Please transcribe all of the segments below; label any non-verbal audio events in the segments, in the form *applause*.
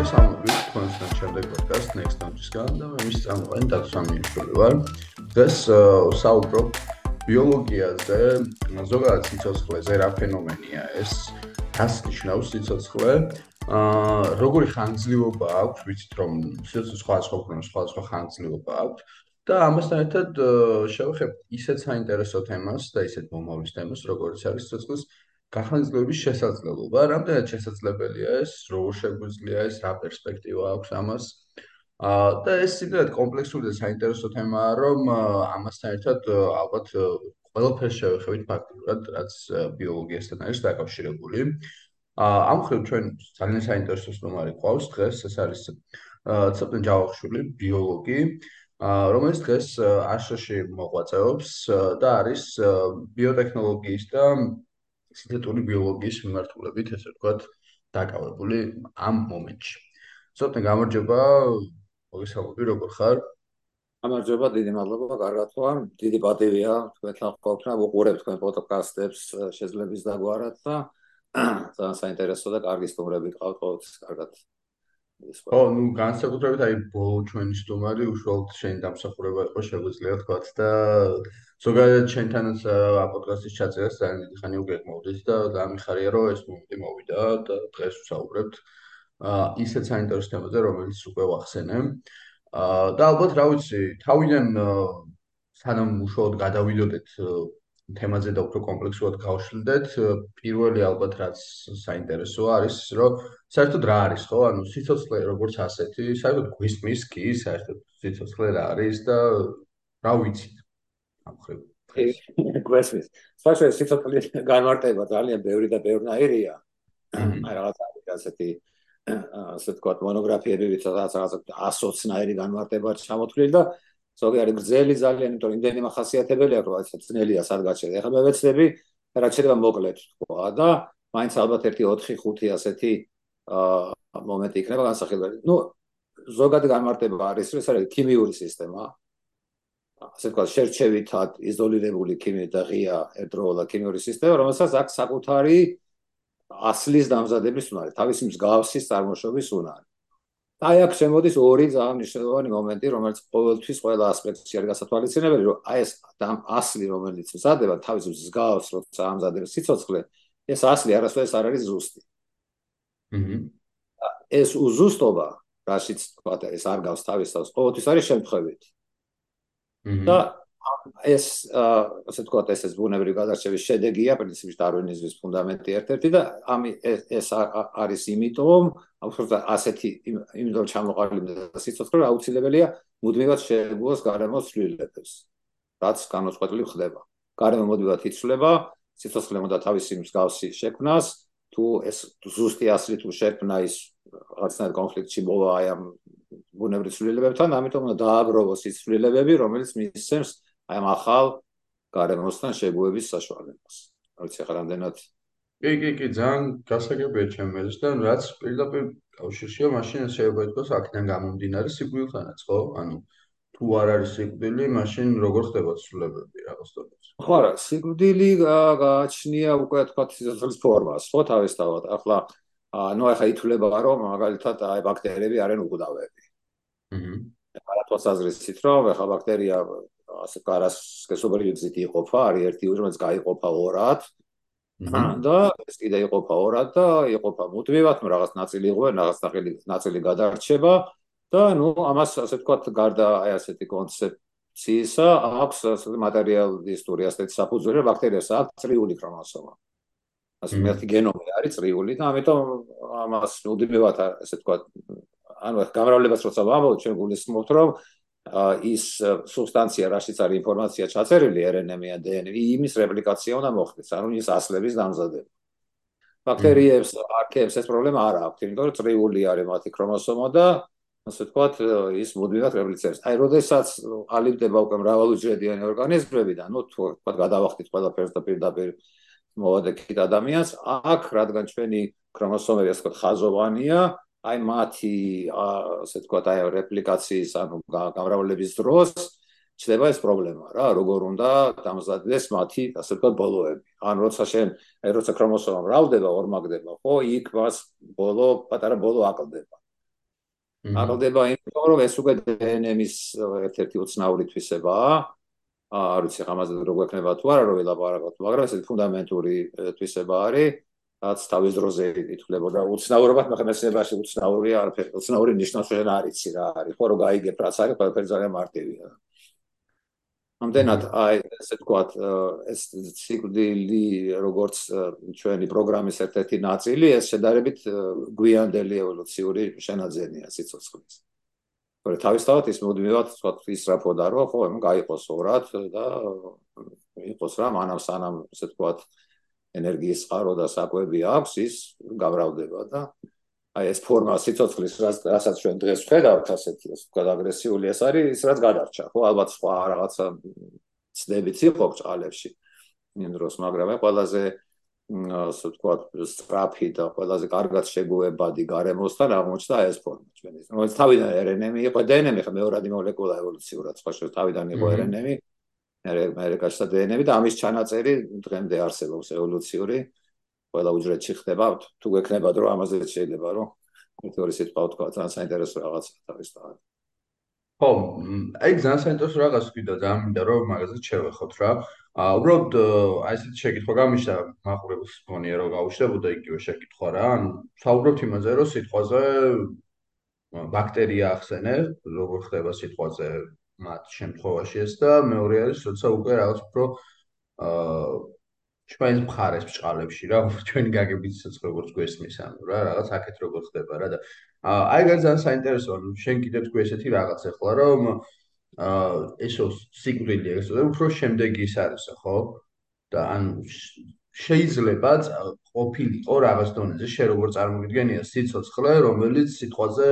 მოგესალმებით თქვენთან შემდეგ პოდკასტ Next Stage-გან და მე მის წამყვანი დათვამიშვილი ვარ. დღეს საუბრობ ბიოლოგიაზე, ზოგადად სიცოცხლეზე, რა ფენომენია ეს, რას ნიშნავს სიცოცხლე, აა როგორი ხანგრძლივობა აქვს, ვიცით რომ სიცოცხლე სხვა სხვა ქონა სხვა სხვა ხანგრძლივობა აქვს და ამასთან ერთად შევეხებ ისეთ საინტერესო თემას და ისეთ მომავლის თემას, როგორც არის სიცოცხლის გახანძლებების შესაძლებლობა, რამდენად შესაძლებელია ეს, როგორ შეგვიძლია ეს, რა პერსპექტივა აქვს ამას. აა და ეს სიგრეთ კომპლექსური და საინტერესო თემაა, რომ ამასთან ერთად ალბათ ყველაფერს შევეხებით ფაქტიურად, რაც ბიოლოგიასთან არის დაკავშირებული. აა ამ ხრივ ჩვენ ძალიან საინტერესო სტუმარი ყავს დღეს, ეს არის ცოტა ჯავახშვილი, ბიოლოგი, აა რომელიც დღეს აშშ-ში მოღვაწეობს და არის ბიოტექნოლოგიის და სინთეტური ბიოლოგიის მიმართულებით, ესე ვთქვათ, დაკავებული ამ მომენტში. ცოტა გამარჯობა, მოგესალმები, როგორ ხარ? გამარჯობა, დიდი მადლობა, კარგად ვარ. დიდი პატივია თქვენთან ყოფნა, ვუყურებ თქვენ პოდკასტებს, შეძლებს დაგვარად და *clears throat* ძალიან საინტერესო და კარგი სტუმრები გყავთ ყოველთვის, კარგად. ო, ნუ განსაკუთრებით აი ბოლო ჩვენი სტუმარი უშუალოდ შენ დამსახურება იყო შეგვიძლია თქვათ და ზოგადად ჩვენთანაც პოდკასტის ჩაწერას ძალიან დიდი ხანი უკვე გმოვდით და დამიხარია რომ ეს მომენტი მოვიდა და დღეს ვსაუბრებთ აა ისეთ საინტერესო თემაზე რომელიც უკვე ვახსენე. აა და ალბათ რა ვიცი, თავიდან სანამ უშუალოდ გადავიდოდეთ თემაზე და უფრო კომპლექსურად გავშლდეთ. პირველი ალბათ რაც საინტერესოა არის, რომ საერთოდ რა არის, ხო? ანუ სიცოცხლე როგორც ასეთი, საერთოდ გვისმის კი საერთოდ სიცოცხლე რა არის და რა ვიცით ამ ხრივ. გვესმის. საერთოდ სიცოცხლე განმარტება ძალიან ბევრი და ბევრნაირია. აი რაღაცა ასეთი ასე თქვა მონოგრაფიები ვიცი რაღაც რაღაც ასოცნაირი განმარტება ჩამოთვლილი და ზოგიერთი გრძელი ძალიან, იმიტომ რომ იმდენი მახასიათებელი აქვს, რომ ეს ძნელია სადგაჩე. ეხლა მე ვეცდები, რაც შეიძლება მოკლედ თქვა და მაინც ალბათ ერთი 4-5 ასეთი აა მომენტი იქნება განსახილველი. ნუ ზოგადად განმარტება არის, ეს არის ქიმიური სისტემა. ასე თქვა, შერჩევითად იზოლირებული ქიმიური და ღია ერთდროულად ქიმიური სისტემა, რომელსაც აქვს საკუთარი ასლის დამზადების უნარი, თავისი მსგავსის წარმოშობის უნარი. აი აქ შემოდის ორი ძალიან მნიშვნელოვანი მომენტი, რომელიც ყოველთვის ყველა ასპექტში არის გასათვალისწინებელი, რომ აი ეს ასლი, რომელიც მზადება თავის მსგავს, როცა ამზადებს სიცოცხლე, ეს ასლი არასდროს არ არის ზუსტი. აჰა. ეს უზუსტობა, რაშიც თქვა ეს არ გავს თავის თავს, ყოველთვის არის შემთხვევით. და ეს ასე თქვა ეს ეს ბუნებრივი გადარჩევის შედეგია პრინციპში დარვინიზმის ფუნდამენტი ერთ-ერთი და ამ ეს არის იმიტომ აუცილებლად ასეთი იმიტომ ჩამოყალიბდა სიცოცხლე აუცილებელია მუდმივად შეეგუოს გარემოს ცვლილებებს რაც განუწყვეტლივ ხდება. გარემო მუდმივად იცვლება სიცოცხლე უნდა თავისი მსგავსი შექმნას თუ ეს ზუსტი ასლი თუ შექმნა ის რაღაცნაირ კონფლიქტში მოვა აი ამ ბუნებრივ ცვლილებებთან ამიტომ უნდა დააგროვოს ის ცვლილებები რომელიც მისცემს აი ამ ახალ გარემოსთან შეგუების საშუალებას. რა ვიცი ახლა რამდენად კი კი კი ძალიან გასაგებია ჩემს და რაც პირდაპირ კავშირშია მაშინ შეიძლება ითქვას აქედან გამომდინარე სიკვდილთანაც ხო? ანუ თუ არ არის სიკვდილი, მაშინ როგორ ხდება ცვლილებები რაღაცნაირად? ხო არა, სიკვდილი გააჩნია უკვე თქვა სიცოცხლის ფორმას, ხო თავისთავად. ახლა ანუ ახლა ითვლება რომ მაგალითად აი ბაქტერიები არიან უკვდავები. აჰა. ახლა თვალსაზრისით რომ ახლა ბაქტერია ასე კარას სქესობრივი გზით იყოფა, არის ერთი უჯრედს გაიყოფა ორად. და ეს კიდე იყოფა ორად და იყოფა მუდმივად, ნუ რაღაც ნაწილი იყვე, რაღაც ნაწილი ნაწილი გადარჩება და ნუ ამას ასე ვთქვათ, გარდა აი ასეთი კონცეფციისა, აქვს ასე მატერიალისტური ასეთი საფუძველი, ბაქტერიას აქვს წრიული ქრომოსომა. ასე მეტი გენომი არის წრიული და ამიტომ ამას მუდმივად ასე ვთქვათ, ანუ გამრავლებას როცა ვამბობ, ჩვენ გულისხმობთ, რომ ის სუბსტანცია, რაშიც არის ინფორმაცია ჩაწერილი RNA-ია DNA, იმის რეპლიკაცია უნდა მოხდეს, ანუ ის ასლების დამზადება. ბაქტერიებს, არქეებს ეს პრობლემა არ აქვს, იმიტომ რომ წრიული არის მათი ქრომოსომა და ასე ვთქვათ, ის მუდმივად რეპლიცირებს. აი, როდესაც ყალიბდება უკვე მრავალუჯრედიანი ორგანიზმები და ნუ თქვათ გადავახდით ყველაფერს და პირდაპირ მოვადექით ადამიანს, აქ რადგან ჩვენი ქრომოსომები ასე ვთქვათ ხაზოვანია, აი მათი ასე თქვა აი რეპლიკაციის ანუ გამრავლების დროს ჩდება ეს პრობლემა რა როგორ უნდა დამზადდეს მათი ასე თქვა ბოლოები. ან როცა შენ აი როცა ქრომოსომა მრავლდება ორმაგდება ხო იქ მას ბოლო პატარა ბოლო აკლდება. აღდება იმიტომ რომ ეს უკვე დნმ-ის ერთ-ერთი უცნაური თვისებაა. არ ვიცი ხამაზე როგორ ექნება თუ არა რომ ელაპარაკოთ მაგრამ ეს ფუნდამენტური თვისება არის რაც თავის დროზე ითვლებოდა უცნაურობად მაგრამ მეცნიერებაში უცნაური არაფერი უცნაური ნიშნავს რომ არ იცი რა არის ხო რომ გაიგებ რაც არის ყველაფერი ძალიან მარტივია ამდენად აი ესე ვთქვათ ეს ციკლი როგორც ჩვენი პროგრამის ერთ-ერთი ნაწილი ეს შედარებით გვიანდელი ევოლუციური შენაძენია სიცოცხლის. მაგრამ თავისთავად ის მოდმევად ვთქვათ ისრაფოდა რომ ხო ამ გაიყოს ორად და იყოს რა მანამ სანამ ესე ვთქვათ ენერგიის წყარო და საკვები აქვს ის გამრავდება და აი ეს ფორმა სიცოცხლის რასაც ჩვენ დღეს ვხედავთ ასეთი ეს ვთქვათ აგრესიული ეს არის ის რაც გადარჩა ხო? ალბათ სხვა რაღაცა ცდებიც იყო ბჭალებში იმ დროს მაგრამ აი ყველაზე ასე ვთქვათ სტრაფი და ყველაზე კარგად შეგუებადი გარემოსთან აღმოჩნდა ეს ფორმა ჩვენი რომელიც თავიდან RNA-ი იყო DNA-ი ხო მეორადი მოლეკულა ევოლუციურად სხვა შე თავიდან იყო RNA-ი მე რეკაშთა DNA-ი და ამის ჩანაწერი დღემდე არსებობს ევოლუციური ყველა უჯრედში ხდება თუ გექნებათ რომ ამაზე შეიძლება რომ მეტეორი სიტყვა თქვა ძალიან საინტერესო რაღაცა თავის თავად. ხო აი ძალიან საინტერესო რაღაც ვიდა ძალიან მინდა რომ მაგაზე შევეხოთ რა. აა უბრალოდ აი ესეთი შეკითხვა გამიშა მაყურებელს მგონია რომ გაუშვებოდა იგივე შეკითხვა რა. ანუ საუბრობთ იმაზე რომ სიტყვაზე ბაქტერია ახსენე როგორ ხდება სიტყვაზე მათ შემთხვევაში ეს და მეორე არის როცა უკვე რაღაც უფრო აა ჩვენს მხარეს ბჭყალებში რა ჩვენი გაგებით სიცხე როგორც გვესმის ანუ რა რაღაც აქეთ როგორ ხდება რა და აი გან ძალიან საინტერესოა ანუ შენ კიდე თქვი ესეთი რაღაც ახლა რომ აა ესო სიკვდილი ეს უფრო შემდეგი ის არის ხო? და ან შეიძლება ყოფილიყო რაღაც დონეზე შე როგორ წარმოგიდგენია სიცოცხლე რომელიც სიტყვაზე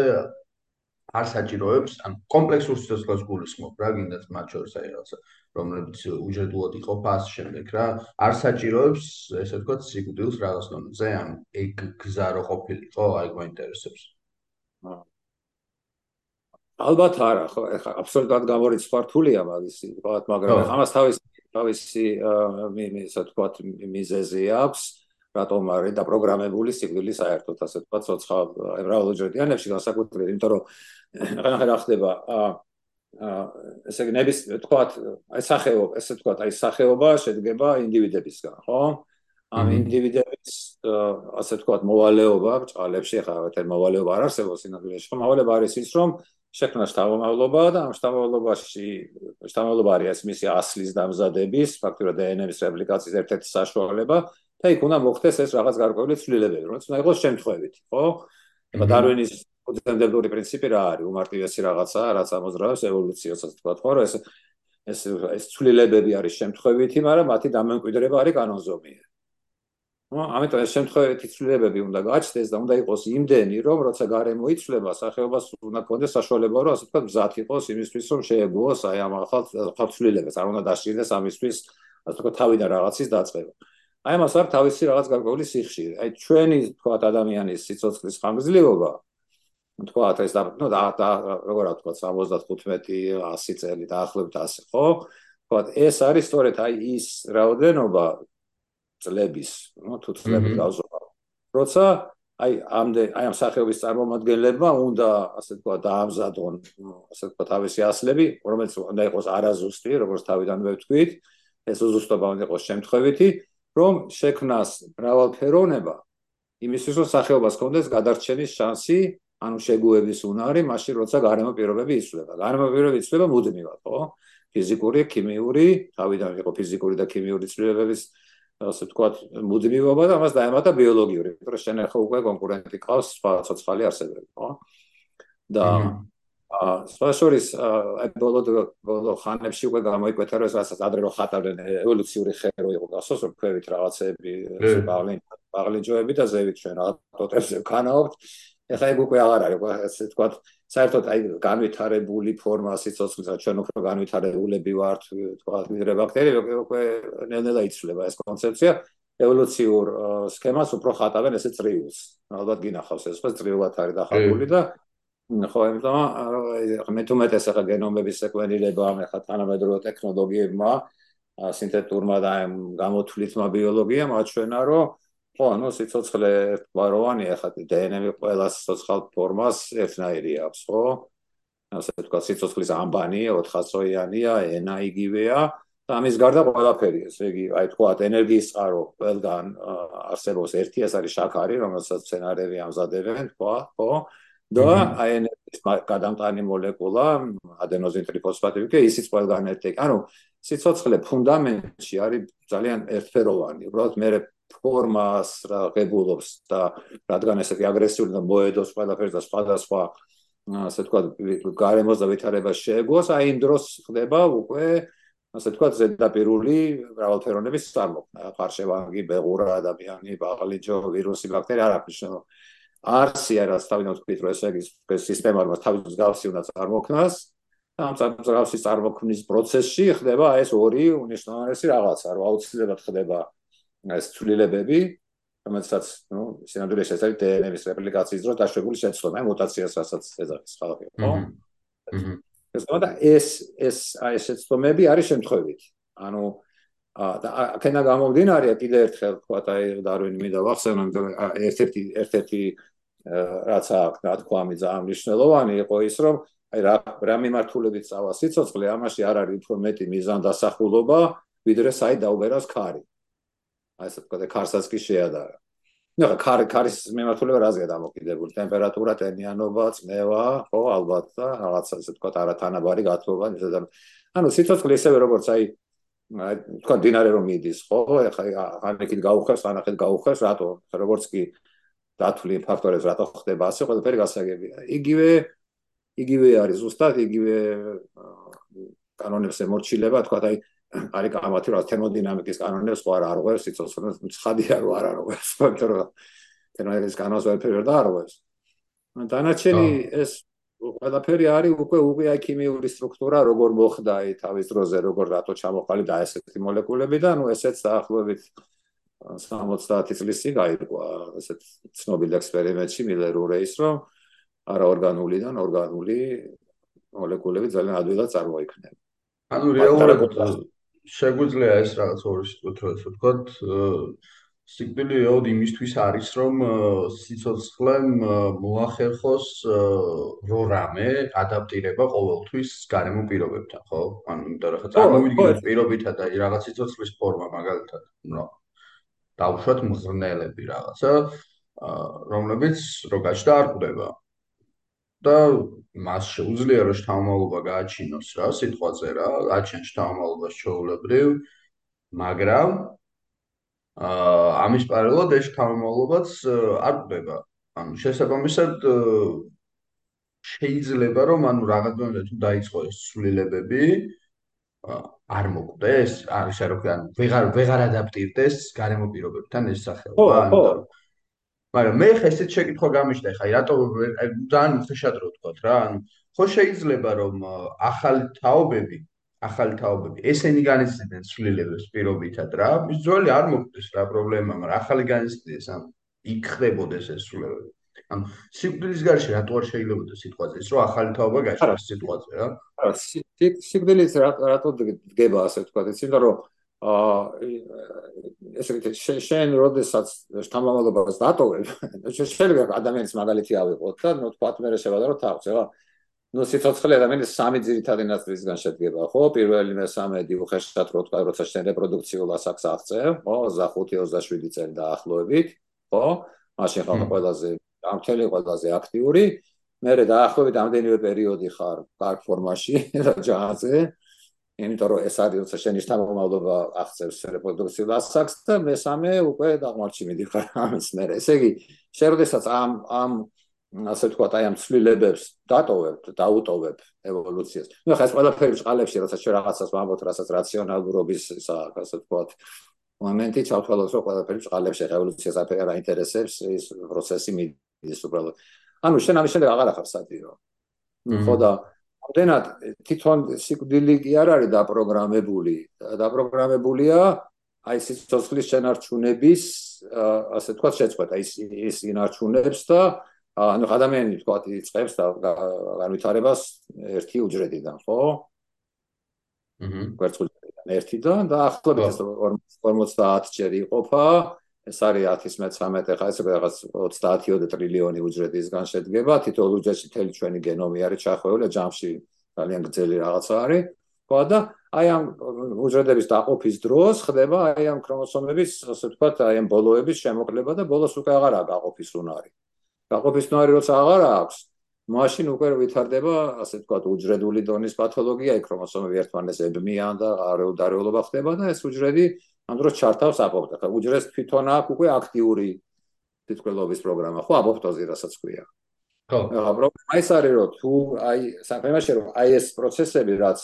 არ საჭიროებს ან კომპლექსურ სიცოცხლეს გულისხმობ რა გინდათ მათ შორის აი რაღაცა რომლებიც უჯრედულად იყოფა ამ შემდეგ რა არ საჭიროებს ესე ვთქვათ სიკვდილს რაღაც დონეზე ან ეგ გზა რო ყოფილიყო აი გვაინტერესებს. ალბათ არა ხო ეხლა აბსოლუტურად გამორიცხვართულია მაგისი ვთქვათ მაგრამ ამას თავის თავისი მე მე ესე ვთქვათ მიზეზი აქვს რატომ არის დაპროგრამებული სიკვდილი საერთოდ ასე ვთქვათ ცოცხალ ებრაულოჯერდიანებში განსაკუთრებით იმიტომ რომ *coughs* რა რა ხდება აა ესე იგი ნების თქვათ აი სახეობა ესე თქვათ აი სახეობა შედგება ინდივიდებისგან ხო? ამ ინდივიდების ასე თქვათ მოვალეობა ბჭალებში ხა ერთ მოვალეობა არ არსებობს ინდივიდებში ხო? მოვალეობა არის ის რომ შექმნა შთამომავლობა და ამ შთამომავლობაში შთამომავლობა არის მისი ასლის დამზადების ფაქტურად დნმ-ის რეპლიკაციის ერთ-ერთი საშუალება და იქ უნდა მოხდეს ეს რაღაც გარკვეული ცვლილებები რომელიც უნდა იყოს შემთხვევით ხო ეხლა დარვინის ფუნდამენტური პრინციპი რა არის? უმარტივესი რაღაცა, რაც ამოძრავებს ევოლუციას, ასე ვთქვათ, ხო, რომ ეს ეს ეს ცვლილებები არის შემთხვევითი, მაგრამ მათი დამემკვიდრება არის კანონზომიერი. ნუ, ამიტომ ეს შემთხვევითი ცვლილებები უნდა გაჩნდეს და უნდა იყოს იმდენი, რომ როცა გარემო იცვლება, სახეობას უნდა კონდეს საშუალება, რომ ასე ვთქვათ, მზად იყოს იმისთვის, რომ შეეგუოს აი ამ ახალ ცვლილებებს, არ უნდა დაშინდეს ამისთვის, ასე ვთქვათ, თავიდან რაღაცის დაწყება. აი მას არ თავისი რაღაც გარკვეული სიხშირე. აი ჩვენი ვთქვათ ადამიანის სიცოცხლის ხანგრძლივობა. თქვათ ეს და ნუ და როგორ რა თქვათ 75 100 წელი დაახლოებით ასე ხო? თქვათ ეს არის სწორედ აი ის რაოდენობა წლების ნუ თუ წლები გავზომა როცა აი ამდე აი ამ სახეობის წარმომადგენლებმა უნდა ასე თქვათ დაამზადონ ასე თქვათ თავისი ასლები რომელიც უნდა იყოს არაზუსტი როგორც თავიდანვე ვთქვით ეს უზუსტობა უნდა იყოს შემთხვევითი რომ შექმნას მრავალფეროვნება იმისთვის რომ სახეობას კონდეს გადარჩენის შანსი ანუ შეგუების უნარი მაშინ როცა გარემო პირობები იცვლება. გარემო პირობები იცვლება მუდმივად, ხო? ფიზიკური, ქიმიური, თავიდან იყო ფიზიკური და ქიმიური ცვლილებების ასე ვთქვათ, მუდმივობა და ამას დაემატა ბიოლოგიური, იმიტომ რომ შენ ახლა უკვე კონკურენტი ყავს სხვა ცოცხალი არსებები, ხო? და აა სპეციალის აი ბოლო ბოლო ხანებში უკვე გამოიკვეთა რომ რასაც ადრე რო ხატავდნენ ევოლუციური ხერო იყო გასოს რომ ქვევით რაღაცები, ბაღლი, ბაღლიჯოები და ზევით ჩვენ რა ტოტებზე ვქანაობთ ეხლა ეგ უკვე აღარ არის, ასე ვთქვათ, საერთოდ აი განვითარებული ფორმა სიცოცხლისა, ჩვენ უფრო განვითარებულები ვართ, ვთქვათ, მიდრე ბაქტერიები, უკვე ნელ-ნელა იცვლება ეს კონცეფცია. ევოლუციურ სქემას უფრო ხატავენ ესე წრიულს. ალბათ გინახავს ეს ხო წრიულად არის დახატული და ხო, იმიტომ მე თუმეტ ეს ახლა გენომების სეკვენირება, ახლა თანამედროვე ტექნოლოგიებმა, სინთეტურმა და გამოთვლითმა ბიოლოგიამ აჩვენა, რომ ხო, ანუ სიცოცხლე ერთგვაროვანი, ახლა დნმ ყველა სიცოცხლ ფორმას ერთნაირი აქვს, ხო? ასე თქვა სიცოცხლის ამბანი 400-იანია, ენა იგივეა და ამის გარდა ყველაფერი, ესე იგი, აი თქვა ენერგიის წყარო ყველგან არსებობს ერთი ეს არის შაქარი, რომელსაც სცენარები ამზადებენ, თქვა, ხო? და აი ენერგიის გადამტანი მოლეკულა ადენოზინ ტრიფოსფატები კი ისიც ყველგან ერთი. ანუ სიცოცხლე ფუნდამენტში არის ძალიან ერთფეროვანი. უბრალოდ მე ფორმას რა ღებულობს და რადგან ესეთი აგრესიული და მოედოს ყველაფერს და სხვადასხვა ასე თქვა გარემოს და ვითარებას შეეგოს, აი იმ დროს ხდება უკვე ასე თქვა ზედაპირული მრავალფეროვნების წარმოქმნა. ხარშევანგი, ბეღურა, ადამიანი, ბაღლიჯო, ვირუსი, ბაქტერია არ აქვს შენ. არსი არა თავიდან თქვით რომ ესე იგი სისტემა რომ თავის გავსი უნდა წარმოქმნას. ამ წარმოგავსის წარმოქმნის პროცესში ხდება ეს ორი უნიშნავენესი რაღაცა, რომ აუცილებლად ხდება ეს ცვლილებები, რომელსაც, ნუ, სინამდვილეში ეს არის დნმ-ის რეპლიკაციის დროს დაშვებული შეცდომა, მუტაციას რასაც ეძახის ხალხი, ხო? ეს მოდა ეს ეს აი ეს შეცდომები არის შემთხვევით. ანუ და აქენა გამომდინარე კიდე ერთხელ თქვა აი დარვინი მინდა ვახსენო, იმიტომ ერთ-ერთი ერთ-ერთი რაც აქვს ნათქვამი ძალიან მნიშვნელოვანი იყო ის, რომ აი რა რა მიმართულებით წავა სიცოცხლე, ამაში არ არის უფრო მეტი მიზანდასახულობა, ვიდრე საი დაუბერას ქარი. აი ესე თქვა და ქარსაც კი შეადარა. ნუ ხარ ქარის მიმართულება რაზეა დამოკიდებული? ტემპერატურა, ტენიანობა, წნევა, ხო, ალბათ და რაღაცა ესე თქვა არათანაბარი გათბობა, ისე და ანუ სიცოცხლე ისევე როგორც აი თქვა დინარე რომ მიდის, ხო? ეხლა ანეკით გაუხეს, ანახეთ გაუხეს, რატო? როგორც კი დათვლი ფაქტორებს რატო ხდება ასე, ყველაფერი გასაგებია. იგივე იგივე არის ზუსტად იგივე კანონებს ემორჩილება, თქვა აი არის გამათი რა თერმოდინამიკის კანონებს ხო არ არღვევს სიცოცხლეს ცხადია რომ არ არღვევს იმიტომ რომ თერმოდინამიკის კანონს ვერ დაარღვევს დანარჩენი ეს ყველაფერი არის უკვე უყია ქიმიური სტრუქტურა როგორ მოხდა აი თავის დროზე როგორ რატო ჩამოყალი და ესეთი მოლეკულები და ნუ ესეც დაახლოებით 70 წლის წინ გაიყვა ესეთ ცნობილ ექსპერიმენტში მილერურეის რომ არაორგანულიდან ორგანული მოლეკულები ძალიან ადვილად წარმოიქმნება ანუ რეალურად შეგვიძლია ეს რაღაც ორი სიტყვით რო ვთქვათ სიკვდილი ეოდ იმისთვის არის რომ სიცოცხლემ მოახერხოს რო რამე ადაპტირება ყოველთვის გარემო პირობებთან ხო? ანუ იმიტომ რომ ხა წარმოვიდგინოთ პირობითა და რაღაც სიცოცხლის ფორმა მაგალითად ნუ დავუშვათ მღრნელები რაღაცა რომლებიც რო გაჩნდა არ ყვდება და მას შეუძლია რომ შთამომავლობა გააჩინოს რა სიტყვაზე რა გააჩენ შთამომავლობას ჩაოლებრივ მაგრამ აა ამის პარალელად ეს შთამომავლობაც არ ყვება ანუ შესაბამისად შეიძლება რომ ანუ რაღაცნაირად თუ დაიწყო ეს ცვლილებები არ მოკვდეს არის რა რომ ვეღარ ვეღარ ადაპტირდეს გარემო პირობებთან ეს სახეობა ანუ მაგრამ მე ხა ესეთ შეკითხვა გამიშტე ხა რატო ძალიან უხეშად რო თქვა რა ანუ ხო შეიძლება რომ ახალი თაობები ახალი თაობები. ესენი განიცდიდნენ ცვლილებებს პირობითად რა. ის ძველი არ მოკვდეს რა პრობლემა მაგრამ ახალი განიცდიდეს ან იქ ხდებოდეს ეს ცვლილებები. ანუ სიკვდილის გარშე რატო არ შეიძლება სიტყვაზე ის რომ ახალი თაობა გაჩნდეს სიტყვაზე რა. არა სიკვდილის რატო დგება ასე თქვა იმიტომ რომ აა ესე იგი შენ როდესაც შთამომავლობას დატოვებ *laughs* შეიძლება ადამიანის მაგალითი ავიღოთ და ნუ თქვა მე შევადარო თავს ეხლა ნუ სიცოცხლე ადამიანის სამი ძირითადი ნაწილისგან შედგება ხო? პირველი მესამედი უხეშად რო თქვა როცა შენ რეპროდუქციულ ასაკს აღწევ ხო? 25-27 წელი დაახლოებით ხო? მაშინ ხარ ყველაზე ამთელი ყველაზე აქტიური. მე დაახლოებით ამდენივე პერიოდი ხარ კარგ ფორმაში და ჯანზე იმიტომ რომ ეს არის როცა შენი შთამომავლობა აღწევს რეპროდუქციულ ასაკს და მესამე უკვე დაღმართში მიდიხარ ამის მერე. ესე იგი, შეროდესაც ამ ამ ასე ვთქვათ, აი ამ ცვლილებებს დატოვებ, დაუტოვებ ევოლუციას. ნუ ხა ეს ყველაფერი წყალებში, როცა შე რაღაცას ვამბობთ, რასაც რაციონალურობის ისა, ასე ვთქვათ, მომენტი ჩავთვალოთ, რომ ყველაფერი წყალებში ევოლუციას აფერი არ აინტერესებს, ეს პროცესი მიდის უბრალოდ. ანუ შენ ამის შემდეგ აღარ ახარ სადიო. ხო და ამდენად თვითონ სიკვდილი კი არ არის დაპროგრამებული დაპროგრამებულია აი სიცოცხლის შენარჩუნების ასე თქვა შეწყვეტა ის ის ინარჩუნებს და ანუ ადამიანი თქვა იწყებს და განვითარებას ერთი უჯრედიდან ხო? აჰა გვერდსხულიდან ერთიდან და ახლობთ ეს 50 ჯერ იყოფა ეს არის 10-13 ხა ეს რაღაც 30 ტრილიონი უჯრედისგან შედგება. თითოეულ უჯრედში თელი ჩვენი გენომი არის ჩახვეული ჯამში ძალიან გრძელი რაღაცა არის. ხო და აი ამ უჯრედების დაყოფის დროს ხდება აი ამ ქრომოსომების ასე ვთქვათ აი ამ ბოლოების შემოკლება და ბოლოს უკვე აღარაა გაყოფის უნარი. გაყოფის უნარი როცა აღარ აქვს მაშინ უკვე ვითარდება ასე ვთქვათ უჯრედული დონის პათოლოგია აი ქრომოსომები ერთმანეთს ებმიან და არეულობა ხდება და ეს უჯრედი ამ დროს ჩართავს აპოპტოზს. უჯრედს თვითონ აქვს უკვე აქტიური თვითკვლობის პროგრამა, ხო, აპოპტოზი რასაც ქვია. ხო. პრობლემა ის არის, რომ თუ აი საქმეში რომ აი ეს პროცესები რაც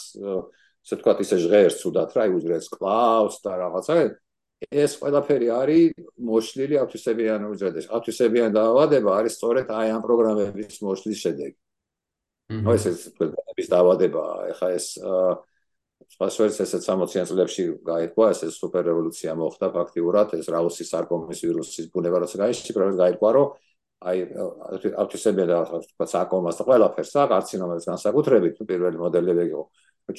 ასე თქვა ისე ჟღერს უდათ რა, აი უჯრედს კლავს და რაღაცა ეს ყველაფერი არის მოშლილი აფთვისებიან უჯრედში. აფთვისებიან დაავადება არის სწორედ აი ამ პროგრამების მოშლის შედეგი. აჰა. ეს ეს პროგრამების დაავადება, ეხა ეს სხვაგვარად ესეც 60-იან წლებში გაიყვა ეს სუპერ რევოლუცია მოხდა ფაქტიურად ეს რაუსის სარკომის ვირუსის ბუნება როცა გაიშში პრობლემა გაიყვა რომ აი ავტისებია და თქვა საკომას და ყველაფერს და კარცინომების განსაკუთრებით პირველი მოდელები იყო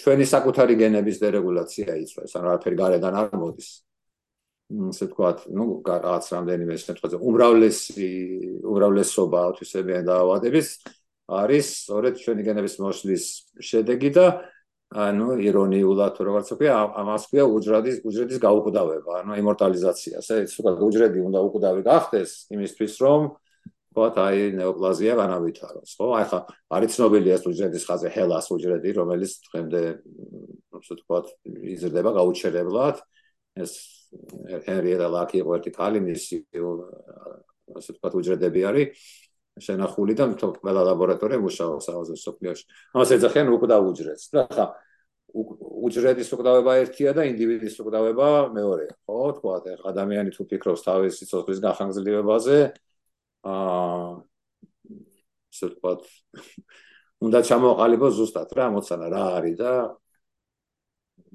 ჩვენი საკუთარი გენების დერეგულაცია იწვევს ანუ არაფერი გარედან არ მოდის ასე თქვა ნუ რაღაც რამდენიმე შემთხვევაში უმრავლესი უმრავლესობა ავტისებიან დაავადების არის სწორედ ჩვენი გენების მოსვლის შედეგი და ანუ ირონიულად როგორც ვქია ამას ქვია უჯრედის უჯრედის გაუკვდავება ანუ იმორტალიზაცია ასე თქვა უჯრედი უნდა უკვდავი გახდეს იმისთვის რომ ვთქვათ აი ნეოპლაზია განავითაროს ხო? აი ხა არის ცნობილი ეს უჯრედის ხაზე ჰელას უჯრედი რომელიც დღემდე ასე ვთქვათ იზრდება გაუჩერებლად ეს ჰენრიეტა ლაკი ყურტი კალიმისი ასე ვთქვათ უჯრედები არის შენახული და თქო ყველა ლაბორატორია მუშაობს ახალ სოფლიოში. ამას ეძახიან უკვდავ უჯრედს. და ხა უჯრედის უკვდავება ერთია და ინდივიდისკვდავება მეორეა. ხო, თქვა ახლა ადამიანი თუ ფიქრობს თავის სიცოცხლის გახანგრძლივებაზე, აა ისე თქვა უნდა ჩამოყალიბოს ზუსტად რა მოცანა რა არის და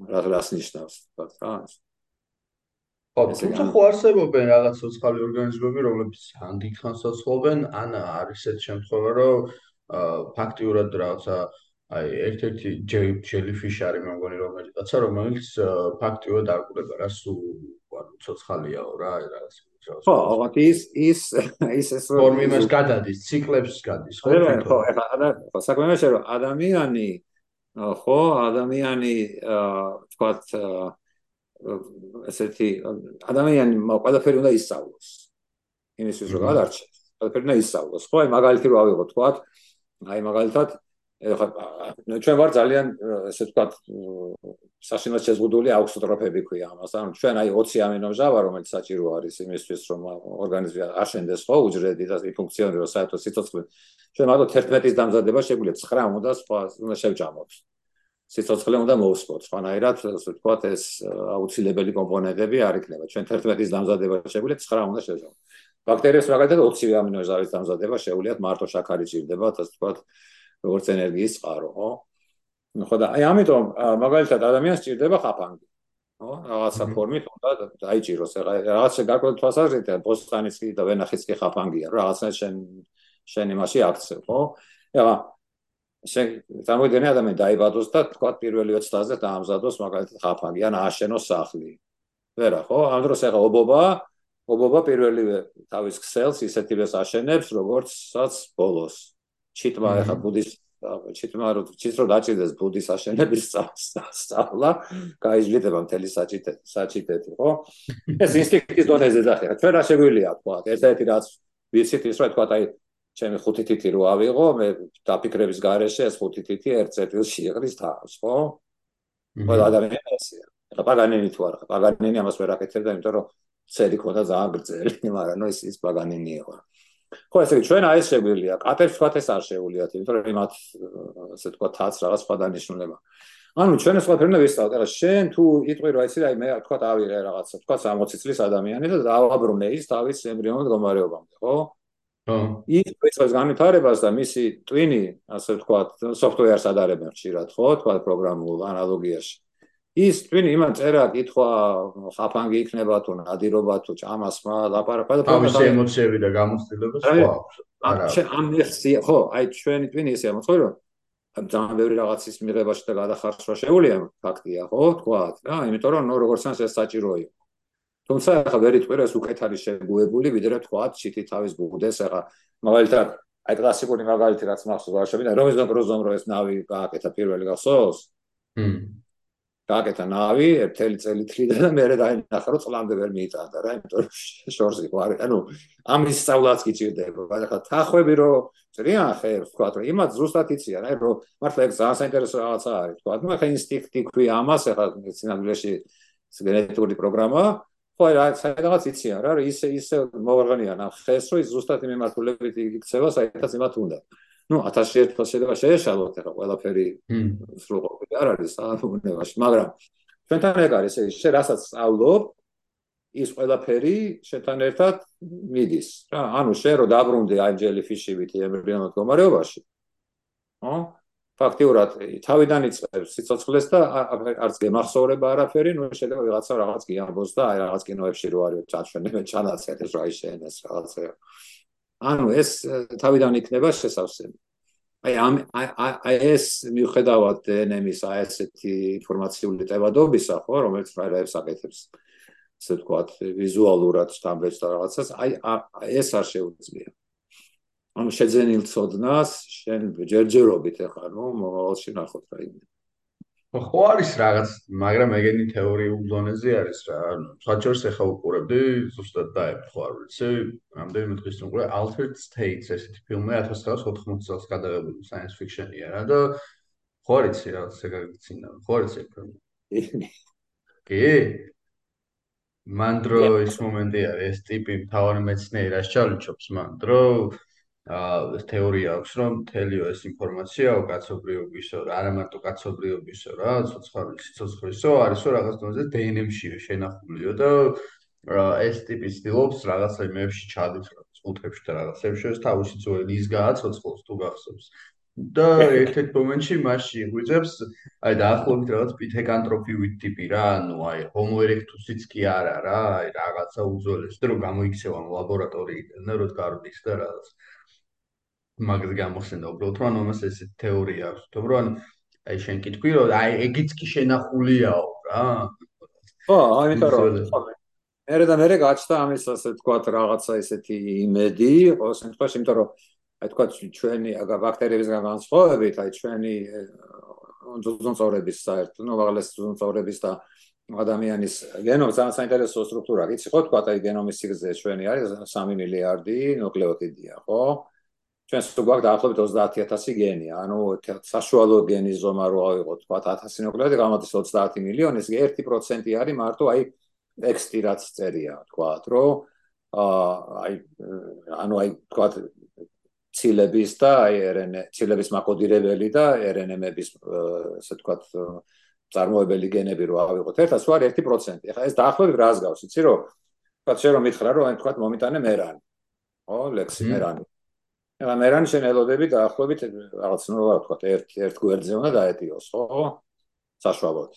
რა რას ნიშნავს თქვა რა. ხო, თუმცა ხო არსებობენ რაღაც სოციალური ორგანიზმები, რომლებიც ან დიდხანს საცხოვრობენ, ან არის ეს შემთხვევა, რომ ფაქტიურად რაღაცა აი ერთ-ერთი ჯელიფიშარი მე მგონი რომელიცაც რომელიც ფაქტიურად არ ყურება რა სულ ანუ ცოცხალიაო რა აი რაღაც ხო, ალბათ ის ის ის ეს ფორმი მას გადადის, ციკლებს გადის, ხო? ხო, ახლა ხო, საქმეა რომ ადამიანი ხო, ადამიანი აა თქვათ აა ესეთი ადამიანი ყველაფერი უნდა ისწავლოს. იმისთვის რომ გადარჩეს, ყველაფერი უნდა ისწავლოს. ხო, აი მაგალითი რო ავიღოთ, თქვა, აი მაგალითად ეხლა ჩვენ ვარ ძალიან ესე ვთქვათ საშინელად შეზღუდული აუქსოტროფები ქვია ამას. ანუ ჩვენ აი 20 ამინომჟავა რომელიც საჭირო არის იმისთვის რომ ორგანიზმი აშენდეს ხო უჯრედი და ფუნქციონიროს საერთოდ სიცოცხლე. ჩვენ მაგალითად 11-ის დამზადება შეგვიძლია 9 უნდა სხვა უნდა შევჭამოთ. სიცოცხლე უნდა მოვსმოთ. სხვანაირად, ასე ვთქვათ, ეს აუცილებელი კომპონენტები არ იქნება. ჩვენ 11-ის დამზადება შეგვიძლია 9 უნდა შეძლოთ. ბაქტერიებს მაგალითად 20 ამინოზავის დამზადება შეუძლიათ მარტო შაქარი ჭირდებათ, ასე ვთქვათ, როგორც ენერგიის წყარო, ხო? ხო და აი ამიტომ მაგალითად ადამიანს ჭირდება ხაფანგი. ხო, რაღაცა ფორმით უნდა დაიჭიროს. რა რაღაც გარკვეულ თვალსაზრისით, ბოსტანის კი და ვენახის კი ხაფანგია, რაღაცნაირად შენ შენ იმაში აქცევ, ხო? ეხლა შენ წარმოიდგინე ადამიანი დაიბადოს და თქვა პირველი 20 წელზე დაამზადოს მაგალითად ხაფანგი ან აშენოს სახლი. ვერა ხო? ამ დროს ეხა ობობა ობობა პირველივე თავის ქსელს ისეთივეს აშენებს როგორცაც ბოლოს. ჩიტმა ეხა ბუდის ჩიტმა რო ჩიტს რო დაჭიდეს ბუდის აშენების სწავლა, გაიჟლიტება მთელი საჭიტე საჭიტეთი, ხო? ეს ინსტინქტის დონეზე დახერა. ჩვენ რა შეგვიძლია თქვა? ერთ-ერთი რაც ვიცით ის რა თქვა, აი ჩემი ხუთი თითი რო ავიღო, მე დაფიქრების გარეშე ეს ხუთი თითი ერთ წერტილში იყრის თავს, ხო? ყველა ადამიანი ესეა. ეხლა პაგანინი თუ არა, პაგანინი ამას ვერ აკეთებდა, იმიტომ რომ ცერი ქონდა ძალიან გრძელი, მაგრამ ნუ ის ის პაგანინი იყო. ხო, ესე იგი ჩვენ აი ეს შეგვიძლია, კატებს თქვა ეს არ შეუძლიათ, იმიტომ რომ იმათ ასე თქვა თაც რაღაც სხვა დანიშნულება. ანუ ჩვენ ეს ყველაფერი უნდა ვისწავლოთ. ეხლა შენ თუ იტყვი რა იცი, აი მე თქვა ავიღე რაღაცა, თქვა 60 წლის ადამიანი და დავაბრუნე ის თავის ემბრიონულ მდგომარეობამდე, ხო? ის პრინციპს განვითარებას და მისი ტვინი, ასე ვთქვათ, software-ს ადარებენ ხშირად, ხო, თქვა პროგრამულ ანალოგიაში. ის ტვინი იმან წერა, კითხვა, ხაფანგი იქნება თუ ნადირობა თუ ჭამასმა, ლაპარაკა და თავის ემოციები და გამოცდილება სხვა აქვს. არა. ამ მიხსი, ხო, აი ჩვენი ტვინი ისე მოწყვი რომ ამ ძალიან ბევრი რაღაცის მიღებაში და გადახარშვა შეუძლია ფაქტია, ხო, თქვა რა, იმიტომ რომ ნუ როგორც ან ეს საჭირო იყო. თუმცა ახლა ვერ იტყვი ეს უკეთ არის შეგუებული ვიდრე თქვა ჩიტი თავის ბუდეს ახლა მაგალითად აი კლასიკური მაგალითი რაც მახსოვს ვარშავიდან რომის დაკროზომ რო ეს ნავი გააკეთა პირველი გახსოვს ჰმ. გააკეთა ნავი ერთელი წელი თლიდა და მე დაინახა რომ წლამდე ვერ მიიტანდა რა იმიტომ შორს იყო არის ანუ ამის სწავლაც კი ჭირდება ახლა თახვები რომ ძალიან ხერს თქვა რომ იმათ ზუსტად იციან აი რომ მართლა ეგ ძალიან საინტერესო რაღაცა არის თქვა ნუ ახლა ინსტინქტი ქვი ამას ახლა სინამდვილეში გენეტიკური პროგრამა ხო რა საერთოდ იციან რა ისე ისე მოვარგანიან ამ ხეს რომ ზუსტად იმ მიმართულებით იქცევა საერთოდ იმათ უნდა. ну 1001 თვე შეიძლება შეეშალოთ ახლა ყველაფერი სრულყოფილი არ არის საუბნევაში მაგრამ ჩვენთან ეგ არის ეს შე რასაც სწავლობ ის ყველაფერი შეთან ერთად მიდის რა. ანუ შე რო დაბრუნდი ანჯელი ფიშივით ემბრიონულ მდგომარეობაში ხო ფაქტიურად თავიდან იწყებს სიცოცხლეს და არც გემახსოვრება არაფერი ნუ შეიძლება ვიღაცა რაღაც კი ამბოს და აი რაღაც კინოებში რო არის ჩაჩვენებენ ჩანაცემებს რა ისენეს რაღაცა ანუ ეს თავიდან იქნება შესავსები. აი ამ აი ეს მიუხედავად დნმ-ის აი ესეთი ინფორმაციული ტევადობისა, ხო, რომელიც ფრაერებს აკეთებს. ასე ვთქვათ, ვიზუალურად სტამბებს და რაღაცას, აი ეს არ შეუძლია. ანუ შეძენილ ცოდნას შენ ჯერჯერობით ეხა, ნუ მოვალში ნახოთ რა იმენა. ხო არის რაღაც, მაგრამ ეგენი თეორიული დონეზე არის რა. ანუ საჭიროს ახლა უყურებდი, ზუსტად დაეფხო არ ვიცი, რამდენი დღის წინ უყურე Altered States ესეთი ფილმი 1980 წელს გადაღებული science fiction-ია რა და ხო არის რა, სეგაგცინა. ხო არის ეს ფილმი? კი? მანდრო ის მომენტი არის, ეს ტიპი მთავარი მეცნიერი რას ჩალუჩობს მანდრო? აა თეორია აქვს რომ თელიო ეს ინფორმაციაო კაცობრიობისო რა არა მარტო კაცობრიობისო რა ცოცხალი სიცოცხლისო არისო რაღაც დონეზე დნმ-ში შენახულიო და ეს ტიპის ცდილობს რაღაცა იმებში ჩადით წუთებში და რაღაცებში ეს თავისი ძველი ის გააცოცხლოს თუ გახსოვს. და ერთ-ერთ მომენტში მასში ღვიძებს აი დაახლოებით რაღაც პითეკანტროფიული ტიპი რა ანუ აი ჰომო ერექტუსიც კი არა რა აი რაღაცა უძველესი და რომ გამოიქცევა ლაბორატორიიდან და რომ გარდის და რაღაც მაგას გამოხსენდა უბრალოდ რომ ანუ მას ეს თეორია აქვს თუმცა რომ აი შენ კითხვი რომ აი ეგიც კი შენახულიაო რა. ხო ამიტომ რომ მერე და მერე გაჩნდა ამის ასე თქვათ რაღაცა ესეთი იმედი ყოველ შემთხვევაში იმიტომ რომ აი თქვათ ჩვენი ბაქტერიებისგან განსხვავებით აი ჩვენი ძუძუმწოვრების საერთოდ ნუ აღალეს ძუძუმწოვრების და ადამიანის გენომი ძალიან საინტერესო სტრუქტურაა იცი ხო თქვათ აი გენომის სიგრძე ჩვენი არის 3 მილიარდი ნუკლეოტიდია ხო ჩვენს თუ გვაქვს დაახლოებით 30000 გენი, ანუ საშუალო გენის ზომა რო ავიღოთ, თქვა 1000 ნუკლეოტიდი გამოდის 30 მილიონი, ეს 1% არის მარტო აი ტექსტი რაც წერია, თქვა, რომ აი ანუ აი თქვა ცილების და აი RNA ცილების მაკოდირებელი და RNA-ების ასე თქვა წარმოებელი გენები რო ავიღოთ, ერთად სულ 1%. ეხლა ეს დაახლოებით რას გავს, იცი რომ თქვა შენ რომ მითხრა რომ აი თქვა მომიტანე მერანი. ო, ლექსი მერანი. რა მე რან შენელოდები დაახლოებით რაღაც ნუ რა ვთქვა ერთ ერთ გვერდზე უნდა დაეტიოს ხო? საშუალოდ.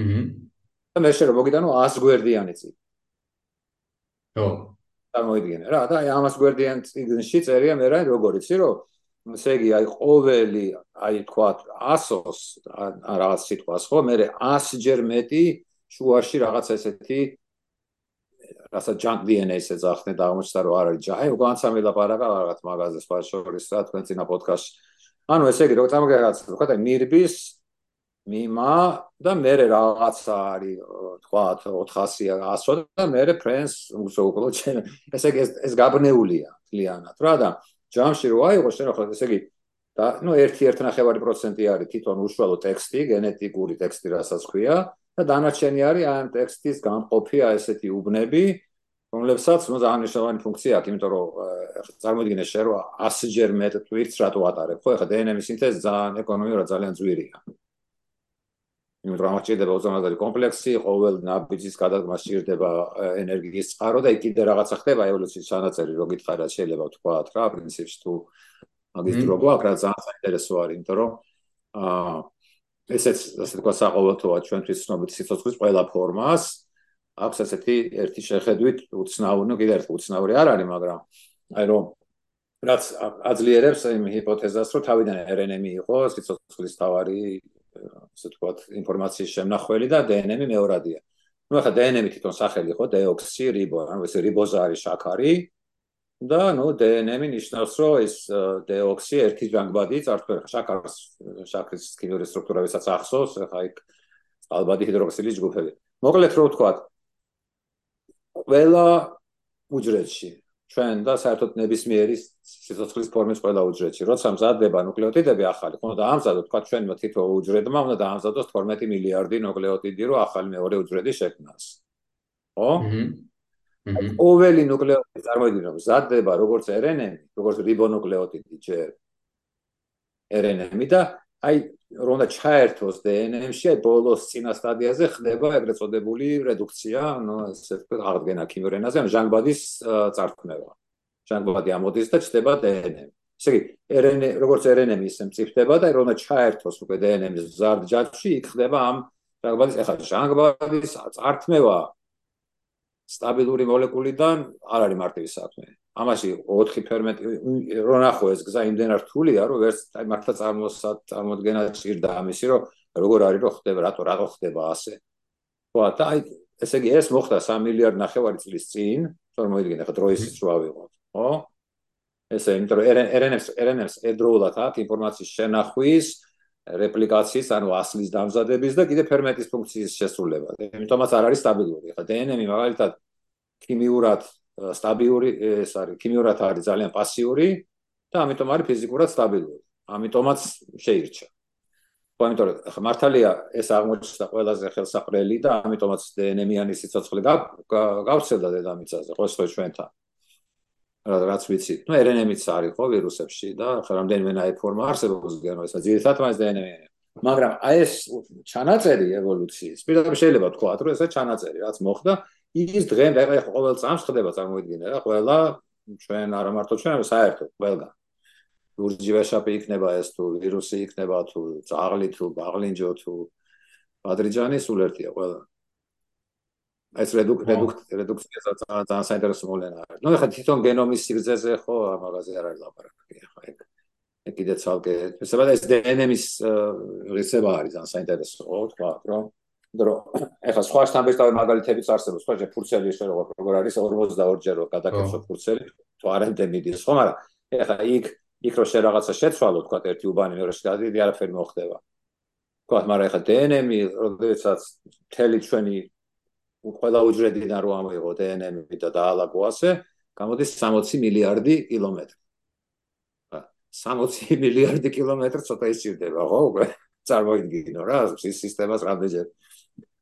აჰა და მე შეიძლება მოგიტანო 100 გვერდიანი წიგნი ხო. წარმოიდგინე. რა და აი ამას გვერდიან წიგნში წერია მე რა როგორ იცი რომ ესე იგი აი ყოველი აი თქვა 100-ოს რაღაც სიტყვას ხო? მე 100 ჯერ მეტი შუაში რაღაც ესეთი რასაც DNA-ს ეძახდნენ და აღმოჩნდა რომ არ არის ჯაი, უკვე ანსამბლი ლაპარაკა რაღაც მაღაზიას ფაშორის რა თქვენ წინა პოდკასტში. ანუ ესე იგი როგორც ამგერაც თქვა და მირბის მიმა და მე რაღაცა არის თქვა 400 100 და მე ფრენს უსო უკლო ჩემ ესე იგი ეს გაბნეულია კლიანად რა და ჯამში რო აიღო შენ ხო ესე იგი და ნუ 1.1% არის თვითონ უშუალო ტექსტი, გენეტიკური ტექსტი, რასაც ქვია, და დანარჩენი არის ამ ტექსტის გამყოფი აი ესეთი უბნები რომლებსაც ნუ ძალიან მნიშვნელოვანი ფუნქცია აქვს იმიტომ რომ წარმოიდგინე შენ რომ 100 ჯერ მეტ ტვირთს რატო ატარებ ხო? ეხლა დნმ-ის სინთეზი ძალიან ეკონომიურად ძალიან ძვირია. იმიტომ რომ აღჭირდება უზარმაზარი კომპლექსი ყოველ ნაბიჯის გადადგმა სჭირდება ენერგიის წყარო და იქ კიდე რაღაცა ხდება ევოლუციის ჩანაწერი რო გითხარ რა შეიძლება თქვა რა პრინციპში თუ მაგის დრო გვაქვს რა ძალიან საინტერესო არის იმიტომ რომ აა ესეც ასე თქვა საყოველთოა ჩვენთვის ცნობილი სიცოცხლის ყველა ფორმას აქვს ასეთი ერთი შეხედვით უცნაური, კიდე ერთი უცნაური არ არის, მაგრამ აი რომ რაც აძლიერებს იმ ჰიპოთეზას, რომ თავიდან RNA-ი იყო სიცოცხლის თავარი, ასე თქვათ, ინფორმაციის შემნახველი და DNA-ი მეორადია. ну ახლა DNA-ი თვითონ სახელი იყო, deoxy ribo, ანუ ეს რიბოზა არის შაქარი, და ну დნმ-ი ნიშნავს რომ ეს დეოქსი ერთი ჟანგბადი წარსულ შაქარს შაქრის ქიმიური სტრუქტურა ვისაც ახსოვს ახლა იქ ალბათი ჰიდროქსილის ჯგუფები მოკლედ რო ვთქვა ყველა უჯრედში ჩვენ და საერთოდ ნებისმიერი სიცოცხლის ფორმის ყველა უჯრედში, როცა მზადდება ნუკლეოტიდები ახალი, ხო და ამზადოთ, თქვა ჩვენმა თითო უჯრედმა უნდა დაამზადოს 12 მილიარდი ნუკლეოტიდი, რომ ახალი მეორე უჯრედი შექმნას. ხო? აჰა. ყოველი ნუკლეოტიდი წარმოიდგინე, მზადდება როგორც RNA, როგორც რიბონუკლეოტიდი ჯერ RNA-მი და აი რომ და ჩაერთოს დნმ-ში, აი ბოლოს წინა სტადიაზე ხდება ეგრეთ წოდებული რედუქცია, ანუ ესე ვთქვათ, აღდგენა ქიმიურ ენაზე, ანუ ჟანგბადის წარქმევა. ჟანგბადი ამოდის და ჩდება დნმ. ესე იგი, რნ როგორც რნმ ისე მწიფდება და რომ და ჩაერთოს უკვე დნმ-ის ზარდ ჯაჭვში, იქ ხდება ამ ჟანგბადის ეხლა ჟანგბადის წარქმევა სტაბილური მოლეკულიდან არ არის მარტივი საქმე. ამაში 4 ფერმენტი რო ნახო ეს გზა იმდენ რთულია რომ ვერც აი მართლა წარმოსა წარმოდგენა ჭირდა ამისი რომ როგორ არის რომ ხდება რატო რატო ხდება ასე ხო და აი ესე იგი ეს მოხდა 3 მილიარდ ნახევარი წლის წინ რომ მოიდგინე ხო დროის რა ვიყოთ ხო ესე იმიტომ რომ RNS RNS ედროულად აქ ინფორმაციის შენახვის რეპლიკაციის ანუ ასლის დამზადების და კიდე ფერმენტის ფუნქციის შესრულება. იმიტომაც არ არის სტაბილური. ხა DNM მაგალითად ქიმიურად სტაბილური ეს არის ქიმიურად არის ძალიან პასიური და ამიტომ არის ფიზიკურად სტაბილური. ამიტომაც შეირჩა. ხო, ამიტომ ხა მართალია ეს აღმოჩნდა ყველაზე ხელსაყრელი და ამიტომაც დნმ-იანი სიცოცხლე გავცელდა დედამიწაზე, ხო, სხვა ჩვენთან. რაც ვიცი. ნუ RNA-მიც არის ხო ვირუსებში და ხა რამდენიმე ნაი ფორმა არსებობს გენო ესა ძირითადად მას DNA-ია. მაგრამ აი ეს ჩანაწერი ევოლუციის, პირდაპირ შეიძლება თქვა, რომ ესა ჩანაწერი, რაც მოხდა ის დღემდე აი ყოველ წამს ხდება წარმოიდგინე რა ყველა ჩვენ არა მარტო ჩვენ საერთოდ ყველგან ლურჯი ვეშაპი იქნება ეს თუ ვირუსი იქნება თუ ძაღლი თუ ბაღლინჯო თუ პადრიჯანი სულ ერთია ყველა ეს რედუქ რედუქ რედუქცია ძალიან საინტერესო მოვლენა არის. ნუ ეხლა თვითონ გენომის სიგრძეზე ხო ამაზე არ არის ლაპარაკი ეხლა ეგ. ეგ კიდე ცალკე მაგრამ ეს დნმ-ის რისება არის ძალიან საინტერესო ხო თქვა რომ რომ ეხლა სხვა სტანდარტული მაგალითებიც არსებობს, სხვა ფურცელი ისე როგორ როგორ არის 42 ჯერ რო გადაკეთო ფურცელი, თუ არ ენტემიდის, ხო, მაგრამ ეხლა იქ იქ რო შე რაღაცა შეცვალო, თქვა ერთი უბანი მეორე შედიდი არაფერი მოხდება. თქვა, მაგრამ ეხლა დნმ-ი, როდესაც თელი ჩვენი ყველა უჯრედიდან რო ამიღო დნმ-ი და დაალაგო ასე, გამოდის 60 მილიარდი კილომეტრი. 60 *laughs* მილიარდი კილომეტრი ცოტა ისჭირდება, ხო, წარმოიდგინო რა, ეს სისტემას რამდენჯერ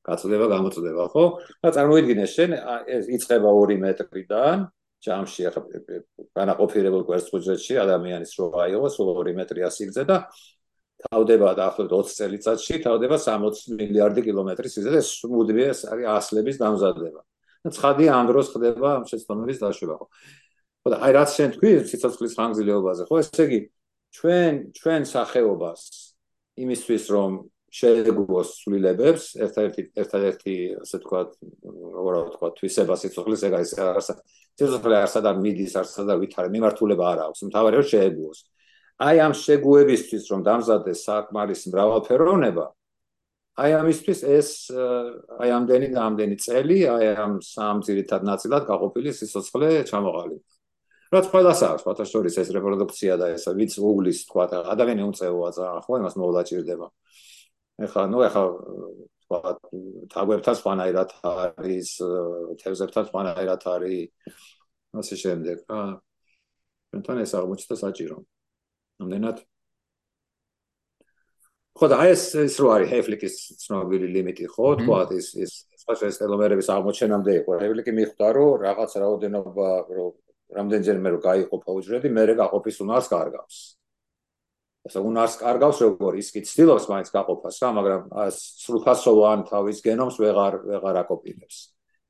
გაწდება გამოწდება ხო და წარმოიდგინე შენ ეს იწება 2 მეტრიდან ჯამში ახლა განაყოფირებულ კვერცხუჯრედში ადამიანის რო აიღოს 2 მეტრია სიგრძე და თავდება დაახლოებით 20 წელიწადში თავდება 60 მილიარდი კილომეტრის სიგრძე და მუდმივი ეს არის ასლების დამზადება. და ცხადია ამ დროს ხდება ამ შეცდომების დაშვება ხო? ხო და აი რაც შენ თქვი სიცოცხლის ხანგრძლივობაზე ხო? ესე იგი ჩვენ ჩვენ სახეობას იმისთვის რომ შეეგუოს სულილებებს ერთ-ერთი ერთ-ერთი ასე თქვა როგორ ვთქვა თვისება სიცოცხლის ეგ არის სიცოცხლე არსად არ მიდის არსად არ ვითარე მიმართულება არ აქვს. მთავარია შეეგუოს აი ამ შეგუებისთვის რომ დამზადდეს საკმარის მრავალფეროვნება აი ამისთვის ეს აი ამდენი და ამდენი წელი აი ამ სამ ძირითად ნაწილად გაყოფილი სიცოცხლე ჩამოყალიბდა. რაც ყველას აქვს ფათაშორის ეს რეპროდუქცია და ეს ვიც უგლის თქვა ადამიანი უმწეოა ძალიან ხო იმას მოვლა ჭირდება. ეხლა ნუ ეხლა თქვა თაგვებთან სვანაირად არის თევზებთან სვანაირად არის ასე შემდეგ. რა ჩვენთან ეს აღმოჩნდა საჭირო ამდენად ხო და ეს ეს რო არის ჰეფლიკის ცნობილი ლიმიტი ხო? თქვა ის ის სხვა სტელომერების აღმოჩენამდე იყო. ჰეფლიკი მიხვდა რომ რაღაც რაოდენობა რომ რამდენჯერმე რო გაიყოფა უჯრედი მე რა გაყოფის უნარს კარგავს. ასე უნარს კარგავს როგორ? ის კი ცდილობს მაინც გაყოფას რა მაგრამ სრულფასოვან თავის გენომს ვეღარ ვეღარ აკოპირებს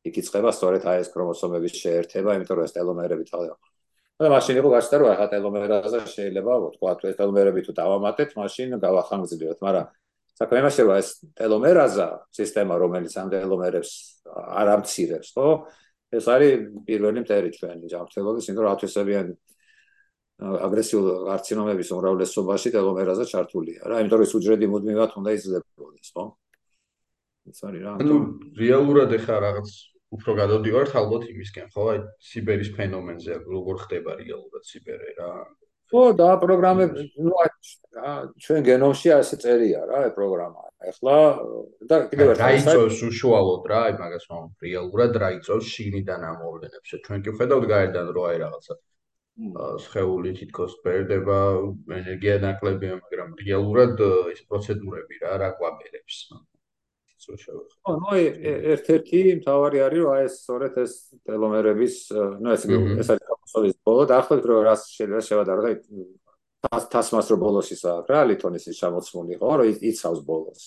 იქ იწყება სწორედ აი ეს ქრომოსომების შეერთება იმიტომ რომ ეს ტელომერები თავი და მაშინ იყო გასწრა რომ ახლა ტელომერაზე შეიძლება ვთქვა თუ ეს ტელომერები თუ დავამატეთ მაშინ გავახანგრძლივოთ მაგრამ საქმე იმაში რომ ეს ტელომერაზა სისტემა რომელიც ამ ტელომერებს არ ამცირებს ხო? ეს არის პირველი მტერი ჩვენი ჯანმრთელობის იმიტომ რომ ათვისებიანი აგრესიულ კარცინომების უმრავლესობაში ტელომერაზა ჩართულია რა იმიტომ რომ ეს უჯრედი მუდმივად უნდა იზრდებოდეს ხო? ეს არის რა. ანუ რეალურად ეხა რაღაც უფრო გადავდივართ ალბათ იმისკენ ხო? აი სიბერის ფენომენზე როგორ ხდება რეალურად სიბერე რა? ხო და პროგრამები ნუ ჩვენ გენომში ასე წერია რა ეს პროგრამა. ეხლა და კიდევ ერთხელ რაიწოს უშუალოდ რა? აი მაგას მომ რეალურად რაიწოს შიგნიდან ამოვლენებს? ჩვენ კი ხედავთ გაერდან რო აი რაღაცა სხეული თითქოს ბერდება ენერგია ნაკლებია მაგრამ რეალურად ეს პროცედურები რა რა ყვაბელებს ხო ნუ ერთ-ერთი მთავარი არის რომ აი ეს სწორედ ეს ტელომერების ნუ ეს ეს არის კონსოლის ბოლო და ახლა რო რას შეიძლება შევადარო და თასმას რო ბოლოს ისა რა ლითონის ის შემოცმული ხო რომ იცავს ბოლოს.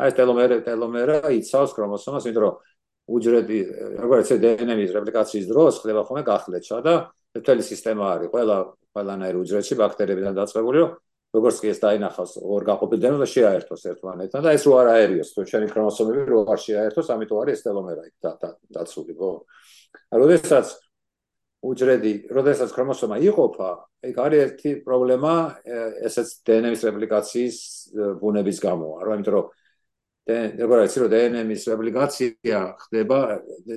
აი ეს ტელომერე ტელომერა იცავს ქრომოსომას იმიტომ რომ უჯრედი როგორც დნმ-ის რეპლიკაციის დროს ხდება ხოლმე გახლეჩა და მთელი სისტემა არის ყველა ყველანაირ უჯრედში ბაქტერიებიდან დაწყებული რომ როგორც კი ეს დაინახავს ორ გაყოფილდნენ და შეაერთოს ერთმანეთთან და ეს რო არ აერიოს თუ ჩვენი ქრომოსომები რო არ შეაერთოს ამიტომ არის სტელომერა იქ დაცული ხო? როდესაც უჯრედი როდესაც ქრომოსომა იყოფა ეგ არის ერთი პრობლემა ესეც დნმ-ის რეპლიკაციის ბუნების გამო. რა იმიტომ რომ როგორც იცი რომ დნმ-ის რეპლიკაცია ხდება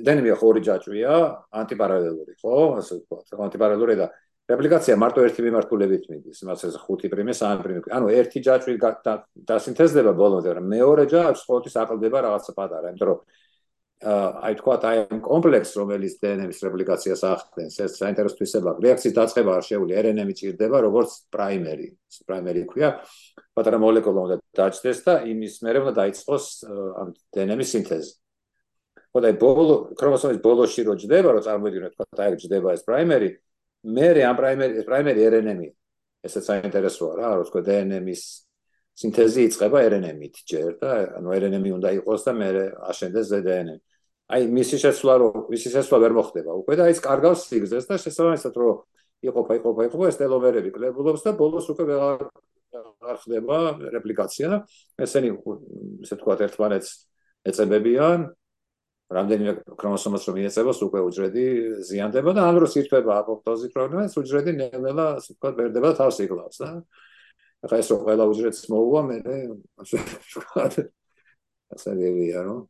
დნმ-ი ხო ორი ჯაჭვია ანტიპარალელური ხო? ასე ვთქვათ ანტიპარალელური და რეპლიკაცია მარტო ერთი მიმართულებით მიდის, იმას ეს 5 პრიმე, 3 პრიმე. ანუ ერთი ჯაჭვი დასინთეზდება ბოლომდე, მაგრამ მეორე ჯაჭვს ყოველთვის აყლდება რაღაცა პატარა, იმიტომ რომ აი თქვა აი ამ კომპლექს რომელიც დნმ-ის რეპლიკაციას ახდენს, ეს საინტერესო თვისება, რეაქციის დაწყება არ შეუძლია, RNA-ი ჭირდება როგორც პრაიმერი, პრაიმერი ქვია, პატარა მოლეკულა უნდა დაჭდეს და იმის მერე უნდა დაიწყოს ამ დნმ-ის სინთეზი. ხო და ბოლო ქრომოსომის ბოლოში რო ჯდება, რო წარმოვიდგინოთ, თქვა აი ჯდება ეს პრაიმერი, მე ამ პრაიმერი პრაიმერი RNA-ი ესეც საინტერესოა რა, რო თქვა DNM-ის სინთეზი იწყება RNA-ით ჯერ და ანუ RNA-ი უნდა იყოს და მე აშენდეს DNM. აი მისი შესვლა რო მისი შესვლა ვერ მოხდება უკვე და ის კარგავს სიგრძეს და შესაბამისად რო იყოფა იყოფა იყოფა ეს ტელომერები კლებულობს და ბოლოს უკვე ვეღარ არ ხდება რეპლიკაცია. ესენი ესე თქვა ერთმანეთს ეწებებიან რამდენიმე ქრომოსომას რომ მიეწევოს უკვე უჯრედი ზიანდება და ამ დროს ირთვება აპოპტოზი პრობლემა ეს უჯრედი ნელ-ნელა ასე ვთქვათ ბერდება თავს იგლავს და ახლა ეს რო ყველა უჯრედს მოუვა მე ასე ვთქვათ ასე ვიია რომ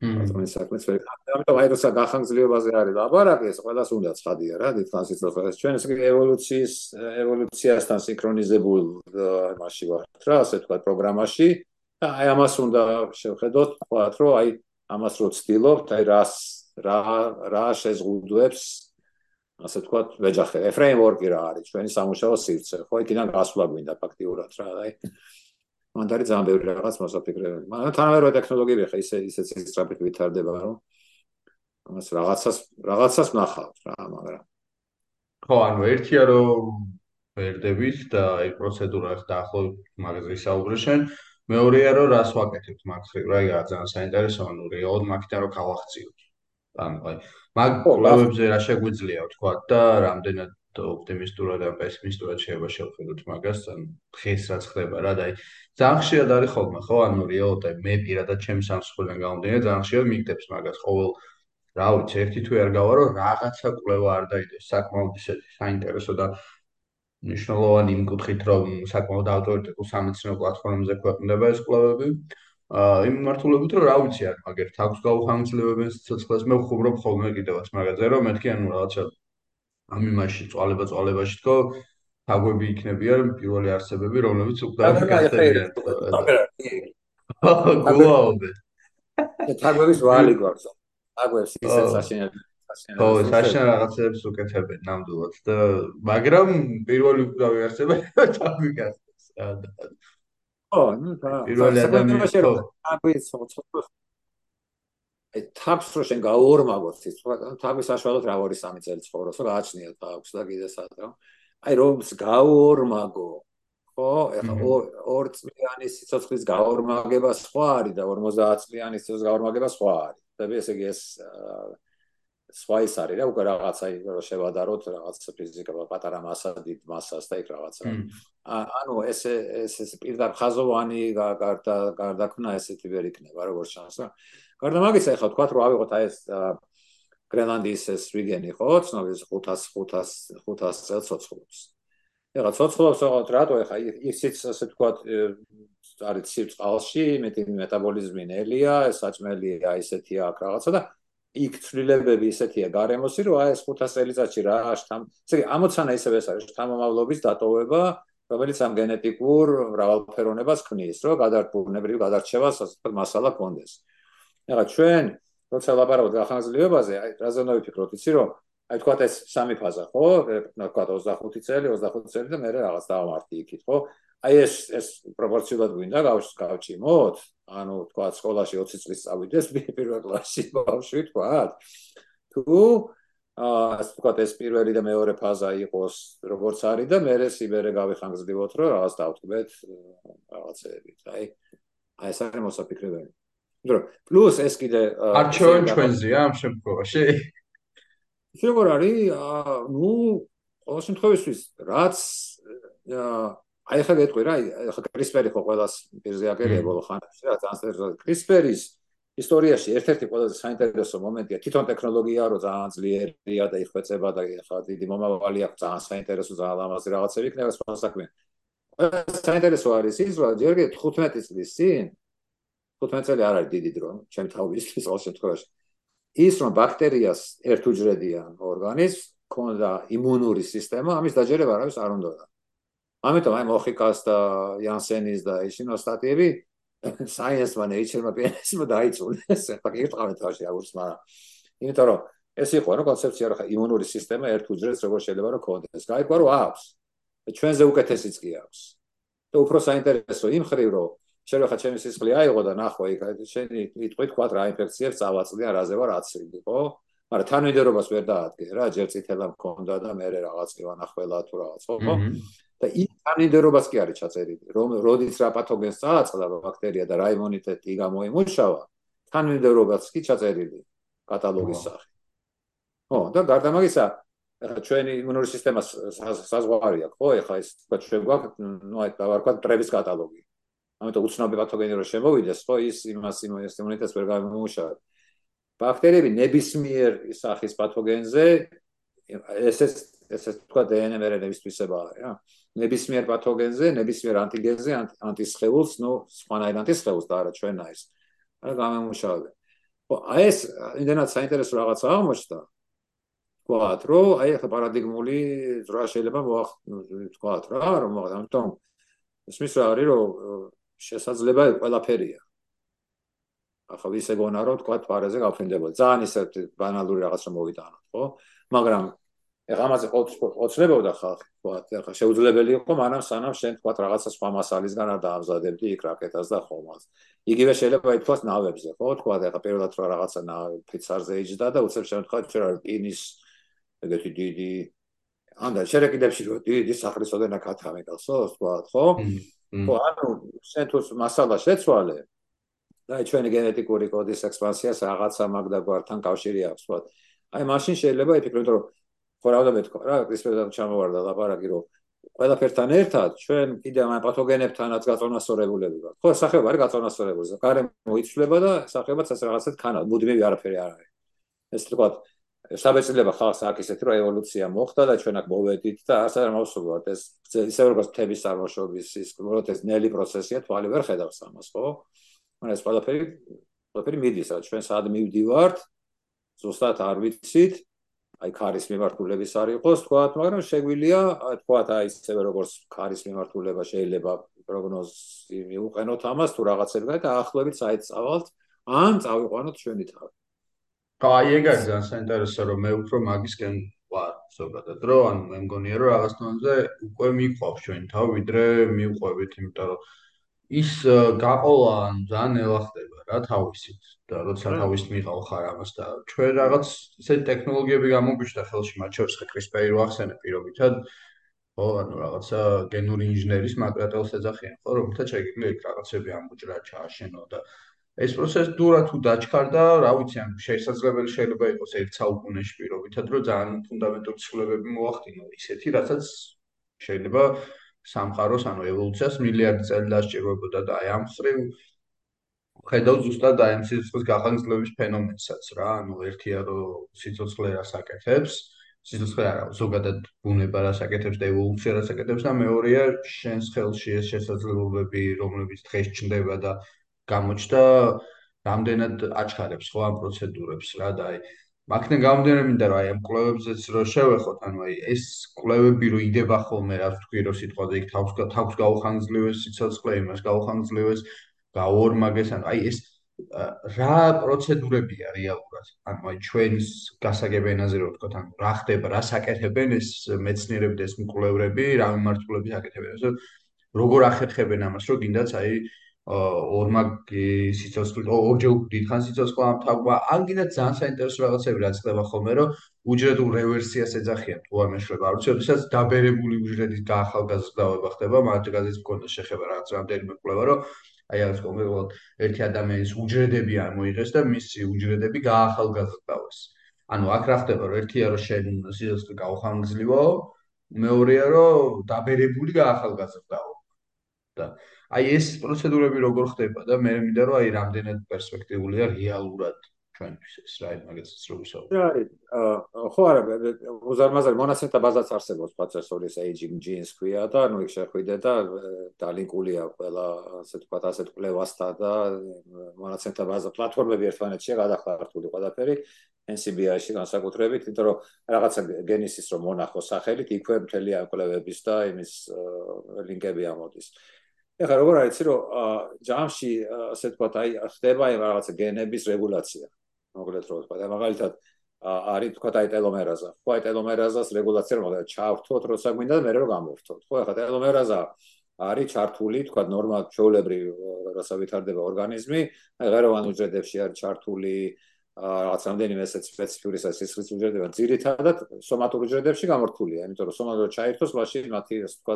ამ საქმეს ვერ ამიტომ აი როცა გახანგრძლივებაზე არის ლაბორატორია ეს ყველას უნდა ცხადია რა დიფრენციის პროცესი ჩვენ ევოლუციის ევოლუციასთან სინქრონიზებულ მასში ვართ რა ასე ვთქვათ პროგრამაში. და აი ამას უნდა შევხედოთ თქვათ რომ აი ამას რო ცდილობთ, აი რას რა რა შეზღუდვებს ასე თქვა ვეჯახე, ფრეიმვორკი რა არის, ჩვენი სამუშაო სივრცე, ხო, იქიდან გასვლა გვინდა ფაქტიურად რა, აი. მანდ არის ძალიან ბევრი რაღაც მოსაფიქრებელი. მაგრამ თანამედროვე ტექნოლოგიები ხა ისე ისე სწრაფით ვითარდება, რომ ამას რაღაცას რაღაცას ნახავთ რა, მაგრამ. ხო, ანუ ერთია რომ ვერდებით და აი პროცედურა დაახლოებით მაგაზე ისაუბრე შენ, მეორეა რომ რას ვაკეთებთ? მაგ ხრივ რა იგივე ძალიან საინტერესო ანუ რეალოდ მაგიდან რომ გავახციოთ ანუ აი მაგ კვლევებზე რა შეგვიძლია ვთქვა და რამდენად ოპტიმისტურად ან პესიმისტურად შეიძლება შევხედოთ მაგას ან დღეს რაც ხდება რა და აი ძალიან ხშირად არის ხოლმე ხო? ანუ რეალოდ აი მე პირადად ჩემს სამსხვილიდან გამომდინარე ძალიან ხშირად მიგდებს მაგას ყოველ რა ვიცი ერთი თვე არ გავა რომ რაღაცა კვლევა არ დაიდეს საკმაოდ ისეთი საინტერესო და მნიშვნელოვანი იმ კუთხით, რომ საკმაოდ ავტორიტეტულ სამეცნიერო პლატფორმებზე ქვეყნდება ეს კვლევები. აა იმ მართულობით, რომ რა ვიცი, არ მაგერთ აქვს გაუხანგრძლივებენ სიცოცხლეს, მე ვხუბრობ ხოლმე კიდევაც მაგაზე, რომ მეთქი ანუ რაღაცა ამ იმაში წვალება წვალებაში თქო თაგვები იქნებიან პირველი არსებები, რომლებიც უკვე გასწრებიან. *laughs* გულაობე. თაგვების ვალი გვაქვს. თაგვებს ისე საშინელი ხო, საშენ რაღაცებს უკეთებენ ნამდვილად და მაგრამ პირველი უკრავი არსება *laughs* თავი გასწეს რა და ხო, ნუ და პირველი ადამიანი ხო. აბის აი თავს რო შენ გაორმაგოთ ის თამი საშუალოდ რა 2-3 წელი ცხოვრობს რა გააჩნია თავს და კიდე სადრო აი რომს გაორმაგო ხო ეხა 2 წლიანი სიცოცხლის გაორმაგება სხვა არის და 50 წლიანი სიცოცხლის გაორმაგება სხვა არის. ხდები ესე იგი ეს აა სხვა ის არის რა უკვე რაღაცა რო შევადაროთ რაღაც ფიზიკა პატარა მასა დიდ მასას და იქ რაღაცა. ანუ ეს ეს ეს პირდაპირ ხაზოვანი გარდა გარდაქმნა ესეთი ვერ იქნება როგორც ჩანს რა. გარდა მაგისა ეხლა თქვა რომ ავიღოთ აი ეს გრენლანდიის ეს რეგიონი ხო ცნობილი 500 500 500 წელს ცოცხლობს. ეხლა ცოცხლობს რაღაც რატო ეხლა ისიც ასე თქვა არის ცივწყალში, მეტი მეტაბოლიზმი ნელია, საჭმელია, ისეთია აქ რაღაცა და იქ ცვლილებები ისეთია გარემოსი, რომ აი ეს 500 წელიწადში რა შთამ, ესე იგი ამოცანა ისევ ეს არის შთამომავლობის დატოვება, რომელიც ამ გენეტიკურ მრავალფეროვნებას ქმნის, რომ გადარბუნებრივ გადარჩევას ასე ვთქვათ მასალა კონდეს. ეხლა ჩვენ როცა ლაპარაკობთ ახალგაზრდებაზე, აი რაზე უნდა ვიფიქროთ, იცი რომ აი თქვა ეს სამი ფაზა, ხო? თქვა 25 წელი, 25 წელი და მე რაღაც დავამართი იქით, ხო? აი ეს ეს პროპორციულად გვინდა გავჭიმოთ? ანუ თქვა სკოლაში 20 წლის წავიდეს პირველ კლასში ბავშვი თქვა? თუ აა თქვა ეს პირველი და მეორე ფაზა იყოს როგორც არის და მე სიბერე გავიხანგრძლივოთ რომ რაღაც დავთქვეთ რაღაცეებით. აი აი ეს არის მოსაფიქრებელი. მაგრამ პლუს ეს კიდე არჩევენ ჩვენზეა ამ შემთხვევაში? როგორ არის? აა ნუ ყოველ შემთხვევაში რაც აა აი ხა გეტყვი რა, ხა კრისპერი ხო ყოველას პირზე აკერია ბოლო ხანაში რა, ძალიან კრისპერის ისტორიაში ერთ-ერთი ყველაზე საინტერესო მომენტია თვითონ ტექნოლოგია, რომ ძალიან ძლიერია და იხვეწება და ხა დიდი მომავალი აქვს, ძალიან საინტერესო, ძალიან ლამაზი რაღაცები იქნება სხვა საქმე. საინტერესო არის ის, რომ ჯერ 15 წლის წინ 15 წელი არ არის დიდი დრო, ჩემი თავისთვის ყოველ შემთხვევაში. ის რომ ბაქტერიას ერთუჯრედიან ორგანიზმს ქონდა იმუნური სისტემა, ამის დაჯერება არავის არ უნდოდა. ამიტომ აი მოხიკას და იანსენის და ისინო სტატიები science-მა nature-მა პიენესმა დაიწუნეს ახლა ერთყავენ თავში აგურს მაგრამ იმიტომ რომ ეს იყო რა კონცეფცია რა იმუნური სისტემა ერთ უჯრედს როგორ შეიძლება რომ კონდეს გაიგო რომ აქვს. ჩვენზე უკეთესიც კი აქვს. და უფრო საინტერესო იმ ხრივ რომ შეიძლება ხა ჩემი სისხლი აიღო და ნახო იქ შენი იტყვი თქვა რა ინფექციებს წავაწდიან რაზე ვარ აცილი ხო? მაგრამ თანმიმდევრობას ვერ დაადგე რა ჯერ წითელა მქონდა და მე რაღაც კი ვანახველა თუ რაღაც ხო? და იქ თანმიმდევრობას კი არის ჩაწერილი. რომ როდის რა პათოგენს წააწყდა ბაქტერია და რა იმუნიტეტი გამოიმუშავა თანმიმდევრობას კი ჩაწერილი კატალოგის სახით ხო და გარდა მაგისა ჩვენი იმუნური სისტემა საზღვარია ხო? ეხლა ეს თქვა ჩვენ გვაქვს ნუ აი დავარქვა ტრების კატალოგი. ამიტომ უცნობი პათოგენი რო შემოვიდეს ხო ის იმას იმუნიტეტს ვერ გამომუშავებს ბაქტერიები ნებისმიერ სახის პათოგენზე ესეც ესე თქვა დნმ-ების თვისებაა რა ნებისმიერ პათოგენზე, ნებისმიერ ანტიგენზე, ანტისხეულს, ნუ სხვანაირ ანტისხეულს და არა ჩვენაირს. არა გამომუშავებენ. ხო, აი ეს იმდენად საინტერესო რაღაცა აღმოჩნდა. თქვათ, რომ აი ახლა პარადიგმული ძრა შეიძლება თქვათ რა, რომ ამიტომ ისმის რა არის, რომ შესაძლება ყველაფერია. ახლა ვისე გონა რომ თქვათ პარეზე გავფრინდებოდი. ძალიან ისე ბანალური რაღაც რომ მოვიტანოთ, ხო? მაგრამ ეხლა ამაზე ყოველთვის ოცნებობდა ხალხი, თქვათ, ეხლა შეუძლებელი იყო მანამ სანამ შენ თქვათ რაღაცა სხვა მასალისგან არ დაამზადებდი იქ რაკეტას და ხომალდს. იგივე შეიძლება ითქვას ნავებზე, ხო, თქვათ, ეხლა პირველად რა რაღაცა ფიცარზე იჯდა და უცებ შემთხვევაში თქვა რა რკინის ეგეთი დიდი ანდა შერეკიდებში რო დიდი სახლისოდან აქ ათამეკავსო, თქვათ, ხო? ხო, ანუ შენ თუ მასალა შეცვალე და ჩვენი გენეტიკური კოდის ექსპანსიას რაღაცა მაგ და გვართან კავშირი აქვს, თქვათ. აი მაშინ შეიძლება იფიქროთ, რომ ხო რა უნდა მეთქვა? რა კრისპერთან ჩამოვარდა ლაპარაკი რომ ყველაფერთან ერთად ჩვენ კიდე ამ პათოგენებთანაც გაწონასწორებულები ვართ. ხო სახეობა არის გაწონასწორებული. გარემო მოიცვლება და სახეობაც ასე რაღაცად ქანა მუდმივი არაფერი არ არის. ეს თქვა საბეჭდილება ხალხს აქ ისეთი რომ ევოლუცია მოხდა და ჩვენ აქ მოვედით და ასე არ მოვსულვართ ეს ისე როგორც თების წარმოშობის ის როგორც ეს ნელი პროცესია თვალი ვერ ხედავს ამას ხო? მაგრამ ეს ყველაფერი ყველაფერი მიდის რა. ჩვენ სად მივდივართ ზუსტად არ ვიცით აი ქარის მიმართულების არ იყოს თქვა, მაგრამ შეგვიძლია თქვა აი ისევე როგორც ქარის მიმართულება შეიძლება პროგნოზი მიუყენოთ ამას თუ რაღაცებგან და ახლობით საერთოდ ან წავიყვანოთ ჩვენი თავი. აი ეგ არის ძალიან საინტერესო რომ მე უფრო მაგისკენ ვარ ზოგადად რო ანუ მე მგონია რომ რაღაც თონზე უკვე მიყვავს ჩვენი თავი ვიდრე მიყვებით იმიტომ რომ ის გაყოლა ძალიან ნელა ხდება რა თავისით და როცა თავის მიყავ ხარ ამას და ჩვენ რაღაც ესეთი ტექნოლოგიები გამოგვიშთა ხელში მათ შორის CRISPR-ი ვახსენე პირობითად ხო ანუ რაღაცა გენური ინჟინერის მაგრატელს ეძახიან ხო რომელთაც შეიძლება იქ რაღაცები ამოჭრა ჩააშენო და ეს პროცედურა თუ დაჩქარდა რა ვიცი ან შესაძლებელი შეიძლება იყოს ერთ საუკუნეში პირობითად რომ ძალიან ფუნდამენტური ცვლილებები მოახდინო ისეთი რასაც შეიძლება სამყაროს ანუ ევოლუციას მილიარდი წელი დასჭიროებოდა და აი ამ ხრივ ხედავ ზუსტად დაემცის გახანგრძლივების ფენომენსაც რა, ანუ ერთია რომ სიცოცხლე რას აკეთებს, სიცოცხლე არა ზოგადად ბუნება რას აკეთებს და ევოლუცია რას აკეთებს და მეორეა შენს ხელში ეს შესაძლებლობები რომლებიც დღეს ჩნდება და გამოჩნდა რამდენად აჩქარებს ხო ამ პროცედურებს რა და აი მაგნე გამოდერე მინდა რომ აი ამ კვლევებზეც რო შევეხოთ ანუ აი ეს კვლევები რო იდება ხოლმე რა თქვი რომ სიტყვაზე იქ თავს თავს გაუხანგძლივეს სიცოცხლე იმას გაუხანგძლივეს გაორმაგეს ანუ აი ეს რა პროცედურებია რეალურად? ანუ აი ჩვენს გასაგებენაზე რო ვთქოთ, ანუ რა ხდება, რა საკეთებენ ეს მეცნიერები და ეს მკვლევრები, რა მიმართულებით აკეთებენ? ასე როგორ ახერხებენ ამას, რომ გინდაც აი ორმაგი სიცოცხლე, ორჯერ დიდხან სიცოცხლე ამ თავმა, ან გინდაც ძალიან საინტერესო რაღაცები რაც ხდება ხოლმე, რომ უჯრედულ რევერსიას ეძახიან თუ არ მეშრება. არ ვიცი, როდესაც დაბერებული უჯრედის გაახალგაზრდავება ხდება, მაგალითად მქონდა შეხება რაღაც რამდენიმე კვლევა, რომ აი ეს კონკრეტულად ერთი ადამიანის უჯრედები არ მოიღეს და მისი უჯრედები გაახალგაზრდავეს. ანუ აქ რა ხდება, რომ ერთია რომ შენ სიცოცხლე გაუხანგრძლივო, მეორეა რომ დაბერებული გაახალგაზრდაო. და აი ეს პროცედურები როგორ ხდება და მე მინდა რომ აი რამდენად პერსპექტიულია რეალურად ჩვენთვის ეს რა მაგასაც რო ვისაუბრე. რა არის? ხო არა, უზარმაზარი მონაცემთა ბაზაც არსებობს პროცესორის aging genes ქვია და ნუ იქ შეხვიდე და დალინკულია ყველა ასე ვთქვათ ასეთ კვლევასთან და მონაცემთა ბაზა პლატფორმები ერთმანეთშია გადახართული ყველაფერი NCBI-ში განსაკუთრებით, იმიტომ რომ რაღაცა გენისის რომ მონახო სახელით იქვე მთელი ამ კვლევების და იმის ლინკები ამოდის. ეხლა როგორ არის იცი რომ ჯამში ასე ვთქვათ აი ხდება აი რაღაცა გენების რეგულაცია. მოკლედ რო ვთქვა და მაგალითად არის თქვა აი ტელომერაზა. ხო აი ტელომერაზას რეგულაცია მაგალითად ჩავრთოთ როცა გვინდა და მე რო გამორთოთ. ხო ახლა ტელომერაზა არის ჩართული თქვა ნორმალ ჩოულებრივ როცა ვითარდება ორგანიზმი, აი ღეროვან უჯრედებში არის ჩართული რაღაც რამდენიმე ესეც სპეციფიური სისხლის უჯრედები, ძირითადად სომატურ უჯრედებში გამორთულია, იმიტომ რომ სომატურ ჩაირთოს, მაშინ მათი ასე თქვა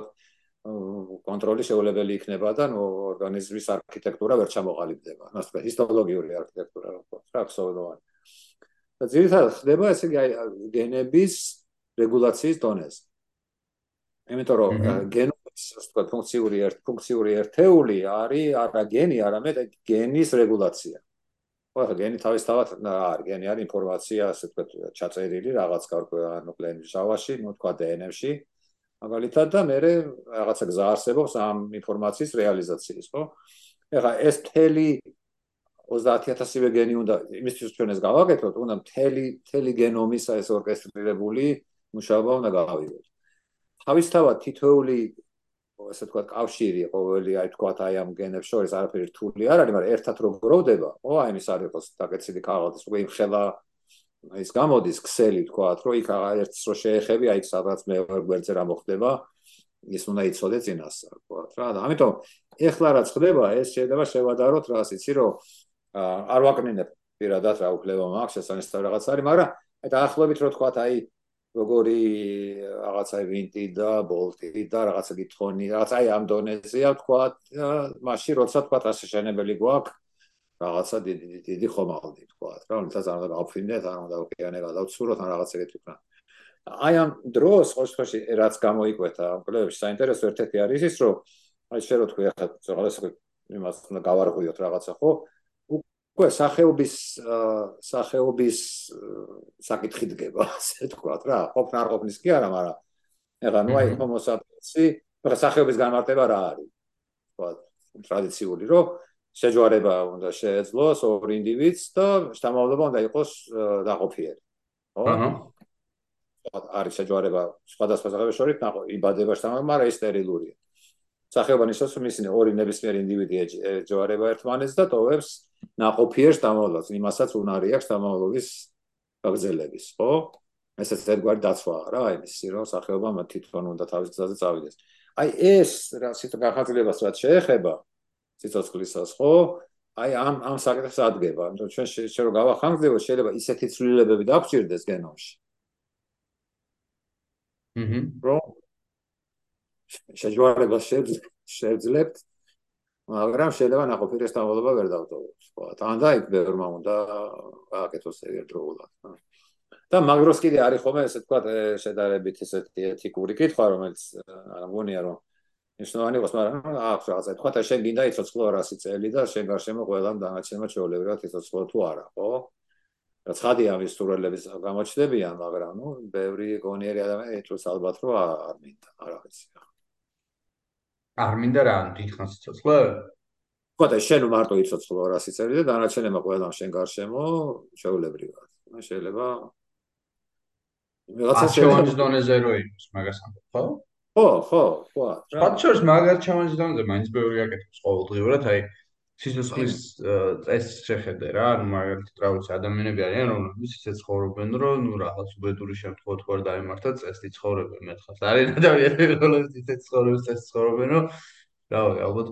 კონტროლი შეუძლებელი იქნება და ნუ ორგანიზმის არქიტექტურა ვერ ჩამოყალიბდება. ასე ვთქვათ, ჰისტოლოგიური არქიტექტურა რა თქმა უნდა, ფსიქოლოგიური. და ძირითადად ხდება ესე იგი გენების რეგულაციის დონეზე. იმიტომ რომ გენომის ასე ვთქვათ, ფუნქციური ერთ ფუნქციური ერთეული არის არა გენი, არამედ გენის რეგულაცია. ყველა გენი თავისთავად არის გენი არის ინფორმაცია ასე ვთქვათ ჩაწერილი რაღაც გარკვეულ ნუკლეინის ჟავაში, ნუ თქვა დნმ-ში. მაგალითად და მე რაღაცა გზა არსებობს ამ ინფორმაციის რეალიზაციის, ხო? ეხლა ეს მთელი 30000-ივე გენი უნდა იმისთვის ჩვენ ეს გავაკეთოთ, უნდა მთელი მთელი გენომის ეს ორკესტრირებული მუშაობა უნდა გავავიოთ. თავისთავად თითოეული ასე თქვა კავშირი ყოველი აი თქვა აი ამ გენებს შორის არაფერი რთული არ არის, მაგრამ ერთად რო გროვდება, ხო, აი ეს არის ხო დაკეცილი ქაღალდის უკვე იმხელა ის გამოდის ქსელი თქვათ, რომ იქ ერთს რო შეეხები, აი სადაც მე გვერდზე რა მოხდება, ის უნდა იცოდე წინასწარ, თქვათ რა. და ამიტომ ეხლა რაც ხდება, ეს შეიძლება შევადაროთ რა, იცი რომ არ ვაკნინებ პირადად რა უკლება მაქვს, შესაძლოა რაღაც არის, მაგრამ აი დაახლოებით რო თქვათ, აი როგორი რაღაცა ვინტი და ბოლტი და რაღაცა გითხონი, რაღაც აი ამ დონეზეა თქვათ, მაშინ როცა თქვათ ასე შენებელი გვაქვს რაღაცა დიდი დიდი ხომალდი თქვა რა თუმცა არ უნდა გავფრინდეთ არ უნდა ოკეანე გადავცუროთ ან რაღაც ეგეთი ვქნა აი ამ დროს ხო შემთხვევაში რაც გამოიკვეთა კლუბში საინტერესო ერთ-ერთი არის ის რომ აი შე რო თქვი ახლა რაღაც იმას უნდა გავარღვიოთ რაღაცა ხო? უკვე სახეობის სახეობის საკითხი დგება *laughs* ასე თქვა რა. ყოფნა არ ყოფნის კი არა მაგრამ ეხლა ნუ აი homo sapiens-ი სახეობის განმარტება რა არის? თქვა ტრადიციული რომ შეჯვარება უნდა შეეძლოს ორ ინდივიდს და შთამომავლობა უნდა იყოს დაყოფიერი. ხო? აჰა. არის შეჯვარება სხვადასხვა სახეობის შორის, იბადება შთამომავლობა, მაგრამ ის სტერილურია. სახეობა ნიშნავს, ისინი ორი ნებისმიერი ინდივიდი ეჯვარება ერთმანეთს და ტოვებს ნაყოფიერ შთამომავლობას, იმასაც უნარი აქვს შთამომავლობის გაგზელების, ხო? ესეც ერთგვარი დაცვაა რა, იმის, რომ სახეობა თვითონ უნდა თავის გზაზე წავიდეს. აი ეს რა სიტყვა გახაზრებას რაც შეეხება, ციცოცხლისას ხო? აი ამ ამ საკითხს ადგენა, ანუ ჩვენ შეიძლება რომ გავახანგრდევო, შეიძლება ისეთი ცვლილებები დაგჭირდეს გენომში. აჰა. რო შეჯვარება შეძლებთ, მაგრამ შეიძლება ნაყოფიერის დამოლობა ვერ დავტოვოთ, ხო? თან და იქ ბევრმა უნდა გააკეთოს ერთდროულად. და მაგროს კიდე არის ხოლმე ესე თქვა შედარებით ესეთი ეთიკური კითხვა, რომელიც არ მგონია რომ ნიშნავენ იყოს, მაგრამ აქვს რაღაცა. თქვა და შენ გინდა იცოცხლო 100 წელი და შენ გარშემო ყველამ დანარჩენმა ჩაოლებრა იცოცხლო თუ არა, ხო? ცხადია ამის სურვილების გამოჩნდებიან, მაგრამ ნუ ბევრი გონიერი ადამიანი ეთოს ალბათ რომ არ მინდა, არ ვიცი. არ მინდა რა, დიდხანს ცოცხლე? ხო და შენ მარტო იცოცხლო რა სიცერი და დანარჩენებმა ყველა შენ გარშემო შეიძლება ვიღაცა შეიძლება დონეზე რო იყოს, მაგას ამბობ, ხო? ხო, ხო, ხო. ფაქტორს მაგარ ჩამონჯ დონეზე მაინც ბევრი აკეთებს ყოველდღიურად, აი სიცოცხლის წესს შეხედე რა, ანუ მაგალითად რა ვიცი, ადამიანები არიან, რომლებიც ისე ცხოვრობენ, რომ ნუ რაღაც უბედური შემთხვევა თუ არ დაემართათ, წესი ცხოვრობენ მეთხას. არის ადამიანები, რომლებიც ისე ცხოვრობენ, წესი ცხოვრობენ, რომ რა ვიცი, ალბათ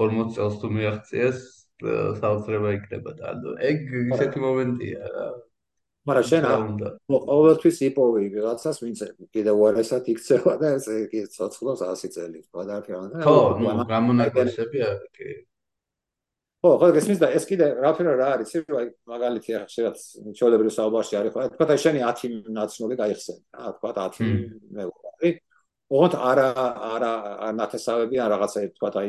40 წელს თუ მიაღწიეს, საოცრება იქნება და ანუ ეგ ისეთი მომენტია რა. მაგრამ შენ ყოველთვის იპოვი ვიღაცას, ვინც კიდევ უარესად იქცევა და ეს კი ცოცხლობს 100 წელი. რა. ხო, ნუ გამონაკლისები კი. ხო, ხო, გესმის და ეს კიდე რაფერა რა არის, აი მაგალითი ახლა შეიძლება ჩოლებრივ საუბარში არის, ხო, თქვა და შენი 10 ნაცნული გაიხსენ, რა, თქვა 10 მეუღარი. ოღონდ არა არა ნათესავები ან რაღაცა თქვა აი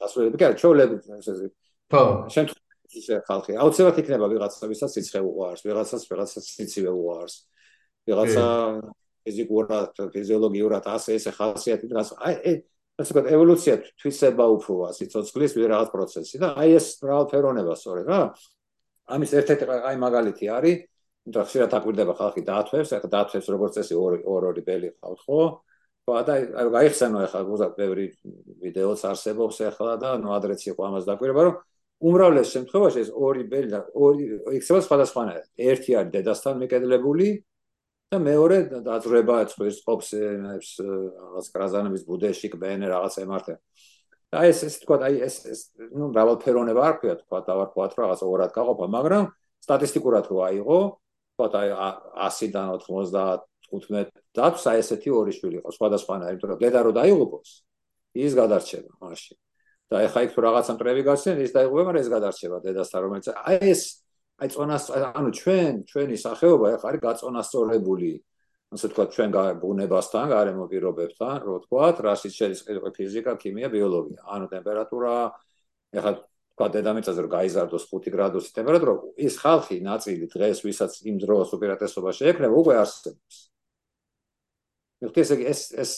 დასრულები, კი, ჩოლები ესე. ხო, შენ ისე ხალხი, აუცილებლად იქნება ვიღაცა, ვისაც სიცხე უყარს, ვიღაცას ვიღაცას სიცივე უყარს. ვიღაცა ფიზიკურად, ფიზიოლოგიურად ასე ესე ხალხიათი დღას. აი ასე ვთქვათ, ევოლუცია თვისება უფროა სიცოცხლის ვიღაც პროცესი და აი ეს მრავალფეროვნება სწორედ რა. ამის ერთ-ერთი აი მაგალითი არის, და ხშირად აკვირდება ხალხი დაათვევს, ახლა დაათვევს როგორც წესი ორი ორი ბელი ყავთ ხო? და აი გაიხსენო ახლა უზად ბევრი ვიდეოც არსებობს ახლა და ნუ ადრეც იყო ამას დაკვირება, რომ უმრავლეს შემთხვევაში ეს ორი ბელი და ორი იქნება სხვადასხვანაირად. ერთი არის დედასთან მიკედლებული, და მეორე დაძრება წვის ყოფს ეს რაღაც კრაზანების ბუდეში კბენ რაღაც ემართე და ეს ეს თქვა აი ეს ეს ნუ მრავალფეროვნება არ ქვია თქვა და ვარ თქვა რაღაც ორად გაყოფა მაგრამ სტატისტიკურად რო აიღო თქვა აი 100-დან 95 დათვს აი ესეთი ორი შვილი იყო სხვადასხვანაირი იმიტომ რომ დედა რო დაიღუპოს ის გადარჩება მაშინ და ეხა იქ თუ რაღაცა მტრევი გასცენ ის დაიღუპება მაგრამ ეს გადარჩება დედასთან რომელიც აი ეს აი წონას ანუ ჩვენ ჩვენი სახეობა ახ არის გაწონასწორებული ასე თქვა ჩვენ ბუნებასთან, გარემო პირობებთან, რო თქვა, რასიც შედის ფიზიკა, ქიმია, ბიოლოგია. ანუ ტემპერატურა ახლა თქვა დედამიწაზე რომ გაიზარდოს 5 გრადუსი ტემპერატურა, ის ხალხი ნაწილი დღეს ვისაც იმ დროს უპირატესობა შეექნება, უკვე არსებობს. ეს ეს ეს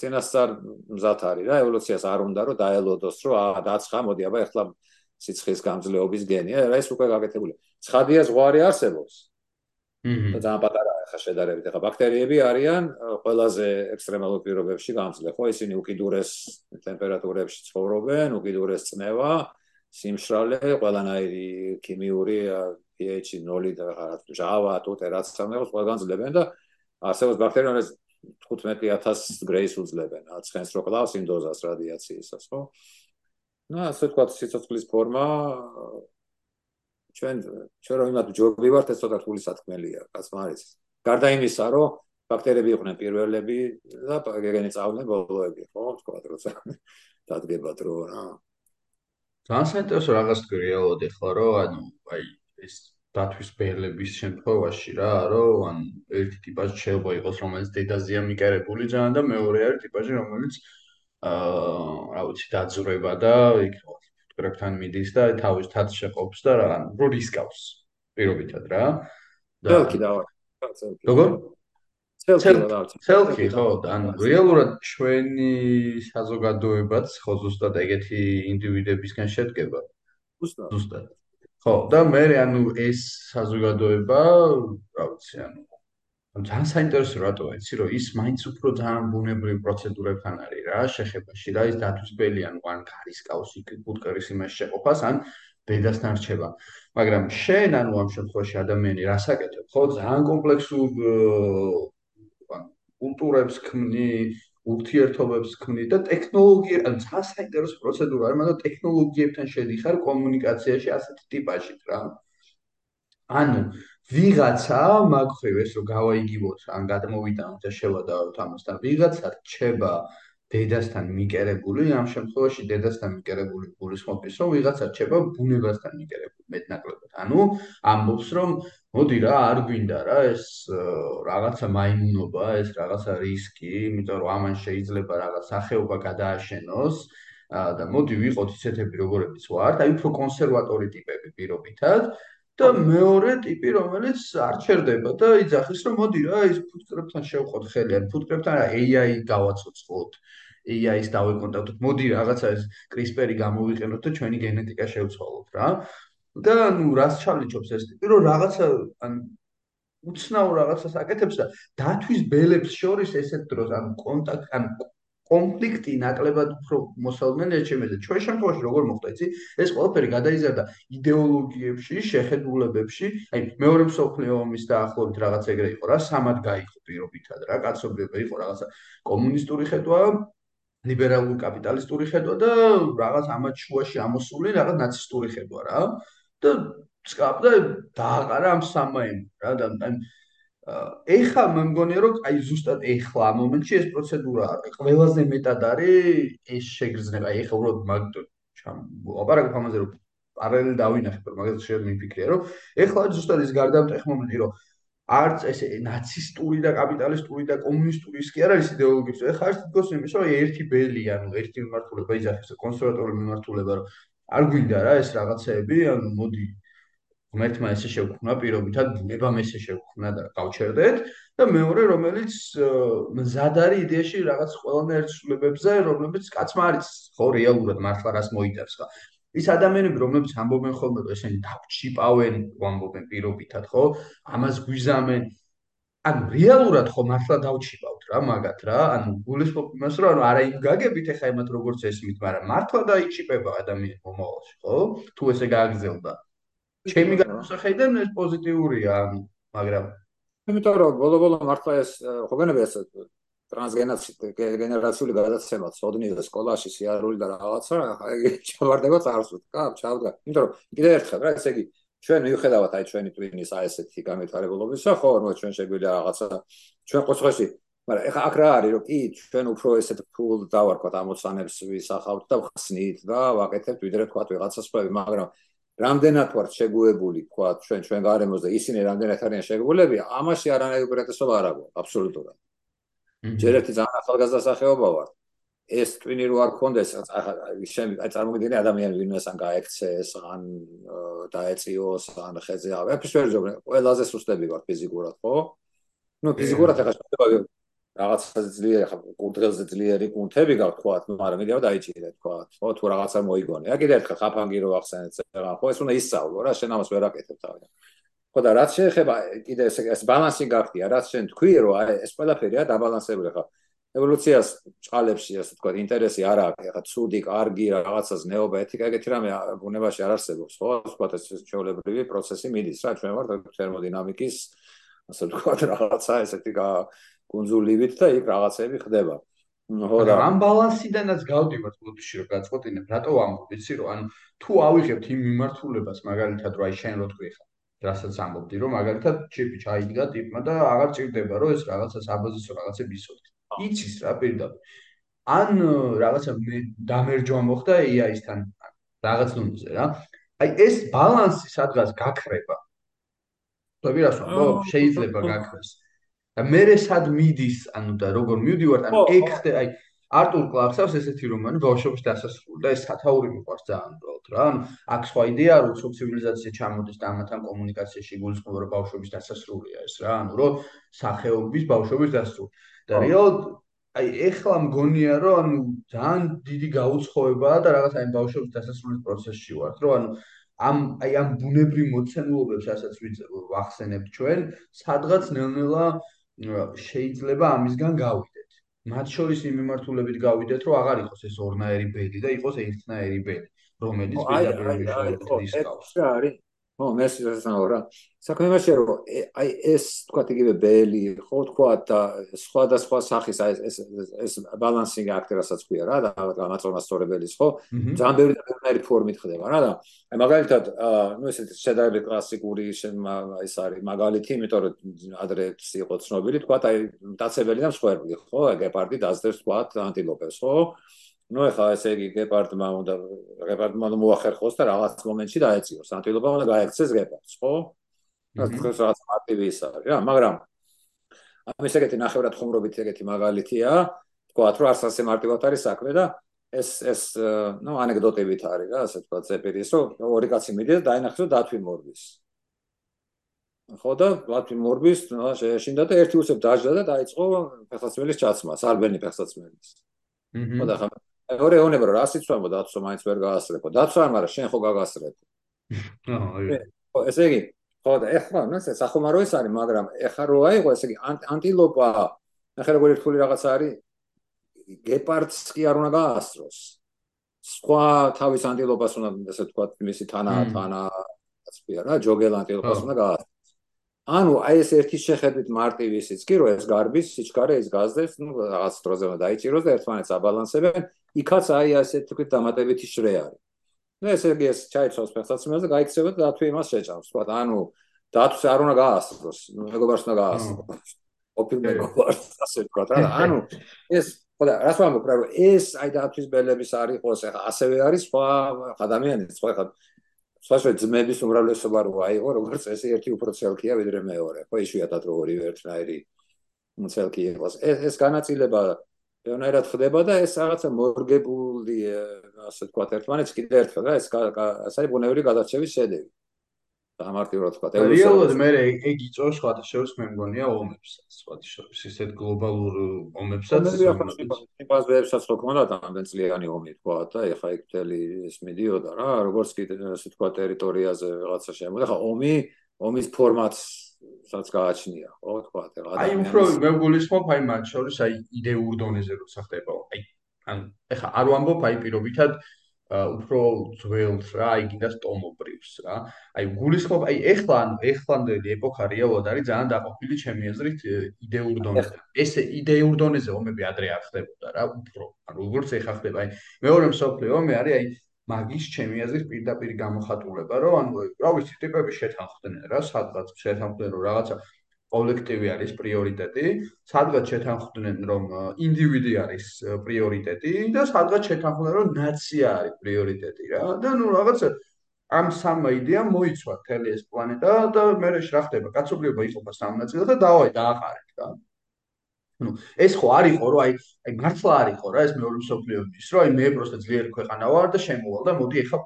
წინასწარ მზად არის რა, ევოლუციას არ უნდა რომ დაელოდოს, რომ აა დაცხა, მოდი აბა ახლა სიცხის გამძლეობის გენია, რა ეს უკვე გაკეთებული. ცხადია ზღვარი არსებობს. და ძალიან პატარაა ხა შედარებით. ხა ბაქტერიები არიან ყველაზე ექსტრემალურ პირობებში გამძლე, ხო? ისინი უკიდურეს ტემპერატურებში ცხოვრობენ, უკიდურეს წნევა, სიმშრალე, ყველანაირი ქიმიური pH 0 და რაღაც ჟავა, თუთე რაც სამეოს ყველგან ძლევენ და არსებობს ბაქტერიები, 15000 გრეის უძლებენ, ცხენს რო კლავს იმ დოზას რადიაციისას, ხო? ну ასე თქვა სიცოცხლის ფორმა ჩვენ ჩვენ რომ იმათ ჯობი ვართ ეს ცოტა რთული სათქმელია კაცმა არის გარდა იმისა რომ ბაქტერიები იყვნენ პირველები და გეგენი წავლენ ბოლოები ხო თქვა როცა დადგება დრო რა. ძალიან საინტერესო რაღაც გრიალოდი ხო რომ ანუ აი ეს დათვის ბერლების შემთხვევაში რა რომ ან ერთი ტიპაჟი შეიძლება იყოს რომელიც დედაზეა მიკერებული ძალიან და მეორე არის ტიპაჟი რომელიც აა რა ვიცი დაძრება და იქ ფუტკრებთან მიდის და თავის თაც შეყოფს და რა რო რისკავს პირობითად რა. და ელკი და როგორ? სელფი ხო ან რეალურად ჩვენი საზოგადოებაც ხო ზუსტად ეგეთი ინდივიდებისგან შედგება. ზუსტად ხო და მე ანუ ეს საზოგადოება რა ვიცი ანუ ძალიან საინტერესო რატოა იცი რომ ის მაინც უფრო ძალიან ბუნებრივი პროცედურებთან არის რა შეხებაში რა ის დათვისბელი ან ან კარისკაუსი კუტკერის იმას შეყოფას ან დედასთან რჩება მაგრამ შენ ანუ ამ შემთხვევაში ადამიანი რას აკეთებ ხო? ძალიან კომპლექსურ ან კულტურებს ქმნი ურთიერთობებს ქმნი და ტექნოლოგია ან ძალიან საინტერესო პროცედურა არის მაგრამ ტექნოლოგიებთან შედიხარ კომუნიკაციაში ასეთი ტიპაჟით რა. ანუ ვიღაცა მაგხრივ ეს რომ გავაიგივოთ ან გადმოვიტანოთ და შევადავოთ ამასთან ვიღაცა რჩება დედასთან მიკერებული ამ შემთხვევაში დედასთან მიკერებული გულისხმობს რომ ვიღაცა რჩება ბუნებასთან მიკერებული მეტნაკლებად. ანუ ამბობს რომ მოდი რა არ გვინდა რა ეს რაღაცა მაიმუნობა ეს რაღაცა რისკი იმიტომ რომ ამან შეიძლება რაღაც სახეობა გადააშენოს და მოდი ვიყოთ ისეთები როგორებიც ვართ. აი უფრო კონსერვატორი ტიპები პირობითად და მეორე ტიპი რომელიც არ ჩერდება და იძახის რომ მოდი რა ის ფუტკრებთან შევხოთ ხელი ან ფუტკრებთან AI გავაცოცხლოთ AI-ს დავეკონტაქტოთ მოდი რაღაცა ეს CRISPR-ი გამოვიყენოთ და ჩვენი გენეტიკა შევცვალოთ რა და ნუ რას ჩალიჩობს ეს ტიპი რომ რაღაცა ან უცნაურ რაღაცას აკეთებს და დათვის ბელებს შორის ესეთ დროს ან კონტაქტ ან კონფლიქტი ნაკლებად უფრო მოსალმენ ეჩემეზე. ჩვენ შემთხვევაში როგორ მოხდა, იცი? ეს ყველაფერი გადაიზარდა იდეოლოგიებში, შეხედულებებში. აი, მეორე მსოფლიო ომის დაახლოებით რაღაც ეგრე იყო რა, სამად გაიყო პირობითად რა, კაცობრიობა იყო რაღაცა კომუნისტური ხედვა, ლიბერალური კაპიტალისტური ხედვა და რაღაც ამათ შუაში ამოსული რაღაც ნაცისტური ხედვა რა. და სკაპდა დააყარა ამ სამაიმ რა და აი ეხა მე მგონია რომ აი ზუსტად ეხლა ამ მომენტში ეს პროცედურა ყველაზე მეტად არის ეს შეგრძნება ეხა უბრალოდ მაგ ჩამ ოპერაკ ფამაზე რომ პარალელი დავინახე რომ მაგას შეიძლება მიფიქრია რომ ეხლა ზუსტად ის გარდამტეხ მომენტი რომ არც ეს ნაცისტური და კაპიტალისტური და კომუნისტური ის კი არ არის იდეოლოგიის ეხა არის თქოს იმის რომ ერთი ბელი ანუ ერთი მიმართულება იძახეს კონსერვატორული მიმართულება რომ არ გვინდა რა ეს რაღაცეები ანუ მოდი ღმერთმა ესე შევქმნა პირობითად ბუნებამ ესე შევქმნა და გავჩერდეთ და მეორე რომელიც მზად არის იდეაში რაღაც ყველანაირ ცვლილებებზე რომლებიც კაცმა არის ხო რეალურად მართლა რას მოიტევს ხა ის ადამიანები რომლებიც ამბობენ ხოლმე ესენი დაჩიპავენ ამბობენ პირობითად ხო? ამას გვიზამენ. ანუ რეალურად ხო მართლა დავჩიპავთ რა მაგათ რა ანუ გულისხმობ იმას რომ ანუ არა იმ გაგებით ეხა იმათ როგორც ესმით მაგრამ მართლა დაიჩიპება ადამიანი მომავალში ხო? თუ ესე გააგზელდა ჩემი განსახედიდან ეს პოზიტიურია, მაგრამ იმიტომ რომ ბოლო-ბოლო მართლა ეს ხოგენები ეს ტრანსგენერაციული გადაცემა წოდნიო სკოლაში სიარული და რაღაცა, აი *laughs* ჩავარდება წარსულ, კა, ჩავდა. იმიტომ რომ კიდე ერთხელ რა, ესე იგი ჩვენ მიუხედავად აი ჩვენი ტვინის აი ესეთი განვითარებულობისა, ხო, რომ ჩვენ შეგვიძლია რაღაცა ჩვენ ყოცხოში მაგრამ ეხა აქ რა არის რომ კი ჩვენ უფრო ესეთ ფულ დავარქვათ ამოცანებს ვისახავთ და ხსნით და ვაკეთებთ ვიდრე თქვა ვიღაცა სპრები მაგრამ რამდენად ვართ შეგუებული, თქვა, ჩვენ ჩვენ გარემოზე ისინი რამდენად არიან შეგუებულები, ამაში არანაირი უპირატესობა არ აქვს, აბსოლუტურად. ჯერ ერთი ძალიან ახალგაზრდა სახეობა ვარ. ეს ტვინი რო არ გქონდეს, შენ აი წარმოგიდგენია ადამიანი ვინმესან გაექცეს, ან დაეწიოს, ან ხეზე ავე, ფიშერი ზოგ, ყველაზე სუსტები ვარ ფიზიკურად, ხო? ნუ ფიზიკურად ახლა შეიძლება რაღაცა ძლიერი ხა კუნთელზე ძლიერი კუნთები გაქვთ თქვა მაგრამ მიდიაო დაიჭირე თქვა ხო თუ რაღაცა მოიგონე ა კიდე ერთხელ ხაფანგი რო ახსენეთ ხო ეს უნდა ისწავლო რა შენ ამას ვერ აკეთებ თავი ხო და რაც შეეხება კიდე ეს ეს ბალანსი გახდია რაც შენ თქვი რომ აი ეს ყველაფერია დაბალანსებული ხა ევოლუციას ჭალებში ასე თქვა ინტერესი არ აქვს ხა ცუდი კარგი რაღაცას ნეობა ეთიკა ეგეთი რამე ბუნებაში არ არსებობს ხო თქვა ეს ჩვეულებრივი პროცესი მიდის რა ჩვენ ვართ თერმოდინამიკის ასე თქვა რაღაცა ესეთი კონზულივით და იქ რაღაცები ხდება. ხო და ამ ბალანსიდანაც გავდივართ ბოდიში რომ გაწყვეტინებ, რატო ამბობ, იცი რომ ანუ თუ ავიღებთ იმ მიმართულებას, მაგალითად რომ აი შენ რო თქვი ხა, რასაც ამბობდი, რომ მაგალითად ჩიპი ჩაიდგა ტიპმა და აღარ ჭირდება რომ ეს რაღაცა საბაზისო რაღაცები ისოთ. იცის რა პირდაპირ. ან რაღაცა დამერჯვა მოხდა AI-სთან რაღაც ნომზე რა. აი ეს ბალანსი სადღაც გაქრება. თქვი რას ვამბობ? შეიძლება გაქრეს. და მე სად მიდის ანუ და როგორ მივდივარ ანუ ეგ ხდე აი არტურ კლარკსავს ესეთი რომანი ბავშვობის დასასრული და ეს სათაური მიყვარს ძალიან უბრალოდ რა. ანუ აქ სხვა იდეა რომ სულ ცივილიზაცია ჩამოდის და ამათან კომუნიკაციაში გულისხმობა რომ ბავშვობის დასასრულია ეს რა. ანუ რომ სახეობის ბავშვობის დასასრული. და რეალურად აი ეხლა მგონია რომ ანუ ძალიან დიდი გაუცხოებაა და რაღაც აი ბავშვობის დასასრულის პროცესში ვართ რომ ანუ ამ აი ამ ბუნებრივ მოცემულობებს ასაც ვახსენებთ ჩვენ სადღაც ნელ-ნელა შეიძლება ამისგან გავიდეთ. მათ შორის იმ მიმართულებით გავიდეთ, რომ აღარ იყოს ეს ორნაირი ბედი და იყოს ერთნაირი ბედი, რომელიც პირდაპირ ისკავს. რა არის? ო, მე შესაძლოა რა. საქმე იმაშია რომ აი ეს თქვა იგივე ბელი ხო თქვა და სხვადასხვა სახის აი ეს ეს ბალანსინგ აქტერასაც ქვია რა და გამაწონასწორებელის ხო? ძალიან ბევრი და ბევრი ფორმით ხდება რა და აი მაგალითად ნუ ეს შედარებით კლასიკური ეს არის მაგალითი იმიტომ რომ ადრე იყო ცნობილი თქვა აი დაცებელი და მსხვერპლი ხო? გეპარდი დაძდებს თქვა ანტილოპებს ხო ну ეხლა ესე იგი გეპარდმა უნდა გეპარდმა უნდა მოახერხოს და რაღაც მომენტში დაეციოს. ანტილოპა უნდა გაიქცეს გეპარდს, ხო? რაც რაღაც მარტივი ის არის რა, მაგრამ ამის ეგეთი ნახევრად ხუმრობით ეგეთი მაგალითია, თქვათ რომ არც ასე მარტივად არის საქმე და ეს ეს ну ანეკდოტებით არის რა, ასე თქვა წეპირის, რომ ორი კაცი მიდიან დაინახეს რომ დათვი მორბის. ხო და ლათვი მორბის შეშინდა და ერთი უცებ დაждდა და დაიწყო ფეხსაცმელის ჩაცმას, არბენი ფეხსაცმელის. ხო და ხა მეორე ეუნება რა სიცვამო დაცვა მაინც ვერ გაასწრებო. დაცვა არა, შენ ხო გაგასწრებ. *laughs* ხო, ესე იგი, ხო და ეხლა ნუ ეს სახომარო ეს არის, მაგრამ ეხლა რო აიღო, ესე იგი ანტილოპა, ნახე როგორი რთული რაღაც არის. გეპარდს კი არ უნდა გაასწროს. სხვა თავის ანტილოპას უნდა ესე თქვა მისი თანა თანა ასე რა, ჯოგელ ანტილოპას უნდა გაასწროს. ანუ აი ეს ერთის შეხედვით მარტივი ისიც კი რომ ეს გარბის სიჩქარე ეს გაზდებს ნუ რაღაც დროზე დაიჭიროს და ერთმანეთს აბალანსებენ იქაც აი ასეთ თქვით დამატებითი შრე არის. Ну ესე იგი ეს ჩაიცავს ფეხსაცმელს და გაიქცევა და თუ იმას შეჭამს. თქვა ანუ დათვს არ უნდა გაასწროს მეგობარს უნდა გაასწროს. *laughs* ყოფილ მეგობარს ასე თქვა რა. ანუ ეს ხოდა რას ვამბობ რა რომ ეს აი დათვის ბელების არ იყოს ახლა ასევე არის სხვა ადამიანის სხვა ხა სხვადასხვა ძმების უმრავლესობა რო აიღო, როგორც ეს ერთი უფრო ცელკია ვიდრე მეორე. ხო, იშვიათად რო ორივე ერთნაირი ცელკი იყოს. ეს ეს განაწილება ეონერად ხდება და ეს რაღაცა მორგებული ასე თქვა ერთმანეთს კიდე ერთხელ რა ეს ასე ბუნებრივი გადარჩევის შედეგი. დამარტივად თქვა. რეალურად მე ეგ იწვევს სხვა შორის მე მგონია ომებსაც, სხვა შორის ისეთ გლობალურ ომებსაც. იმპაზებსაც რო ქონდა ამდენ წლიანი ომი თქვა და ეხა იქ მთელი ეს მიდიოდა რა, როგორც კიდე ასე თქვა ტერიტორიაზე რაღაცა შემოდა. ხა ომი, ომის ფორმატსაც გააჩნია, ხო თქვა და აი უფრო მე გულისხმობ აი მათ შორის აი იდეურ დონეზე როცა ხდება. აი ან ეხა არ ვამბობ აი პირობითად უფრო ძველს რა, აი კიდას ტომობრივს რა. აი გულისხმობ, აი ეხლა ანუ ეხლანდელი ეპოქა რეალურად არის ძალიან დაყოფილი ჩემი აზრით იდეურ დონეზე. ეს იდეურ დონეზე ომები ადრე არ ხდებოდა რა, უფრო. ანუ როგორც ეხლა ხდება, აი მეორე მსოფლიო ომი არის აი მაგის ჩემი აზრით პირდაპირ გამოხატულება, რომ ანუ რა ვიცი, ტიპები შეთანხმდნენ რა, სადღაც შეთანხმდნენ რომ რაღაცა კოლექტივი არის პრიორიტეტი, სადღაც შეთანხმდნენ რომ ინდივიდი არის პრიორიტეტი და სადღაც შეთანხმდნენ რომ ნაცია არის პრიორიტეტი რა. და ნუ რაღაც ამ სამ იდეამ მოიცვა თელი ეს პლანეტა და მე რა ხდება? კაცობრიობა იყოფა სამ ნაწილად და დავაი დააყარეთ რა. ну ეს ხო არ იყო რომ აი აი მართლა არ იყო რა ეს მეორე მსოფლიო ომის რომ აი მე პროსტა ძლიერი ქვეყანა ვარ და შემოვალ და მოდი ეხა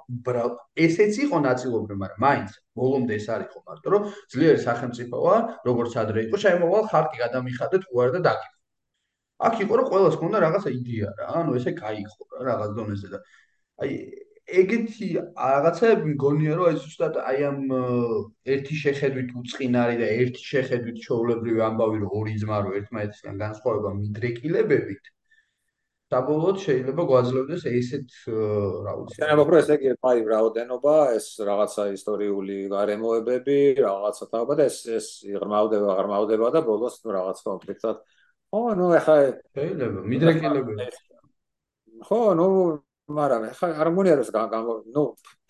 ესეც იყო ნაწილობრივ მაგრამ მაინც ბოლომდე ეს არ იყო მარტო რომ ძლიერი სახელმწიფოა როგორც ადრე იყო შემოვალ ხალხი გადამიხადეთ უარ და დაკი აქ იყო რომ ყოველს ქონდა რაღაცა იდეა რა ანუ ესე кай იყო რა რაღაც დონეზე და აი ეგეთი რაღაცები მგონია რომ ეს ზუსტად აი ამ ერთი შეხედვით უצინარი და ერთი შეხედვით ჩაოლებრივი ამბავი რომ ორი ძმა რო ერთმანეთისგან განსხვავება მიდრეკილებებით საბოლოოდ შეიძლება გვაძლევდეს ესეთ რა ვიცი შეიძლება უფრო ესე იგი აი რაოდენობა ეს რაღაცა ისტორიული გარემოებები რაღაცა თაობა და ეს ეს ღრმავდება ღრმავდება და ბოლოს ნუ რაღაც კონფლიქტად ხო ნუ ეხა შეიძლება მიდრეკილებები ხო ნუ მაგრამ ხა არ მგონია რომ ნუ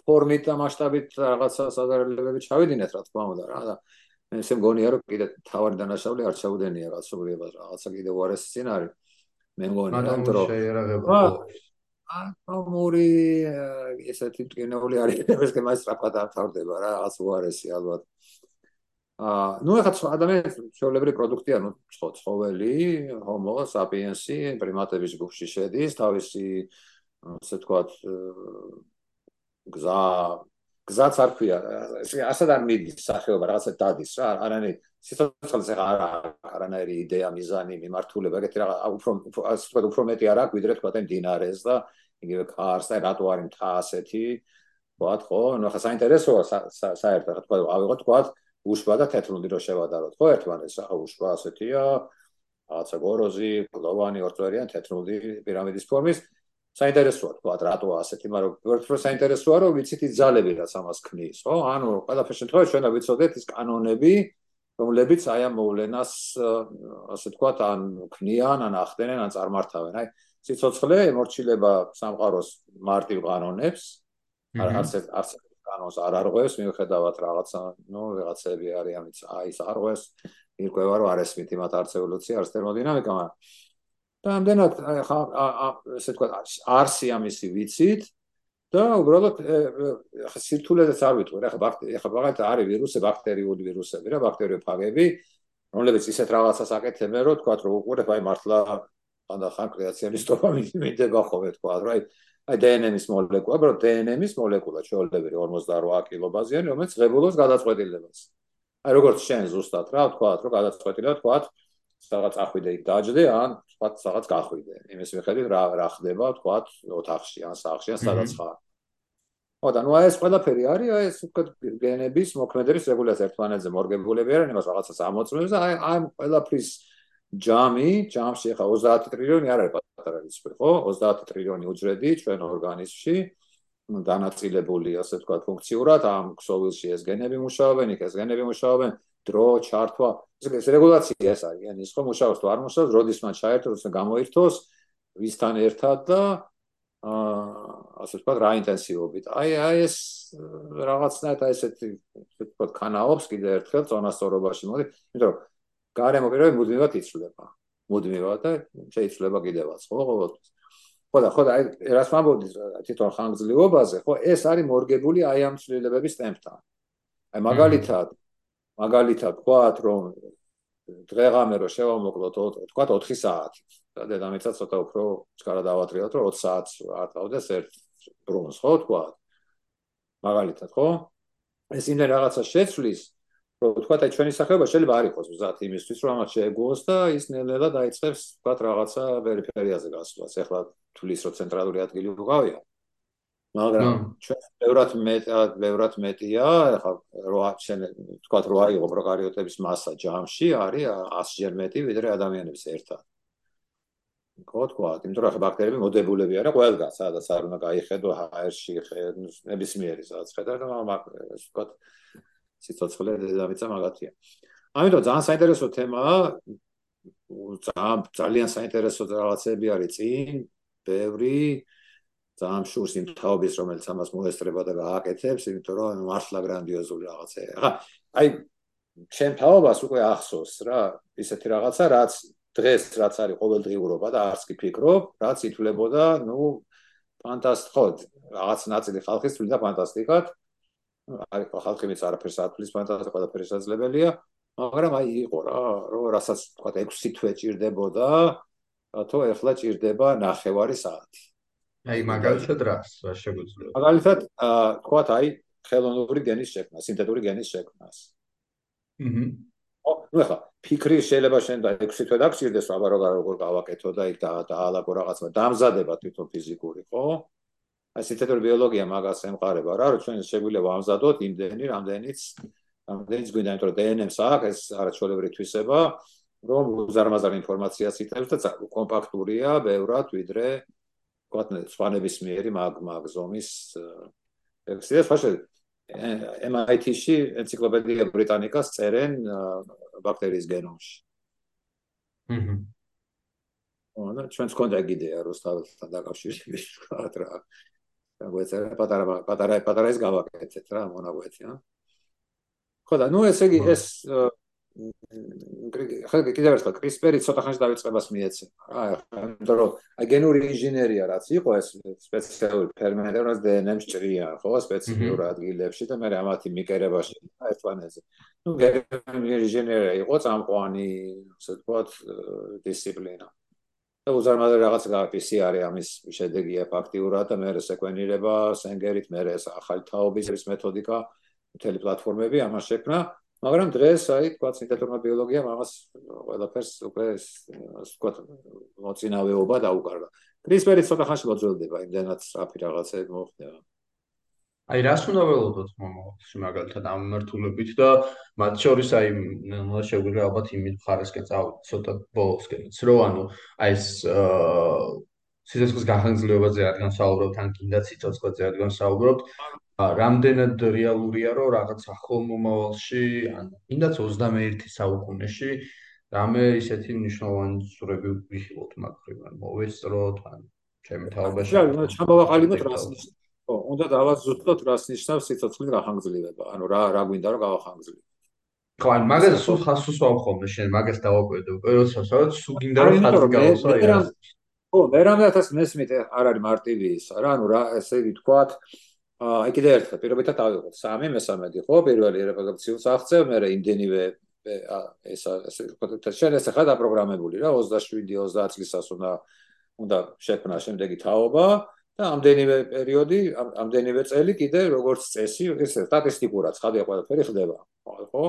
ფორმით და მასშტაბით რაღაცა საზარალებები ჩავიდინეთ რა თქმა უნდა რა და მე ესე მგონია რომ კიდე თავარი დანაშაული არ ჩაუდენია რაღაცობრიებას რაღაცა კიდე უარეს სცენარი მე მგონია რომ ატომური ესეთი ტკინეული არის ეს მას სწრაფად აღთავდება რა რაღაც უარესი ალბათ აა ნუ ახლა ადამიანის შეულებრივი პროდუქტია ნუ ცხოველი ჰომო საპიენსი პრიმატების ჯგუფში შედის თავისი ასე თქვათ გზა გზაც არ ქვია. ესე ასად არ მიდის სახეობა რაღაცა დადის რა არანაირი სიცოცხლეზე არ არანაირი იდეა მიზანი მიმართულება ეგეთი რა უფრო ასე თქვათ უფრო მეტი არ აქვს ვიდრე თქვათ ამ დინარეს და იგივე კარს და რატო არის მთა ასეთი? თქვათ ხო ნუ ხა საინტერესოა საერთოდ რა თქვათ ავიღოთ თქვათ უშვა და თეთრული რო შევადაროთ ხო ერთმანეთს? ახლა უშვა ასეთია რაღაცა გოროზი კლოვანი ორწვერიან თეთრული პირამიდის ფორმის საინტერესოა თქვა რატო ასეთი, მაგრამ უფრო საინტერესოა რომ ვიცით ის ძალები რაც ამას ქმნის, ხო? ანუ ყველაფერში შემთხვევაში ჩვენ ვიცოდეთ ის კანონები, რომლებიც აი ამ მოვლენას ასე თქვა ან ქმნიან, ან ახდენენ, ან წარმართავენ. აი სიცოცხლე ემორჩილება სამყაროს მარტივ კანონებს. არც არც კანონს არ არღვევს, მიუხედავად რაღაცა, ნუ რაღაცები არიან, აი ეს არღვევს. ირკვევა რომ არ ესმით იმათ არც ევოლუცია, არც თერმოდინამიკა, მაგრამ და ამდენად ხა ესე თქვა არსი ამისი ვიცით და უბრალოდ ხა სირთულესაც არ ვიტყვი რა ხა ხა ბაღეთ არის ვირუსი ბაქტერიული ვირუსები რა ბაქტერიოფაგები რომლებიც ისეთ რაღაცას აკეთებენ რომ თქვა რომ უყურებ აი მართლა ანდა ხან კრეაციონისტობა მიდება ხოლმე თქვა რა აი აი დნმ-ის მოლეკულა, ბრო დნმ-ის მოლეკულა ჩაოლებერი 58 კილობაზიანი, რომელიც ღებულობს გადაწყვეტილებას. აი როგორც შენ ზუსტად რა თქვა, რომ გადაწყვეტილა თქვა, სადღაც ახვიდე იქ დაჯდე, ან თქვა სადღაც გახვიდე. იმის მიხედვით რა რა ხდება, თქვა ოთახში, ან სახლში, ან სადაც ხარ. ო და ნუ ეს ყველაფერი არის, აი ეს უკვე გენების მოქმედების რეგულაცია ერთმანეთზე მორგებულები არიან, იმას რაღაცას ამოწმებს და აი აი ყველაფრის ჯამი, ჯამში ხა 30 ტრილიონი არ არის პატარა რიცხვი, ხო? 30 ტრილიონი უჯრედი ჩვენ ორგანიზმში დანაწილებული, ასე თქვა, ფუნქციურად ამ ქსოვილში ეს გენები მუშაობენ, იქ ეს გენები მუშაობენ, დრო, ჩართვა, ეს რეგულაცია ეს არის, ანუ ის ხო მუშაობს თუ არ მუშაობს, როდის მათ ჩაერთოს და გამოირთოს ვისთან ერთად და აა ასე თქვა რა ინტენსივობით. აი აი ეს რაღაცნაირად აი ესეთი ასე თქვა კანაობს კიდე ერთხელ წონასწორობაში მოდი, იმიტომ გარემო პირობები მუდმივად იცვლება. მუდმივად და შეიძლება კიდევაც, ხო, ყოველთვის. ხო და ხო და აი რას მამბობთ თვითონ ხანგრძლივობაზე, ხო, ეს არის მორგებული აი ამ ცვლილებების ტემპთან. აი მაგალითად მაგალითად ვთქვათ, რომ დღეღამე რო შევამოკლოთ ვთქვათ 4 საათი. და დედამიწა ცოტა უფრო ჩქარა დავატრიალოთ, რომ 20 საათს არ დავდეს ერთ ბრუნს, ხო, ვთქვათ. მაგალითად, ხო? ეს იმენ რაღაცა შეცვლის, რომ ვთქვათ, აი ჩვენი სახეობა შეიძლება არ იყოს მზად იმისთვის, რომ ამას შეეგუოს და ის ნელ-ნელა დაიწყებს, ვთქვათ, რაღაცა პერიფერიაზე გასვლას. ეხლა თulis რო ცენტრალური ადგილი უყავია. მაგრამ ჩვენ ბევრად მეტად, ბევრად მეტია, ეხლა რო ჩვენ ვთქვათ, რო აიღო პროკარიოტების მასა ჯამში, არის 100-ჯერ მეტი ვიდრე ადამიანების ერთად. ხო თქვა, იმიტომ რომ ბაქტერიები მოდებულები არა ყველგან, სადაც არ უნდა გაიხედო HR-ში, ნებისმიერი სადაც ხედავ და მაგ ვთქვათ სიცოცხლე დედამიწა მაგათია. ამიტომ ძალიან საინტერესო თემაა. ძალიან საინტერესო რაღაცები არის წინ, ბევრი ძალიან შურს იმ თაობის, რომელიც ამას მოესწრება და გააკეთებს, იმიტომ რომ მართლა გრანდიოზული რაღაცაა. ახლა აი ჩემ თაობას უკვე ახსოვს რა, ისეთი რაღაცა, რაც დღეს რაც არის ყოველდღიურობა და არც კი ფიქრობ, რაც ითვლებოდა, ну, ფანტასტიკოდ, რაღაც ნაწილი ხალხის თვლიდა ფანტასტიკად. აი ხალხი მეც არაფერს ათვლის ფანტასტიკა ყველაფერი შესაძლებელია, მაგრამ აი იყო რა, რომ რასაც თქვა 6 თვე ჭირდებოდა, რატო ეხლა ჭირდება ნახევარი საათი. აი მაგალითად რას რა შეგვიძლია? მაგალითად, თქვა აი ხელოვნური გენის შექმნა, სინთეტური გენის შექმნას. აჰა. ო, ნუ ეხლა ფიქრი შეიძლება შენ და 6 თვე დაგჭირდეს, აბა როგორ გავაკეთო და იქ დაალაგო რაღაცა, დამზადება თვითონ ფიზიკური, ხო? აი სინთეტური ბიოლოგია მაგას ემყარება რა, რომ ჩვენ შეგვიძლია ვამზადოთ იმდენი, რამდენიც რამდენიც გვინდა, იმიტომ რომ DNS-ს აქვს ეს არაჩვეულებრივი თვისება, რომ უზარმაზარ ინფორმაციას იტევს და კომპაქტურია ბევრად ვიდრე ვთქვათ სვანების მიერი მაგ მაგ ზომის ექსიეს ფაშე MIT-ში ენციკლოპედია ბრიტანიკას წერენ ბაქტერიის გენომში. აჰა. ანუ ჩვენს კონდა გიდეა რომ თავთან დაკავშირებით ვთქვათ რა. დაგვეწერა პატარა პატარა პატარა ეს გავაკეთეთ რა მონაგვეთი რა. ხო და ნუ ესე იგი ეს ხა კიდევ ერთხელ CRISPR-ი ცოტა ხანში დაიწყებას მიეცემა რა იმიტომ რომ აი გენური ინჟინერია რაც იყო ეს სპეციალური ფერმენტები რაც DNS-ს ჭრიან ხო სპეციფიურ ადგილებში და მე ამათი მიკერებაში ერთმანეთზე ნუ გენური ინჟინერია იყო წამყვანი ასე ვთქვათ დისციპლინა და უზარმაზარი რაღაც გაფისი არის ამის შედეგია ფაქტიურად მე სეკვენირება სენგერით მე ეს ახალი თაობის მეთოდიკა მთელი პლატფორმები ამას შექმნა მაგრამ დღეს აი თქვა სინთეტურმა ბიოლოგიამ ამას ყველაფერს უკვე თქვა მოწინავეობა დაუკარგა. კრისპერი ცოტა ხანში მოძველდება, იმდენად საფი რაღაცები მოხდება. აი რას უნდა ველოდოთ მომავალში მაგალითად ამ მართულებით და მათ შორის აი შეგვიძლია ალბათ იმით ხარესკენ წავიდეთ ცოტა ბოლოსკენიც რომ ანუ აი ეს სიცოცხლის განხილვაზე რადგან საუბრობთ ან კიდაც სიცოცხლეზე რადგან საუბრობთ რამდენად რეალურია რომ რაღაც ახალ მომავალში ან კიდაც 21 საუკუნეში რამე ისეთი მნიშვნელოვანი ზურები ვიხილოთ მაგრივან მოვესწროთ ან ჩემი თაობაში რა ჩამოვაყალიბოთ რას ნიშნავს ხო უნდა დავაზუსტოთ რას ნიშნავს სიცოცხლის გახანგრძლივება ანუ რა რა გვინდა რომ გავახანგრძლივოთ ხო ან მაგას სულ ხასუს ვამხობ შენ მაგას დავაკვირდე უკვე როდესაც რაც სულ გინდა რომ ხაზი რა ხო მე რამდენადაც მესმით არ არის მარტივი ის რა ანუ რა ესე ვთქვათ აი კიდე ერთხელ პირობითად ავიღოთ 3 მე-13 ხო პირველი რეპროდუქციულ სახცე მე იმდენივე ეს ესე ვთქვათ შენ ესე ხარ დაპროგრამებული რა 27-30 წლისას უნდა უნდა შექმნა შემდეგი თაობა და ამდენივე პერიოდი ამდენივე წელი კიდე როგორც წესი ესე სტატისტიკურად ხადია ყველაფერი ხდება ხო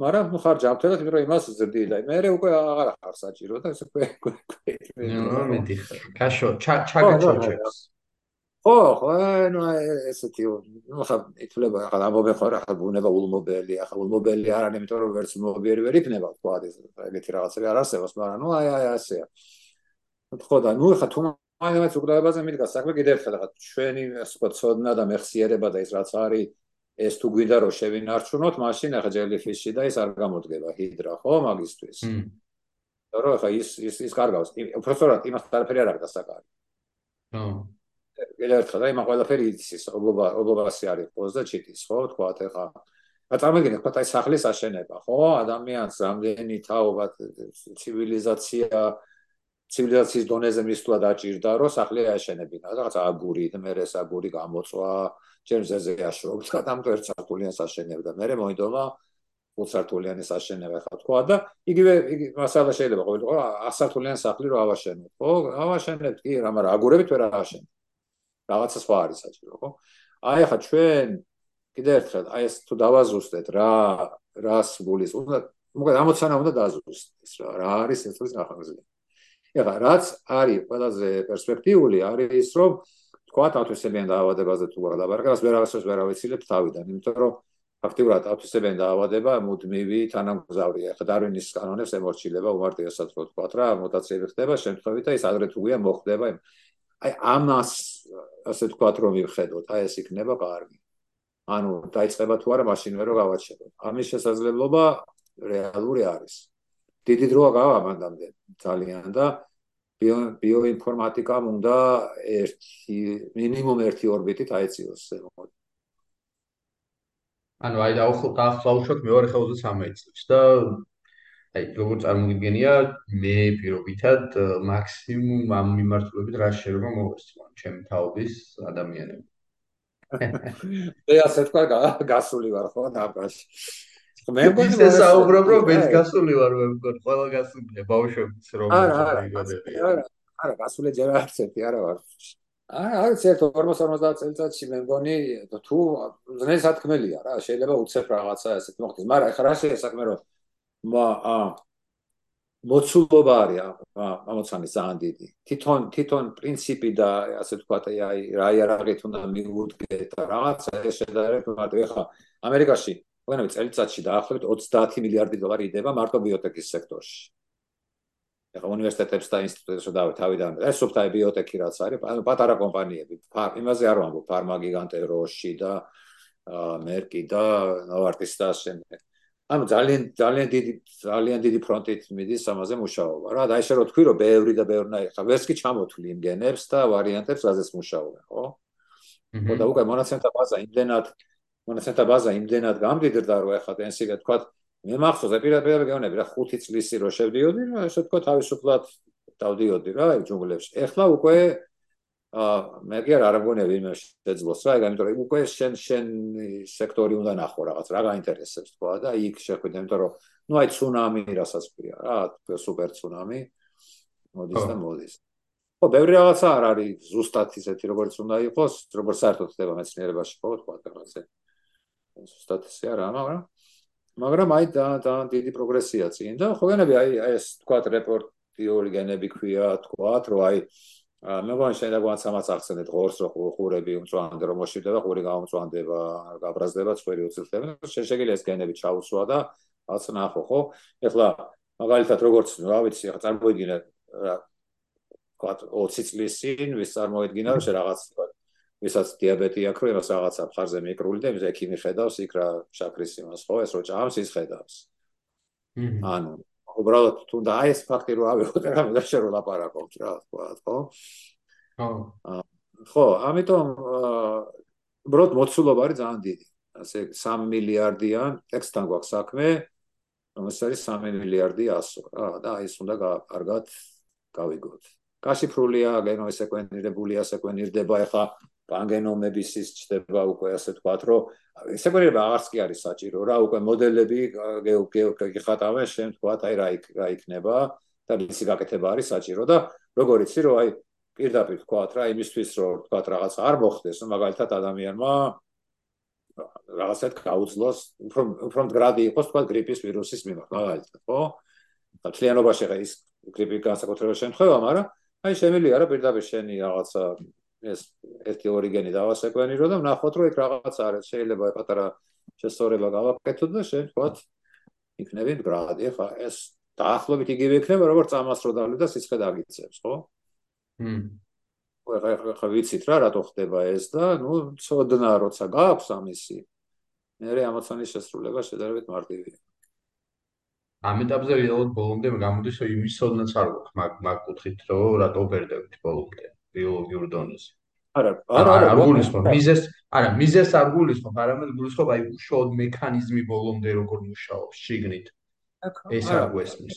მაგრამ ნუ ხარ ჯანმრთელად, იმიტომ რომ იმას ზრდი და მე უკვე აღარ ახარ საჭირო და ეს უკვე უკვე ნუ მეტი ხარ. კაშო, ჩაგაჩოჩებს. ხო, ხო, ნუ ესეთი ნუ ხა ითვლება ახლა ამბობენ ხო რა, ხა ბუნება ულმობელი, ახლა ულმობელი არ არის, იმიტომ რომ ვერც მობიერი ვერ იქნება, თქვა ეს ეგეთი რაღაცები არ არსებობს, მაგრამ ნუ აი აი ასეა. ხო და ნუ ხა თუ მაინც უკვდავებაზე მიდგა საქმე კიდევ ერთხელ ხა ჩვენი ასე ვთქვათ ცოდნა და მეხსიერება და ის რაც არის ეს თუ გვინდა რომ შევინარჩუნოთ, მაშინ ახლა ჯელიფიში და ის არ გამოდგება ჰიდრა, ხო, მაგისტვის. და რო ახლა ის ის ის კარგავს. უბრალოდ იმას არაფერი არ არის დასაკარი. ხო. კიდევ ერთხელ და იმა ყველაფერი იცის, ობობა ობობასი არის ყოს და ჩიტის, ხო, თქვა ახლა. და წარმოგიდგენთ, თქვა აი სახლის აშენება, ხო, ადამიანს რამდენი თაობა ცივილიზაცია ცივილიზაციის დონეზე მისვლა დაჭირდა, რომ სახლი აშენებინა, რაღაც აგურით, მე ეს აგური გამოწვა, ჯერზეზე აშრობს და ამ ერთ სართულიანს აშენებდა. მე მოიდომა ორ სართულიანის აშენება ხა თქვა და იგივე იგი მასალა შეიძლება ყოფილიყო რა ასართულიან სახლი რო ავაშენო. ხო, ავაშენებ კი, მაგრამ აგურებით ვერ ააშენებ. რაღაცა სხვა არის საჭირო, ხო? აი ხა ჩვენ კიდე ერთხელ აი ეს თუ დავაზუსტეთ რა რას გულის უნდა მოკლედ ამოცანა უნდა დაზუსტდეს რა რა არის ეს ის ნახაზი. ეხლა რაც არის ყველაზე პერსპექტიული არის რომ თქვა თავისებიან დაავადებაზე თუ გადაბარგას ვერავასაც ვერ ავეცილებთ თავიდან იმიტომ რომ ფაქტიურად თავისებიან დაავადება მუდმივი თანამგზავრია ხა დარვინის კანონებს ემორჩილება უმარტივესაც რო თქვა რა მუტაციები ხდება შემთხვევით და ის ადრე თუ გვიან მოხდება აი ამას ასე თქვა რომ მივხედოთ აი ეს იქნება კარგი ანუ დაიწყება თუ არა მაშინ ვერ გავაჩეროთ ამის შესაძლებლობა რეალური არის დიდი დროა გავა მანდამდე ძალიან და ბიო ბიოინფორმატიკამ უნდა ერთი მინიმუმ ერთი ორბიტით აეციოს ზემოთ. ანუ აი დაახლოებით მეორე ხელზე 13 წელს და აი როგორ წარმოგიდგენია მე პირობითად მაქსიმუმ ამ მიმართულებით რა შეიძლება მოვესწრო ჩემი თაობის ადამიანები. მე ასე თქვა გასული ვარ ხო ნაბაში. მე მგონი ეს საუბრობ რომ მეც გასული ვარ მე მგონი ყველა გასულია ბავშვებიც რომ იგონები არა არა გასული ჯერ არ ცეთი არა ვარ. არა არა ცერტ 40-50 წელიწადში მე მგონი თუ ზნეს ათქმელია რა შეიძლება უცებ რაღაცა ესეთ მოხდეს მაგრამ ეხლა რა შეიძლება საქმე რომ მა ა მოცულობა არის ამოცანის ძალიან დიდი. თვითონ თვითონ პრინციპი და ასე ვთქვათ აი რა იარაღით უნდა მიუდგეთ რაღაცა ეს შედარებით ეხლა ამერიკაში ვენები წელიწადში დაახლოებით 30 მილიარდი დოლარი იდება მარტო ბიოტექის სექტორში. ეხლა უნივერსიტეტებს და ინსტიტუტებს დავით თავიდან ეს სოფტაი ბიოტექი რაც არის, ანუ პატარა კომპანიები, იმაზე არ ვამბობ, ფარმა გიგანტე როში და მერკი და ნოვარტის და შემდეგ. ანუ ძალიან ძალიან დიდი ძალიან დიდი ფრონტით მიდის ამაზე მუშაობა რა. და ისე რომ თქვი რომ ბევრი და ბევრნაირი, ხა ვერც კი ჩამოთვლი იმგენებს და ვარიანტებს, რაზეც მუშაობენ, ხო? ხო და უკვე მონაცემთა ბაზა იმდენად მონაცემთა ბაზა იმდენად გამდიდრდა რომ ეხლა ტენსივე თქვა მე მახსოვს პირდაპირ გეონები რა 5 წლისი რო შევდიოდი რა ესე თქვა თავისუფლად დავდიოდი რა აი ჯუნგლებში. ეხლა უკვე აა მე კი არ ამგონები იმ შეძლოს რა იმიტომ რომ უკვე შენ შენ სექტორი უნდა ნახო რაღაც რა გაინტერესებს თქვა და იქ შეხვიდე იმიტომ რომ ნუ აი ცუნამი რასაც ქვია რა სუპერ ცუნამი მოდის და მოდის. ხო ბევრი რაღაცა არ არის ზუსტად ისეთი როგორც უნდა იყოს როგორც საერთოდ ხდება მეცნიერებაში ხო თქვა რაღაცა ზუსტად ისე არა, მაგრამ მაგრამ აი და და დიდი პროგრესია წინ და ხოლმე აი ეს თქვა რეპორტიორი გენები ქვია, თქვა რომ აი მე მგონი შეიძლება გვანც ამას ახსენეთ ღორს რო ხურები უმწვანდა რომ მოშიდება, ხური გამომწვანდება, გაბრაზდება, წვერი უცილდება. შეიძლება ეს გენები ჩაუსვა და რაც ნახო, ხო? ეხლა მაგალითად როგორც რა ვიცი, ახლა წარმოიდგინე რა თქვა 20 წლის წინ ვის წარმოიდგინა რომ შე რაღაც თქვა ვისაც დიაბეტი აქვს, იმას რაღაცა ფარზე მიკრული და იმის ექიმი ხედავს იქ რა შაქრის იმას, ხო, ეს რო ჭამს ის ხედავს. ანუ უბრალოდ თუნდა აი ეს ფაქტი რო ავიღოთ რა მე შერო ლაპარაკობთ რა, თქვა, ხო? ხო. ხო, ამიტომ უბრალოდ მოცულობა არის ძალიან დიდი. ასე 3 მილიარდიან ტექსტთან გვაქვს საქმე, რომელსაც არის 3 მილიარდი 100 რა და აი ეს უნდა კარგად გავიგოთ. გაშიფრულია, გენომი სეკვენირებულია, სეკვენირდება ეხა პანგენომების ის ჩდება უკვე ასე თქვათ, რომ სეკვენირება აღარც კი არის საჭირო რა, უკვე მოდელები გეხატავენ შენ თქვათ, აი რა იქ რა იქნება და ისი გაკეთება არის საჭირო და როგორ იცი რომ აი პირდაპირ თქვათ რა, იმისთვის რომ თქვათ რაღაც არ მოხდეს, მაგალითად ადამიანმა რაღაცად გაუძლოს უფრო უფრო მდგრადი იყოს თქვა გრიპის ვირუსის მიმართ მაგალითად ხო? და თლიანობაში ხა ის გრიპი განსაკუთრებულ შემთხვევა მაგრამ აი შემიძლია რა პირდაპირ შენი რაღაცა ეს ერთი ორიგენი დავასეკვენირო და ვნახოთ რომ ეგ რაღაც არის შეიძლება პატარა შესწორება გავაკეთოთ და შენ თქვა იქნები მდგრადი ხა ეს დაახლოებით იგივე იქნება როგორც წამასროდალი და სიცხე დაგიწევს ხო? ხო ხო ვიცით რა რატო ხდება ეს და ნუ ცოდნა როცა გაქვს ამისი მე ამოცანის შესრულება შედარებით მარტივია. ამ ეტაპზე რეალურად ბოლომდე გამოდის რომ იმის ცოდნაც არ გვაქვს მაგ მაგ კუთხით რომ რატო ვერდებით ბოლომდე ბიოლოგიურ დონეზე არა არა არა არ გულისხმობ მიზეს არა. მიზეს არ გულისხმობ არამედ გულისხმობ აი უშუალოდ მექანიზმი ბოლომდე როგორ მუშაობს შიგნით. ეს არ გვესმის.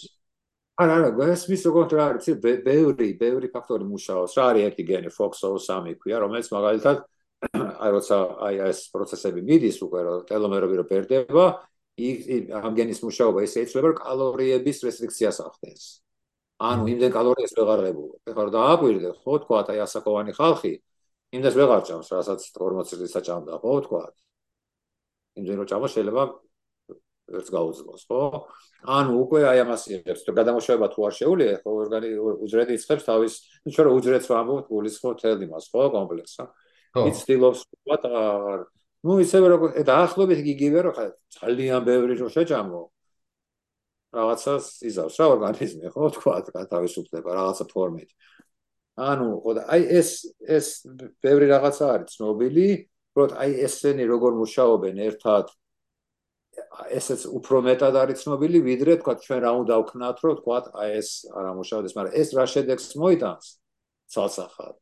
არა არა გასმის როგორც რა არის ბევრი ბევრი ფაქტორი მუშაობს. რა არის ერთი გენი? FOXO3 ქვია რომელიც მაგალითად *clears throat* აი როცა აი ეს პროცესები მიდის უკვე რომ ტელომერები რო ბერდება იქ ამ გენის მუშაობა ესე ეცვლება რომ კალორიების რესტრიქციას ახდენს ანუ იმდენ კალორიას ვეღარ ღებულობ. ეხლა რა დააკვირდე, ხო თქვა, აი ასაკოვანი ხალხი იმდენს ვეღარ ჭამს, რასაც 40 წლის საჭამდა, ხო თქვა. იმდენ რომ ჭამა შეიძლება ერთს გაუძლოს, ხო? ანუ უკვე აი ამას იღებს, რომ გადამოშვება თუ არ შეუძლია, ხო, ორგანი უძრედი იწખებს თავის, ჩვენ რომ უძრედს ვამბობთ, გულისხმობ თელ იმას, ხო, კომპლექსსა. ის ცდილობს თქვა, ну ისევე როგორ დაახლოებით იგივე რომ ძალიან ბევრი რო შეჭამო, რაღაცას იზავს რა ორგანიზმი ხო? თქვათ რა თავისუფლება რაღაცა ფორმით. ანუ აი ეს ეს ბევრი რაღაცა არის ცნობილი რომ აი ესენი როგორ მუშაობენ ერთად ესეც უფრო მეტად არის ცნობილი, ვიდრე თქვა ჩვენ რა უნდა ვქნათ, რომ თქვა აი ეს არ ამუშავდეს, მაგრამ ეს რა შედეგს მოიტანს? ცალსახად.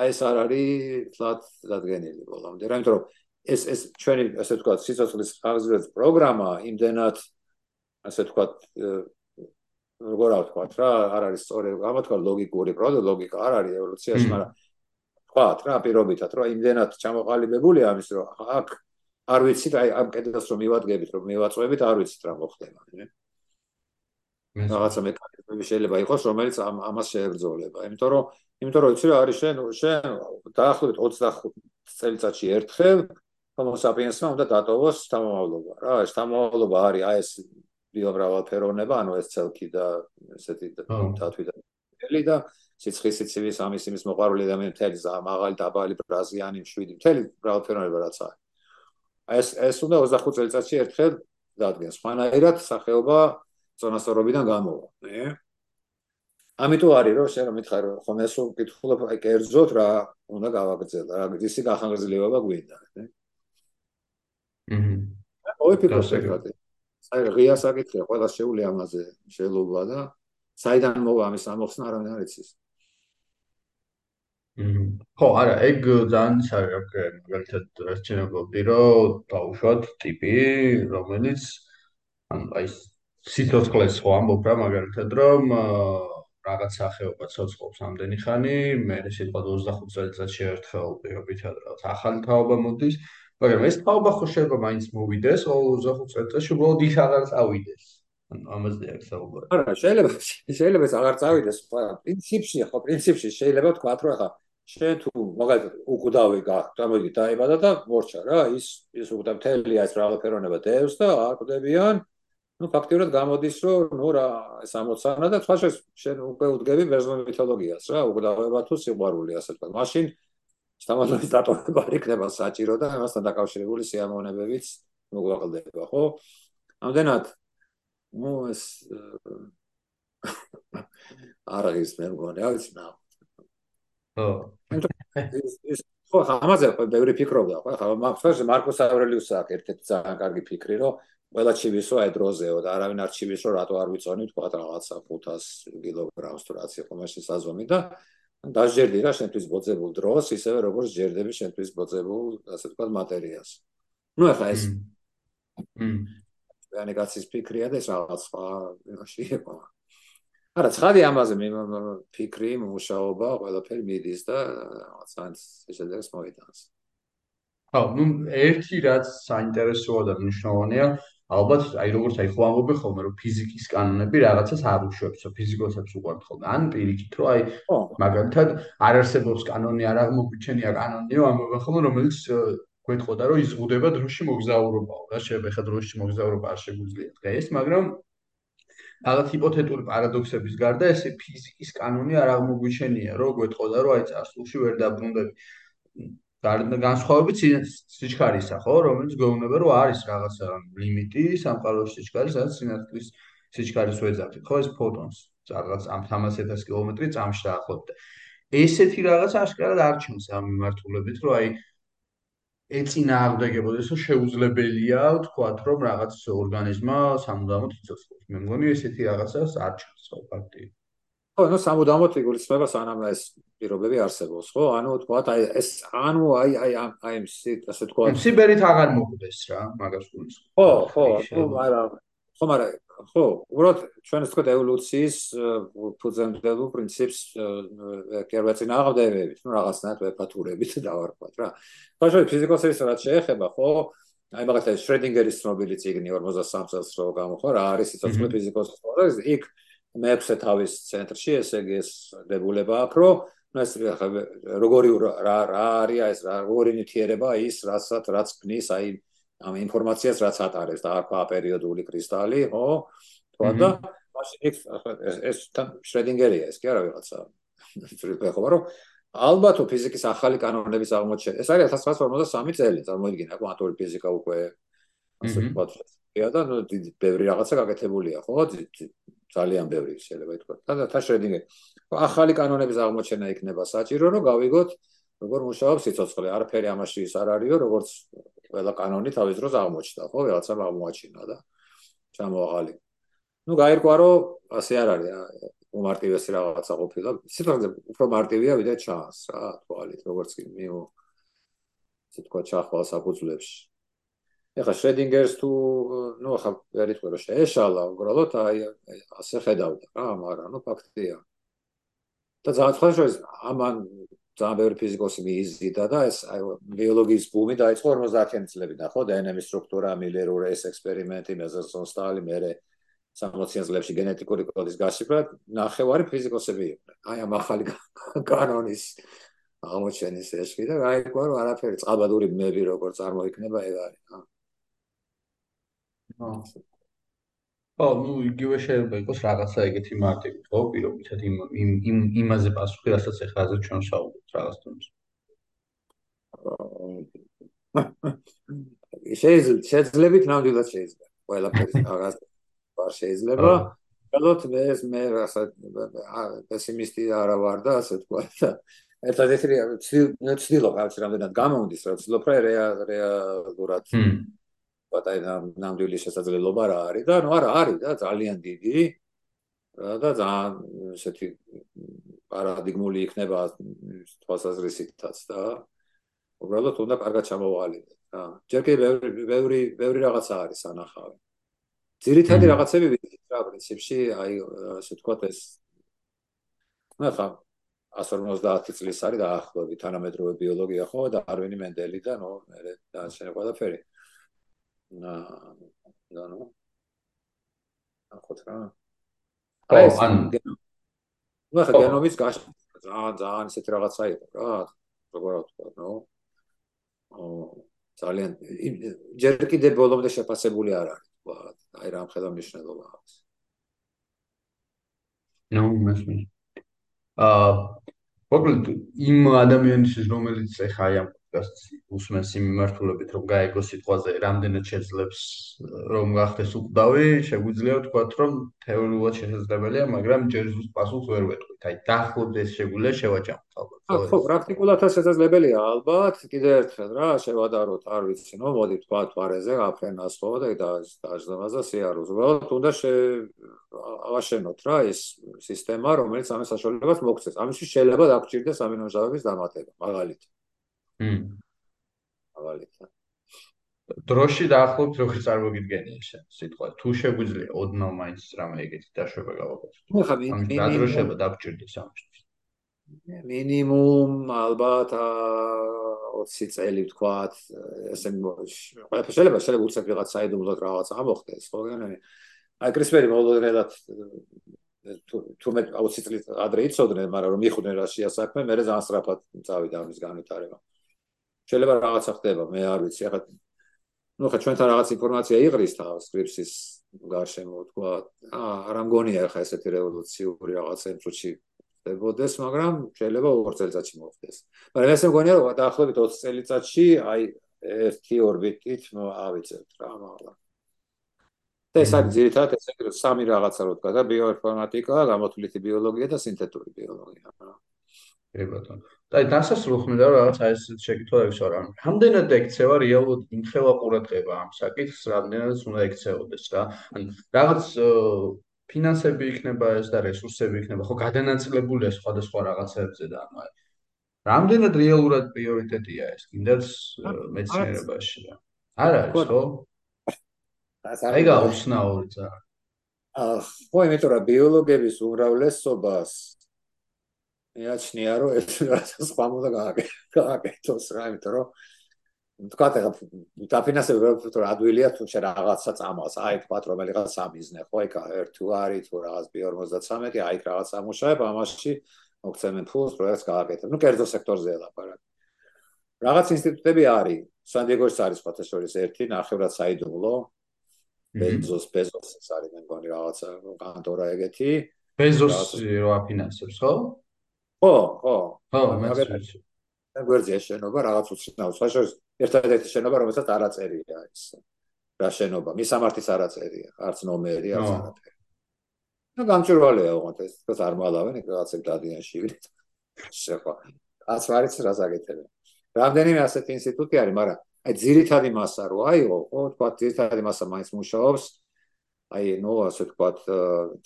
აი ეს არ არის თლად დადგენილი ბოლომდე, რაიმეთო რომ ეს ეს ჩვენი ასე თქვა სიცოცხლის ხარჯების პროგრამა იმდენად ასე თქვა როგორ რა ვთქვა რა არ არის სწორი ამა თქვა ლოგიკური პროდუქტი ლოგიკა არ არის ევოლუციაში მაგრამ თქვა რა პირობითად რომ იმდენად ჩამოყალიბებულია ამის რომ აქ არ ვიცით აი ამ კედელს რომ მივადგებით რომ მივაწვევით არ ვიცით რა მოხდება რაღაცა მექანიზმი შეიძლება იყოს რომელიც ამ ამას შეებრძოლება. იმიტომ რომ იმიტომ რომ იცი რა არის შენ შენ დაახლოებით 25 წელიწადში ერთხელ homo sapiens-მა უნდა დატოვოს თამამავლობა რა ეს თამამავლობა არის აი ეს ბიომრავალფეროვნება ანუ ეს ცელკი და ესეთი თათვი და ელი და სიცხის სიცივის ამის იმის მოყარული და მე მთელი მაღალი დაბალი ბრაზიანი მშვიდი მთელი მრავალფეროვნება რაც არის ეს ეს უნდა 25 წელიწადში ერთხელ დადგეს. მანაერად სახეობა ზონასწორობიდან გამოვა, ნე? ამიტომ არის რომ შენ რომ მითხარ ხომ ეს უკითხულობ აი კერძოთ რა უნდა გავაგრძელო, რა ისი გახანგრძლივება გვინდა, ნე? აჰა. ой ფიქრობ ეგრე. აი ღია საკითხია, ყველა შეუძლია ამაზე შეიძლება და საიდან მოვა ამის ამოხსნა არ არის იცის. ხო, არა, ეგ ძალიან საერთო მაგალითად რჩენებობდი, რომ დაუშვათ ტიპი, რომელიც ანუ აი სიცოცხლეს ხო ამბობ რა მაგალითად, რომ რაღაც სახეობა ცოცხლობს ამდენი ხანი, მე შეიძლება 25 წელიწადში ერთხელ პირობითად რაღაც ახალი თაობა მოდის, მაგრამ ეს თაობა ხო შეიძლება მაინც მოვიდეს 25 წელიწადში, უბრალოდ ის აღარ წავიდეს. ანუ ამაზე აქვს საუბარი. არა, შეიძლება შეიძლება ეს აღარ წავიდეს, მაგრამ პრინციპში ხო, პრინციპში შეიძლება თქვათ, რომ ახლა შენ თუ მაგალითად უკვდავი გაქვს, გამოიგი დაიბადა და მორჩა რა, ის ის უკვდა მთელია ეს რაღაცერონება დევს და აკვდებიან ну фактурат გამოდის რომ ნუ რა 60-ანა და სხვა შენ უკვე უდგები ბერძნულ მითოლოგიას რა, უკვდავება თუ სიყვარული ასე თქვა. მაშინ სტამატოლის დატოვება იქნება საჭირო და ამასთან დაკავშირებული სიამოვნებებიც მოგვაყლდება ხო? ამდენად ну ეს არ არის მე მგონი რა ვიცი ნა ხო ეს ხო ამაზე ბევრი ფიქრობდა ხო? ხა მაგას მარკუს ავრელიუსს აქვს ერთ-ერთი ძალიან კარგი ფიქრი რომ ყველა ჩივისო აი დროზეო და არავინ არ ჩივისო რატო არ ვიწონი თქვა რაღაცა 500 კილოგრამს თუ რაც იყო მაშინ საზომი და დაჟერდი რა შენთვის ბოძებულ დროს ისევე როგორც ჯერდები შენთვის ბოძებულ ასე თქვა მატერიას ну ახლა ეს მ ანუ კაცის ფიქრია და ეს რაღაც სხვა იმაში იყო. არა ცხადი ამაზე მე ფიქრი მუშაობა ყველაფერი მიდის და რაღაც შედეგს მოიტანს. ხო ნუ ერთი რაც საინტერესოა და მნიშვნელოვანია ალბათ აი როგორც აი ხო ამბობე ხოლმე რომ ფიზიკის კანონები რაღაცას არ უშვებს ფიზიკოსებს უყვართ ხოლმე. ან პირიქით რომ აი მაგალითად არ არსებობს კანონი არ აღმოგვიჩენია კანონიო ამბობენ ხოლმე რომელიც გვეთყოდა რომ იზღუდება დროში მოგზაურობაო რა შეიძლება ხა დროში მოგზაურობა არ შეგვიძლია დღეს მაგრამ რაღაც ჰიპოთეტური პარადოქსების გარდა ესე ფიზიკის კანონი არ აღმოგვიჩენია რომ გვეთყოდა რომ აი წარსულში ვერ დაბრუნდები განსხვავებით სიჩქარისა ხო რომელიც გვეუბნება რომ არის რაღაცა ლიმიტი სამყაროს სიჩქარის სადაც სინათლის სიჩქარის ვეძახით ხო ეს ფოტონს რაღაც ამ 300000 კილომეტრი წამში დაახლოებით ესეთი რაღაც აშკარად არჩევს ამ მიმართულებით, რომ აი ეცინა აღდგებოდეს, რომ შეუძლებელია ვთქვათ, რომ რაღაც ორგანიზმა სამუდამოდ იცოცხლოს. მე მგონი ესეთი რაღაცას არჩევს ხო ფაქტი. ხო, ნუ სამუდამოდ იგულისხმება სანამ ეს პირობები არსებობს, ხო? ანუ თქვა აი ეს ანუ აი აი აი ამ ასე თქვა სიბერით აღარ მოგვდეს რა, მაგას გულს. ხო, ხო, ხო, არა. ხო, მაგრამ ხო, უბრალოდ ჩვენ ეს თქვა ევოლუციის ფუძემდებელ პრინციპს კერვაწინააღმდეგებით, ну რაღაცნაირად ვეფათურებით დავარქვათ რა. ხაშოი ფიზიკოსების რაც შეეხება, ხო? აი მაგათ ეს შრედინგერის ცნობილი ციგნი 53 წელს რო გამოხო, რა არის სიცოცხლე ფიზიკოსის და იქ მეექვსე თავის ცენტრში, ესე იგი ეს დებულება აქვს, რომ ეს როგორი რა რა არის ეს როგორი ნივთიერება ის რასაც რაც ქნის აი ამ ინფორმაციას რაც ატარებს და აქა პერიოდული კრისტალი, ხო? თქვა და მაშინ ეს შრედინგერია ეს კი არა ვიღაცა. შეიძლება ხო, რომ ალბათ ფიზიკის ახალი კანონების აღმოჩენა. ეს არის 1953 წელი, წარმოიდგინე, კვანტური ფიზიკა უკვე ასე ვთქვათ. და ნუ დიდი ბევრი რაღაცა გაკეთებულია, ხო? ძალიან ბევრი შეიძლება ითქვა. და და შრედინგერი. ახალი კანონების აღმოჩენა იქნება საჭირო, რომ გავიგოთ როგორ მუშაობს სიცოცხლე. არაფერი ამაში ის არ არისო, როგორც ყველა კანონი თავის დროს აღმოჩნდა, ხო, რაღაცა აღმოაჩინა და ჩამოაღალი. ну გაირკვა რომ ასე არ არის უმარტივესი რაღაცა ყოფილა. სიტყვაზე უფრო მარტივია ვიდრე ჩანს რა, თვალით, როგორც კი მიო ისე თქვა ჩახვალ საფუძვლებში. ეხლა შრედინგერს თუ ნუ ახლა ვერ იტყვი რომ შეეშალა უბრალოდ აი ასე ხედავდა რა მაგრამ ნუ ფაქტია. და ძალიან ხაშოს ამან ძალიან ბევრი ფიზიკოსი მიიზიდა და ეს აი ბიოლოგიის ბუმი დაიწყო 50-იანი წლებიდან ხო დნმ-ის სტრუქტურა მილერური ეს ექსპერიმენტი მეზოზონის სტალი მერე 60-იან წლებში გენეტიკური კოდის გასიფრა ნახევარი ფიზიკოსები იყვნენ. აი ამ ახალი კანონის აღმოჩენის ეშლი და გაიგო რომ არაფერი წყალბადური ბმები როგორ წარმოიქმნება ეგ არის ხო? ხო, ну იგივე შეიძლება იყოს რაღაცა ეგეთი მარტივი, ხო, პირობითად იმ იმ იმ იმაზე პასუხი, რასაც ახლა აზრ ჩვენ საუბრობთ რაღაც თუნდაც. შეიძლება შეიძლება ნამდვილად შეიძლება. ყველაფერი რაღაც არ შეიძლება. ალბათ მე ეს მე რასაც პესიმისტი არა ვარ და ასე თქვა და ერთადერთი ცდილობ რაღაც რამდენად გამომდის, რომ ცდილობ რა რეალურად პატაი ნამდვილი შესაძლებლობა რა არის? და ნუ არა არის და ძალიან დიდი. და ძალიან ესეთი პარადიგმული იქნება თვალსაზრისითაც და უბრალოდ უნდა კარგად ჩამოვალიდეთ რა. ჯერ კი ბევრი ბევრი ბევრი რაღაცა არის ანახავი ძირითადი რაღაცები ვიცით რა პრინციპში აი ასე ვთქვათ ეს ნუ ხა 150 წლის არის დაახლოებით თანამედროვე ბიოლოგია ხო და არვინი მენდელი და ნუ მე და შეიძლება ყველაფერი და და ნუ? ახოთ რა აი ან ნუ ხა გენომის გაშ ძალიან ძალიან ისეთი რაღაცა იყო რა როგორ ვთქვა ნუ? ძალიან ჯერ კიდე ბოლომდე შეფასებული არ არის თქვა აი რა ხედა მნიშვნელობა აქვს. ნუ მესმის აა მოკლედ იმ ადამიანის რომელიც ეხა აი ამ უსმენს იმ მიმართულებით რომ გაიგო სიტყვაზე რამდენად შეძლებს რომ გახდეს უკვდავი შეგვიძლია ვთქვათ რომ თეორიულად შესაძლებელია მაგრამ ჯერ ზუსტ პასუხს ვერ ვეტყვით. აი დაახლოებით შეგვიძლია შევაჯამოთ ალბათ ხო პრაქტიკულად შესაძლებელია ალბათ კიდევ ერთხელ რა შევადაროთ არ ვიცი ნო მოდი ვთქვათ ვარეზე აფრენას ხო და დაჟდომაზე სიარუს უბრალოდ უნდა ავაშენოთ რა ეს სისტემა რომელიც ამის საშუალებას მოგცეს ამისთვის შეიძლება დაგჭირდეს ამინომჟავების დამატება მაგალითად ავალიცა დროში დაახლოებით როგორ წარმოგიდგენია ეს სიტყვა. თუ შეგვიძლია ოდნავ მაინც რამე ეგეთი დაშვება გავაკეთოთ. ნუ ხა მინიმუმ დროშება დაგჭირდეს ამისთვის. მინიმუმ ალბათ 20 წელი ვთქვათ ესე ყველაფერი შეიძლება შეიძლება უცებ რაღაც საიდუმლოდ რაღაც ამოხდეს ხო? გენე აი კრისპერი მოლოდნელად თუ მე 20 წელი ადრე იცოდნენ მაგრამ რომ მიხვდნენ რა შეასაქმე მე ძალიან სწრაფად წავიდა ამის განვითარება შეიძლება რაღაცა ხდება, მე არ ვიცი, ახლა ну ხა ჩვენთან რაღაც ინფორმაცია იღრის თავს სკრიპსის გარშემო თქვა არ ამგონია ხა ესეთი რევოლუციური რაღაცა წუთში ხდებოდეს, მაგრამ შეიძლება 2 წელიწადში მოხდეს. მაგრამ ესე მგონია რომ დაახლოებით 20 წელიწადში აი ერთი ორბიტით ავიწევთ რა მაგრამ და ეს არის ძირითადად ესე იგი სამი რაღაცა რო თქვა და ბიოინფორმატიკა, გამოთვლითი ბიოლოგია და სინთეტური ბიოლოგია რა. კი ბატონო. და დასასრულს მინდა რომ რაღაც აი ეს შეკითხვა რა. რამდენად ექცევა რეალურად ინხელა ყურადღება ამ საკითხს, რამდენად უნდა ექცეოდეს რა. ან რაღაც ფინანსები იქნება ეს და რესურსები იქნება, ხო გადანაწილებულია სხვადასხვა რაღაცებზე და ანუ აი რამდენად რეალურად პრიორიტეტია ეს კიდაც მეცნიერებაში რა. არ არის ხო? აი გაუცნაური ძა. აა ხო იმიტომ რომ ბიოლოგების უმრავლესობას მეაჩნია რომ ეს რაღაცა სხვა მოდა გააკეთოს რა იმიტომ რომ თქვა ეხა დაფინანსება რომ ადვილია თუ შე რაღაცა წამოს აი თქვა რომ რაღაც სამიზნე ხო ეკა ერთ თუ არის თუ რაღაც B53 აი რაღაც ამუშავებ ამაში მოგცემენ ფულს პროექტს გააკეთებ. ნუ კერძო სექტორზეა ლაპარაკი რაღაც ინსტიტუტები არის სან-დიეგოში არის ფოტოსორის ერთი ნახევრად საიდუმლო. ბეზოს ბეზოს ეს არის მე მგონი რაღაცა კანტორა ეგეთი. ბეზოსი რო აფინანსებს ხო ხო ხო. ხო მე ვიცი გვერდზე შენობა რაღაც უცნაურ საშორს ერთადერთი შენობა რომელსაც არ აწერია ეს. რა შენობა? მისამართის არ აწერია არც ნომერი არც არაფერი. ну გამჭირვალეა უღონთ ეს. თქოს არ მალავენ რაღაცებ დადიან შიგნით. შეხო ას ვარიც რა ზაგეთებენ. რამდენიმე ასეთი ინსტიტუტი არის მაგრამ აი ძირითადი მასა რო აიღო ხო თქვა ძირითადი მასა მაინც მუშაობს აი ნუ ასე თქვა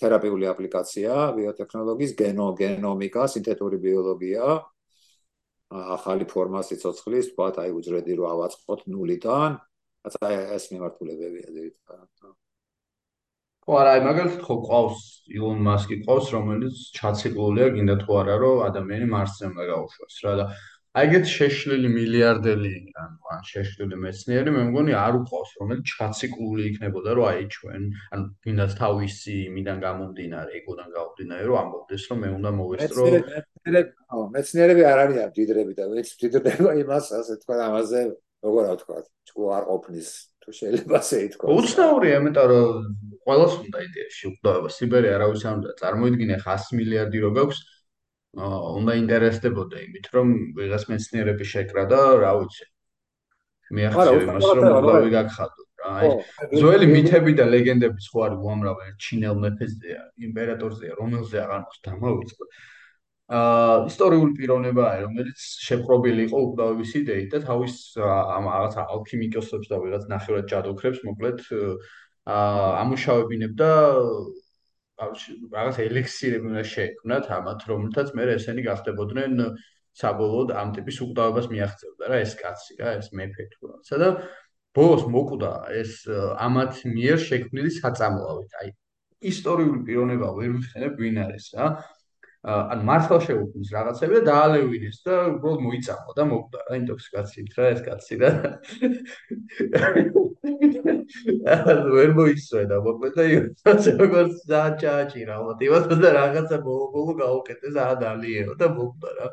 თერაპიული აპლიკაცია ბიოტექნოლოგიის გენო გენომიკა სინთეტური ბიოლოგია ახალი ფორმა სიცოცხლის, თქვა აი უძრედი რო ავაწყოთ ნულიდან, რაცა ეს მიმართულებებია ძირითადად. ხო არა, აი მაგალითად ხო ყავს ილონ მასკი ყავს, რომელიც ჩაციკლულია, გინდა თუ არა რომ ადამიანი მარსზე უნდა გაუშვას რა და აი ეგეთ შეშლილი მილიარდელი ანუ ან შეშლილი მეცნიერი მე მგონი არ უყავს რომელიც ჩაციკლული იქნებოდა რომ აი ჩვენ ანუ გინდა თავისი იმიდან გამომდინარე ეგოდან გამომდინარე რომ ამბობდეს რომ მე უნდა მოვესწრო მეცნიერები არ არიან დიდრები და ვეც დიდრება იმას ასე თქვა ამაზე როგორ რა თქვა ჩქო არ ყოფნის თუ შეიძლება ასე ითქვა უცნაურია იმიტომ რომ ყოველს უნდა იდეაში უყდაება სიბერი არავის არ უნდა. წარმოიდგინე 100 მილიარდი რო გაქვს უნდა ინტერესდებოდა იმით, რომ ვიღაც მეცნიერები შეკრა და რა ვიცი. მე ახსოვს იმას, რომ უბრალოდ გაგხადო რა. აი ძველი მითები და ლეგენდები სხვა არის უამრავი, ჩინელ მეფეზეა, იმპერატორზეა, რომელზე აღარ მოხდა დამოვიწყო. აა ისტორიული პიროვნებაა, რომელიც შეპყრობილი იყო უკდავების იდეით და თავის ამ რაღაცა ალქიმიკოსებს და ვიღაც ნახევრად ჯადოქრებს მოკლედ აა ამუშავებინებდა რაღაც ელექსირები უნდა შეექმნათ ამათ, რომელთაც მე ესენი გახდებოდნენ საბოლოოდ ამ ტიპის უკვდავებას მიაღწევდა რა ეს კაცი რა ეს მეფე თუ რა. სადა ბოლოს მოკვდა ეს ამათ მიერ შექმნილი საწამლავით. აი ისტორიული პიროვნება ვერ ვიხსენებ ვინ არის რა. ან მართლა შეუქმნის რაღაცები და დაალევინეს და უბრალოდ მოიწამო და მოკვდა რა ინტოქსიკაციით რა ეს კაცი რა *laughs* *laughs* ვერ მოიწვედა მოკვდა იოც როგორც დააჭაჭირა მოტივად და რაღაცა ბოლო გაუკეთეს ადალიეო და მოკვდა რა.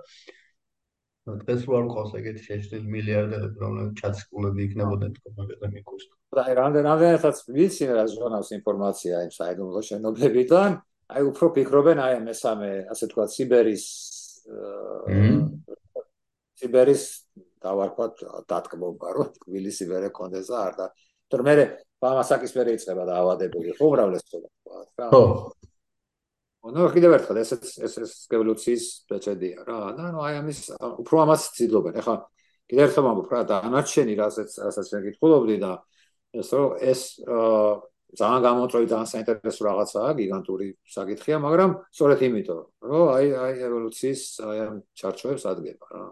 დღეს ვარ ყავს ეგეთი შეშლილი მილიარდერები რომლებიც ჩაცკულები იქნებოდნენ თქო მაგაზე მიკუსტო და აი რამდენადაც ვიცი რა ჟურნალს ინფორმაცია იმ საიდუმლო შენობებიდან. აი უფრო ფიქრობენ აი მესამე ასე თქვა სიბერის სიბერის დავარქვათ დატკბობა რომ თბილისი ვერ ეკონდეს და არ და თორე მე პამასაკის ვერ ეწება და ავადებული ხო უმრავლესობა თქვა ხო ანუ კიდევ ერთხელ ეს ეს ეს რევოლუციის პეჭედია რა და ნუ აი ამის უფრო ამას ცდილობენ ეხლა კიდევ ერთხელ მომბ რა დანარჩენი რასაც რასაც მეკითხულობდი და ეს რომ ეს ძალიან გამოწვევი ძალიან საინტერესო რაღაცაა, გიგანტური საკითხია, მაგრამ სწორედ იმიტომ, რომ აი აი ევოლუციის აი ამ ჩარჩოებს ადგენა რა.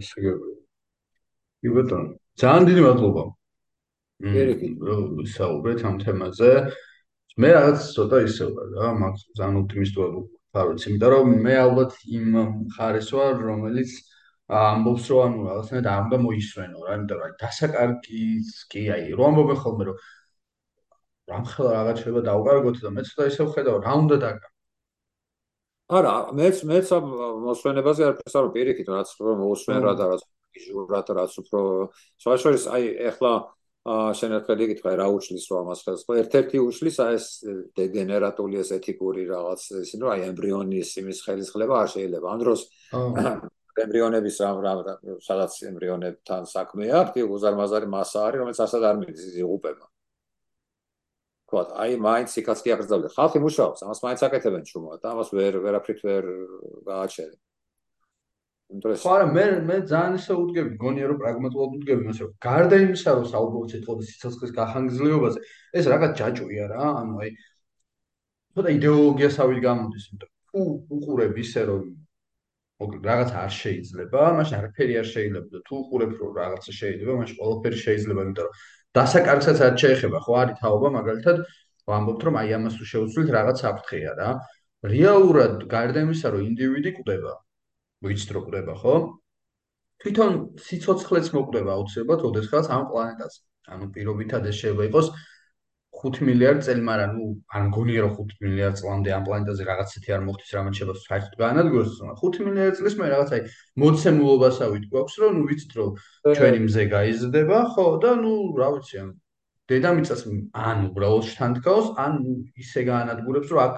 იგი. კი ბატონო, ძალიან დიდი მადლობა. მmm, საუბრეთ ამ თემაზე. მე რაღაც ცოტა ისე ვარ რა, მაგ ძალიან ოპტიმისტურად ვარ, იმიტომ რომ მე ალბათ იმ ხარეს ვარ, რომელიც ამბობს რომ ანუ რაღაცნაირად არ უნდა მოისვენო რა იმიტომ რომ დასაკარგის კი აი რომ ამბობენ ხოლმე რომ რამხელა რაღაც შეიძლება დაუკარგოთ და მე ცოტა ისე ვხედავ რა უნდა დაგა არა, მეც მეც მოსვენებაზე არაფერს არ პირიქით, რაც უფრო მოსვენა და რაც ჟურად რაც უფრო სხვაშორის აი ეხლა შენერხელი გითხრა რა უშლის რა ამას ხელს. ხო ერთ-ერთი უშლის აი ეს დეგენერატული ეს ეთიკური რაღაც ის ნუ აი ემბრიონის იმის ხელისხლება არ შეიძლება. ამ დროს *coughs* ემბრიონების რა რა სადაც ემბრიონებთან საქმე აქვს, უზარმაზარი მასა არის, რომელიც ასად არ მიდის იღუპება. ხო, აი მაინც იქაც კი აკრძალდა. ხალხი მუშაობს, ამას მაინც აკეთებენ ჩუმად, ამას ვერ ვერაფრით ვერ გააჩერე. ინტერესი. ხო, არა, მე მე ძალიან ისე უდგები, გონია რომ პრაგმატულად უდგები, მასე რომ გარდა იმისა, რომ საუბრობთ სიტყვის სიცოცხლის გახანგრძლივობაზე, ეს რაღაც ჯაჭვია რა, ანუ აი ცოტა იდეოლოგიასავით გამოდის, იმიტომ თუ უყურებ ისე რომ მოკლედ რაღაც არ შეიძლება, მაშინ არაფერი არ შეიძლება და თუ უყურებ რომ რაღაცა შეიძლება, მაშინ ყველაფერი შეიძლება, იმიტომ რომ დასაკარგსაც არ შეეხება, ხო არის თაობა, მაგალითად, ვამბობთ რომ აი ამას თუ შეუცვლით რაღაც საფრთხეა რა. რეალურად გარდა იმისა, რომ ინდივიდი კვდება, რომ კვდება, ხო? თვითონ სიცოცხლეც მოკვდება აუცილებლად ოდესღაც ამ პლანეტაზე. ანუ პირობითად ეს შეიძლება იყოს 5 მილიარდ წელი, მაგრამ ნუ არ მგონია რომ 5 მილიარდ წლამდე ამ პლანეტაზე რაღაცეთი არ მოხდეს, რამაც შეიძლება საერთოდ გაანადგუროს. 5 მილიარდ წლის მე რაღაცაი მოცემულობასავით გვაქვს, რომ ნუ ვიცით რომ ჩვენი მზე გაიზრდება, ხო და ნუ რა ვიცი, ან დედამიწას ან უბრალოდ შთანთქავს, ან ისე გაანადგურებს, რომ აქ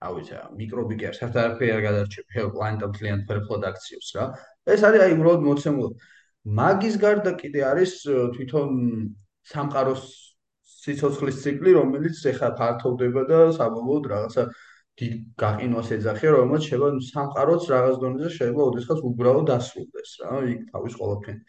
რა ვიცი, მიკრობი კი არ საერთოდ არ გადარჩება, ხელ პლანეტა მთლიანად ფერფლად აქციებს რა. ეს არის აი უბრალოდ მოცემულობა. მაგის გარდა კიდე არის თვითონ სამყაროს სიცოცხლის ციკლი, რომელიც ეხა ფართოვდება და საბოლოოდ რაღაცა დიდ გაყინვას ეძახია, რომელმაც შეიძლება სამყაროც რაღაც დონეზე შეიძლება ოდესღაც უბრალოდ დასრულდეს რა, იქ თავის ყველაფერი.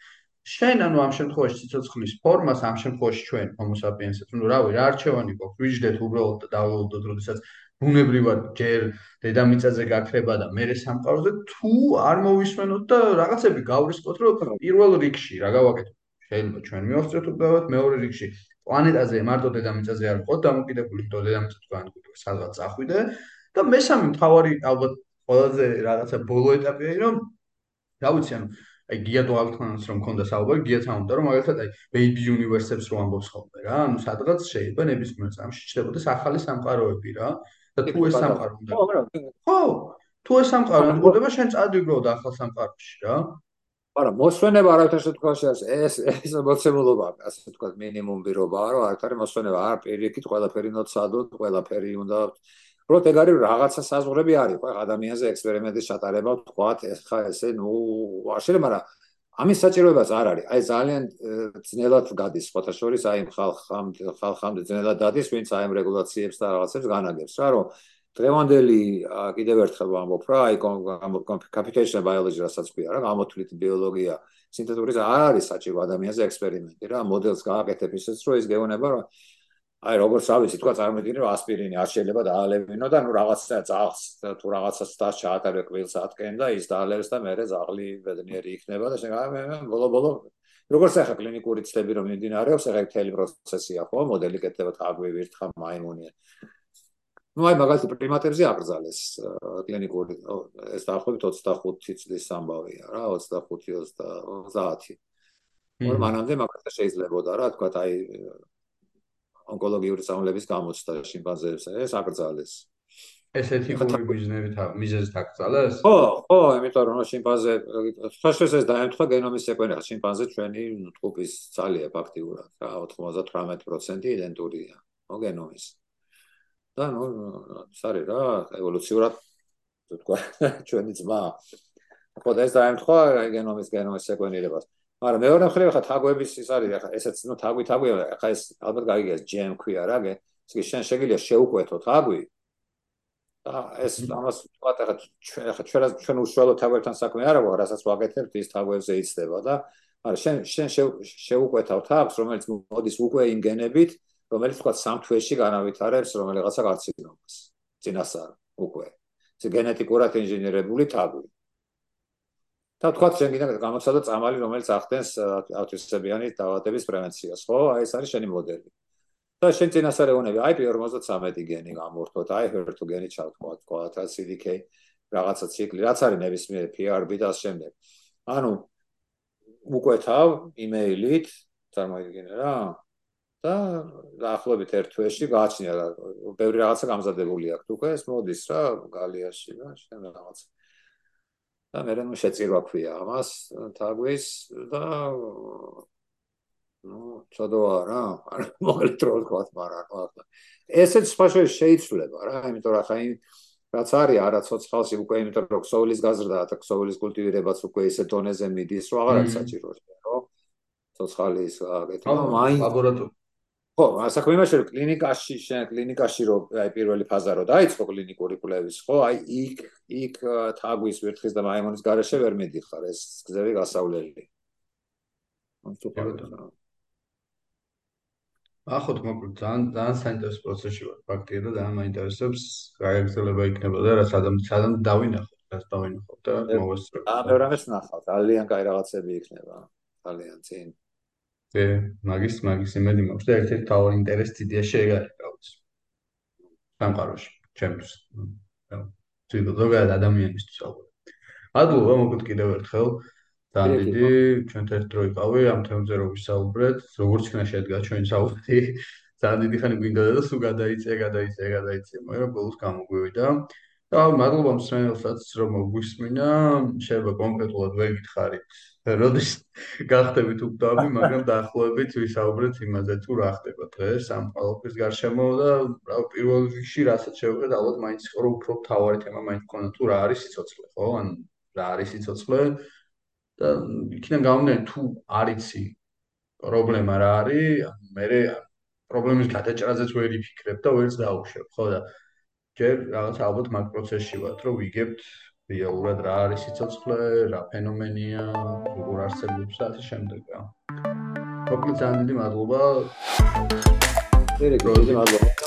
შენ ანუ ამ შემთხვევაში ციცოცხლის ფორმას, ამ შემთხვევაში ჩვენ homo sapiens-ებს, ну რავი, რა არჩევანი გვაქვს, ვიждდეთ უბრალოდ და დავალოდოთ, როდესაც ბუნებრივად ჯერ დედამიწაზე გაქრება და მეორე სამყაროზე თუ არ მოვისმენოთ და რაღაცები გავრისკოთ, რომ პირველ რიგში რა გავაკეთოთ? შეიძლება ჩვენ მივახცეთ უბრალოდ მეორე რიგში პლანეტაზე მარტო დედამიწაზე არ ვიყოთ დამოკიდებული, თორე დედამიწა თქვენ გვიყვება სადღაც ახვიდე და მესამე მთავარი ალბათ ყველაზე რაღაცა ბოლო ეტაპია, რომ რა ვიცი, ანუ აი გია თუ ალთანს რომ მქონდა საუბარი, გია თამობდა რომ მაგალითად აი baby universe-ებს რო ამბობს ხოლმე რა, ანუ სადღაც შეიძლება ნებისმიერ წამში ჩნდებოდეს ახალი სამყაროები რა და თუ ეს სამყარო უნდა ხო თუ ეს სამყარო უნდა შენ წადიგვრო და ახალ სამყაროში რა. არა, მოსვენება არავითარ შემთხვევაში ეს ეს მოცემულობა, ასე თქვა, მინიმუმ პირობაა, რომ არ არის მოსვენება, არ პირიქით, ყველაფერი ნოცადოთ, ყველაფერი უნდა პროთ ეგ არის რაღაცა საზღვრები არის, ხო, ადამიანზე ექსპერიმენტის ჩატარება, თქვა, ხა ესე, ნუ, არ შეიძლება, მაგრამ ამის საჭიროებაც არ არის. აი ძალიან ძნელად გადის ფოტოშორის, აი ხალხამ ხალხამ ძნელად დადის, ვინც აი ამ რეგულაციებს და რაღაცებს განაგებს, რა, რომ დღევანდელი კიდევ ერთხელ ვამბობ რა აი computation biology რასაც ქვია რა გამოთვლითი ბიოლოგია სინთეზური არ არის საჭირო ადამიანზე ექსპერიმენტი რა მოდელს გააკეთებ ისეც რომ ის გეუბნება რომ აი როგორც ავიცი თქვა წარმოიდგინე რომ ასპირინი არ შეიძლება დაალევინო და ნუ რაღაცა ძაღლს თუ რაღაცას დას ჩაატარე კვილს ატკენ და ის დაალევს და მეორე ზაღლი ბედნიერი იქნება და შენ ბოლო ბოლო როგორც ახლა კლინიკური ცდები რომ მიმდინარეობს ახლა მთელი პროცესია ხო მოდელი კეთდება თაგვი ვირთხა მაიმუნია. ну აი მაგალითად პრიმატებზე აკრძალეს კლინიკური ეს დაახლოებით 25 წლის ამბავია რა 25-30 მანამდე მაგალითად შეიძლებოდა რა თქვა აი ონკოლოგიური სამულების გამოცდა შიმპანზეებს. ეს აკრძალეს. ესეთი ხური ბიზნესით მიზეზით აკრძალეს? ხო ხო იმიტომ რომ შიმპანზე თაშეს ეს დაემთხვა გენომის სეკვენცია შიმპანზე ჩვენი ტყუპის ძალია ფაქტიურად რა 98% იდენტურია ო გენომის. და ნუ სარი რა ევოლუციურად თქვა *laughs* ჩვენი ძმა. ხო და ეს დაემთხვა გენომის გენომის სეკვენირებას მაგრამ მეორე მხრივ ხა თაგვების ის არის ხა ესეც ნუ თაგვი თაგვი ხა ეს ალბათ გაიგეს ჯემ ქვია რა გე ეს შენ შეგიძლია შეუკვეთო თაგვი? და ეს ამას თქვა ხა ხა ჩვენ ჩვენ უშუალო თაგვებთან საქმე არ აქვს რასაც ვაკეთებთ ის თაგვებზე იცდება და მაგრამ შენ შენ შეუკვეთავ თავს რომელიც მოდის უკვე იმ გენებით რომელიც თქვა სამ თვეში განავითარებს რომელიღაცა კარცინომას წინასწარ უკვე. ეს გენეტიკურად ინჟინერებული თაგვი და თქვა შენ გინდა გამოცადა წამალი რომელიც ახდენს ავტისებიანი დაავადების პრევენციას. ხო აი ეს არის შენი მოდელი. და შენ წინასწარ ეუნები აი P53 გენი გამორთოთ აი HER2 გენი ჩავთქვა თქვა CDK რაღაცა ციკლი რაც არის ნებისმიერ PRB და ამ შემდეგ. ანუ უკვე თავ იმეილით წარმოიდგინე რა და დაახლოებით ერთ თვეში გააჩნია ბევრი რაღაცა გამზადებული აქვს. უკვე ეს მოდის რა გალიაში და შენ რაღაც და მე ნუ შეწირვა ქვია ამას თაგვის და ну, ჩადოა რა, არ მოკლედ რო ვთქვა, მაგრამ ახლა ესეც სხვა შეიძლება რა, იმიტომ რომ ხაი რაც არის, არა ცოცხალში უკვე, იმიტომ რომ ქსოვილის გაზრდა და ქსოვილის კულტივირებაც უკვე ისე დონეზე მიდის, რომ აღარ არის საჭირო, რომ ცოცხალი ის აკეთო. მაინც ლაბორატორია ხო, ასახმე იმაში რომ კლინიკაში, შენ კლინიკაში რო აი პირველი ფაზა რო დაიწყო კლინიკური კვლევის, ხო, აი იქ იქ თაგვის, ვერცხლის და მაიმონის გარეშე ვერ მიდიხარ, ეს გზები გასავლელი. ახოთ მოკლედ ძალიან ძალიან საინტერესო პროცესში ვარ ფაქტია და ძალიან მაინტერესებს გაიგზელება იქნება და რა სადამ სადამ დავინახოთ რას დავინახოთ და მოვესწრებ. აა მე რამეს ნახავ, ძალიან კაი რაღაცები იქნება. ძალიან წინ. კი, მაგის მაგის იმედი მაქვს და ერთ-ერთი თავი ინტერესი დიდია შეეგარიყავს. სამყაროში, ჩემთვის. თვითონ ზოგადად ადამიანისთვის ალბათ. ადლობა მოკლედ კიდევ ერთხელ ძალიან დიდი ჩვენ ერთ დრო იყავი ამ თემზე რო ვისაუბრეთ, როგორც იქნა შედგა ჩვენი საუბარი. ძალიან *laughs* დიდი ხანი გვინდოდა და სულ გადაიწია, გადაიწია, გადაიწია, მაგრამ ბოლოს გამოგვივიდა. და მადლობა მსმენელსაც რომ მოგვისმინა, შეიძლება კონკრეტულად ვერ გითხარით. როდის გახდებით უბრალოდ, მაგრამ დაახლოებით ვისაუბრეთ იმაზე, თუ რა ხდება დღეს ამ ყოველთვის გარშემო და რა პირველ რიგში რასაც შევხედეთ, ალბათ მაინც ხო უფრო თავარი თემა მაინც ქონა თუ რა არის სიცოცხლე, ხო? ან რა არის სიცოცხლე და იქიდან გამომდინარე თუ არიცი პრობლემა რა არის, მე პრობლემის გადაჭრაზეც ვერ იფიქრებ და ვერც დაუშვებ, ხო და ჯერ რაღაც ალბათ მაგ პროცესში ვართ, რომ ვიგებთ რეალურად რა არის სიცოცხლე, რა ფენომენია, როგორ არსებობს და ასე შემდეგ რა. მოკლედ ძალიან დიდი მადლობა. დიდი მადლობა.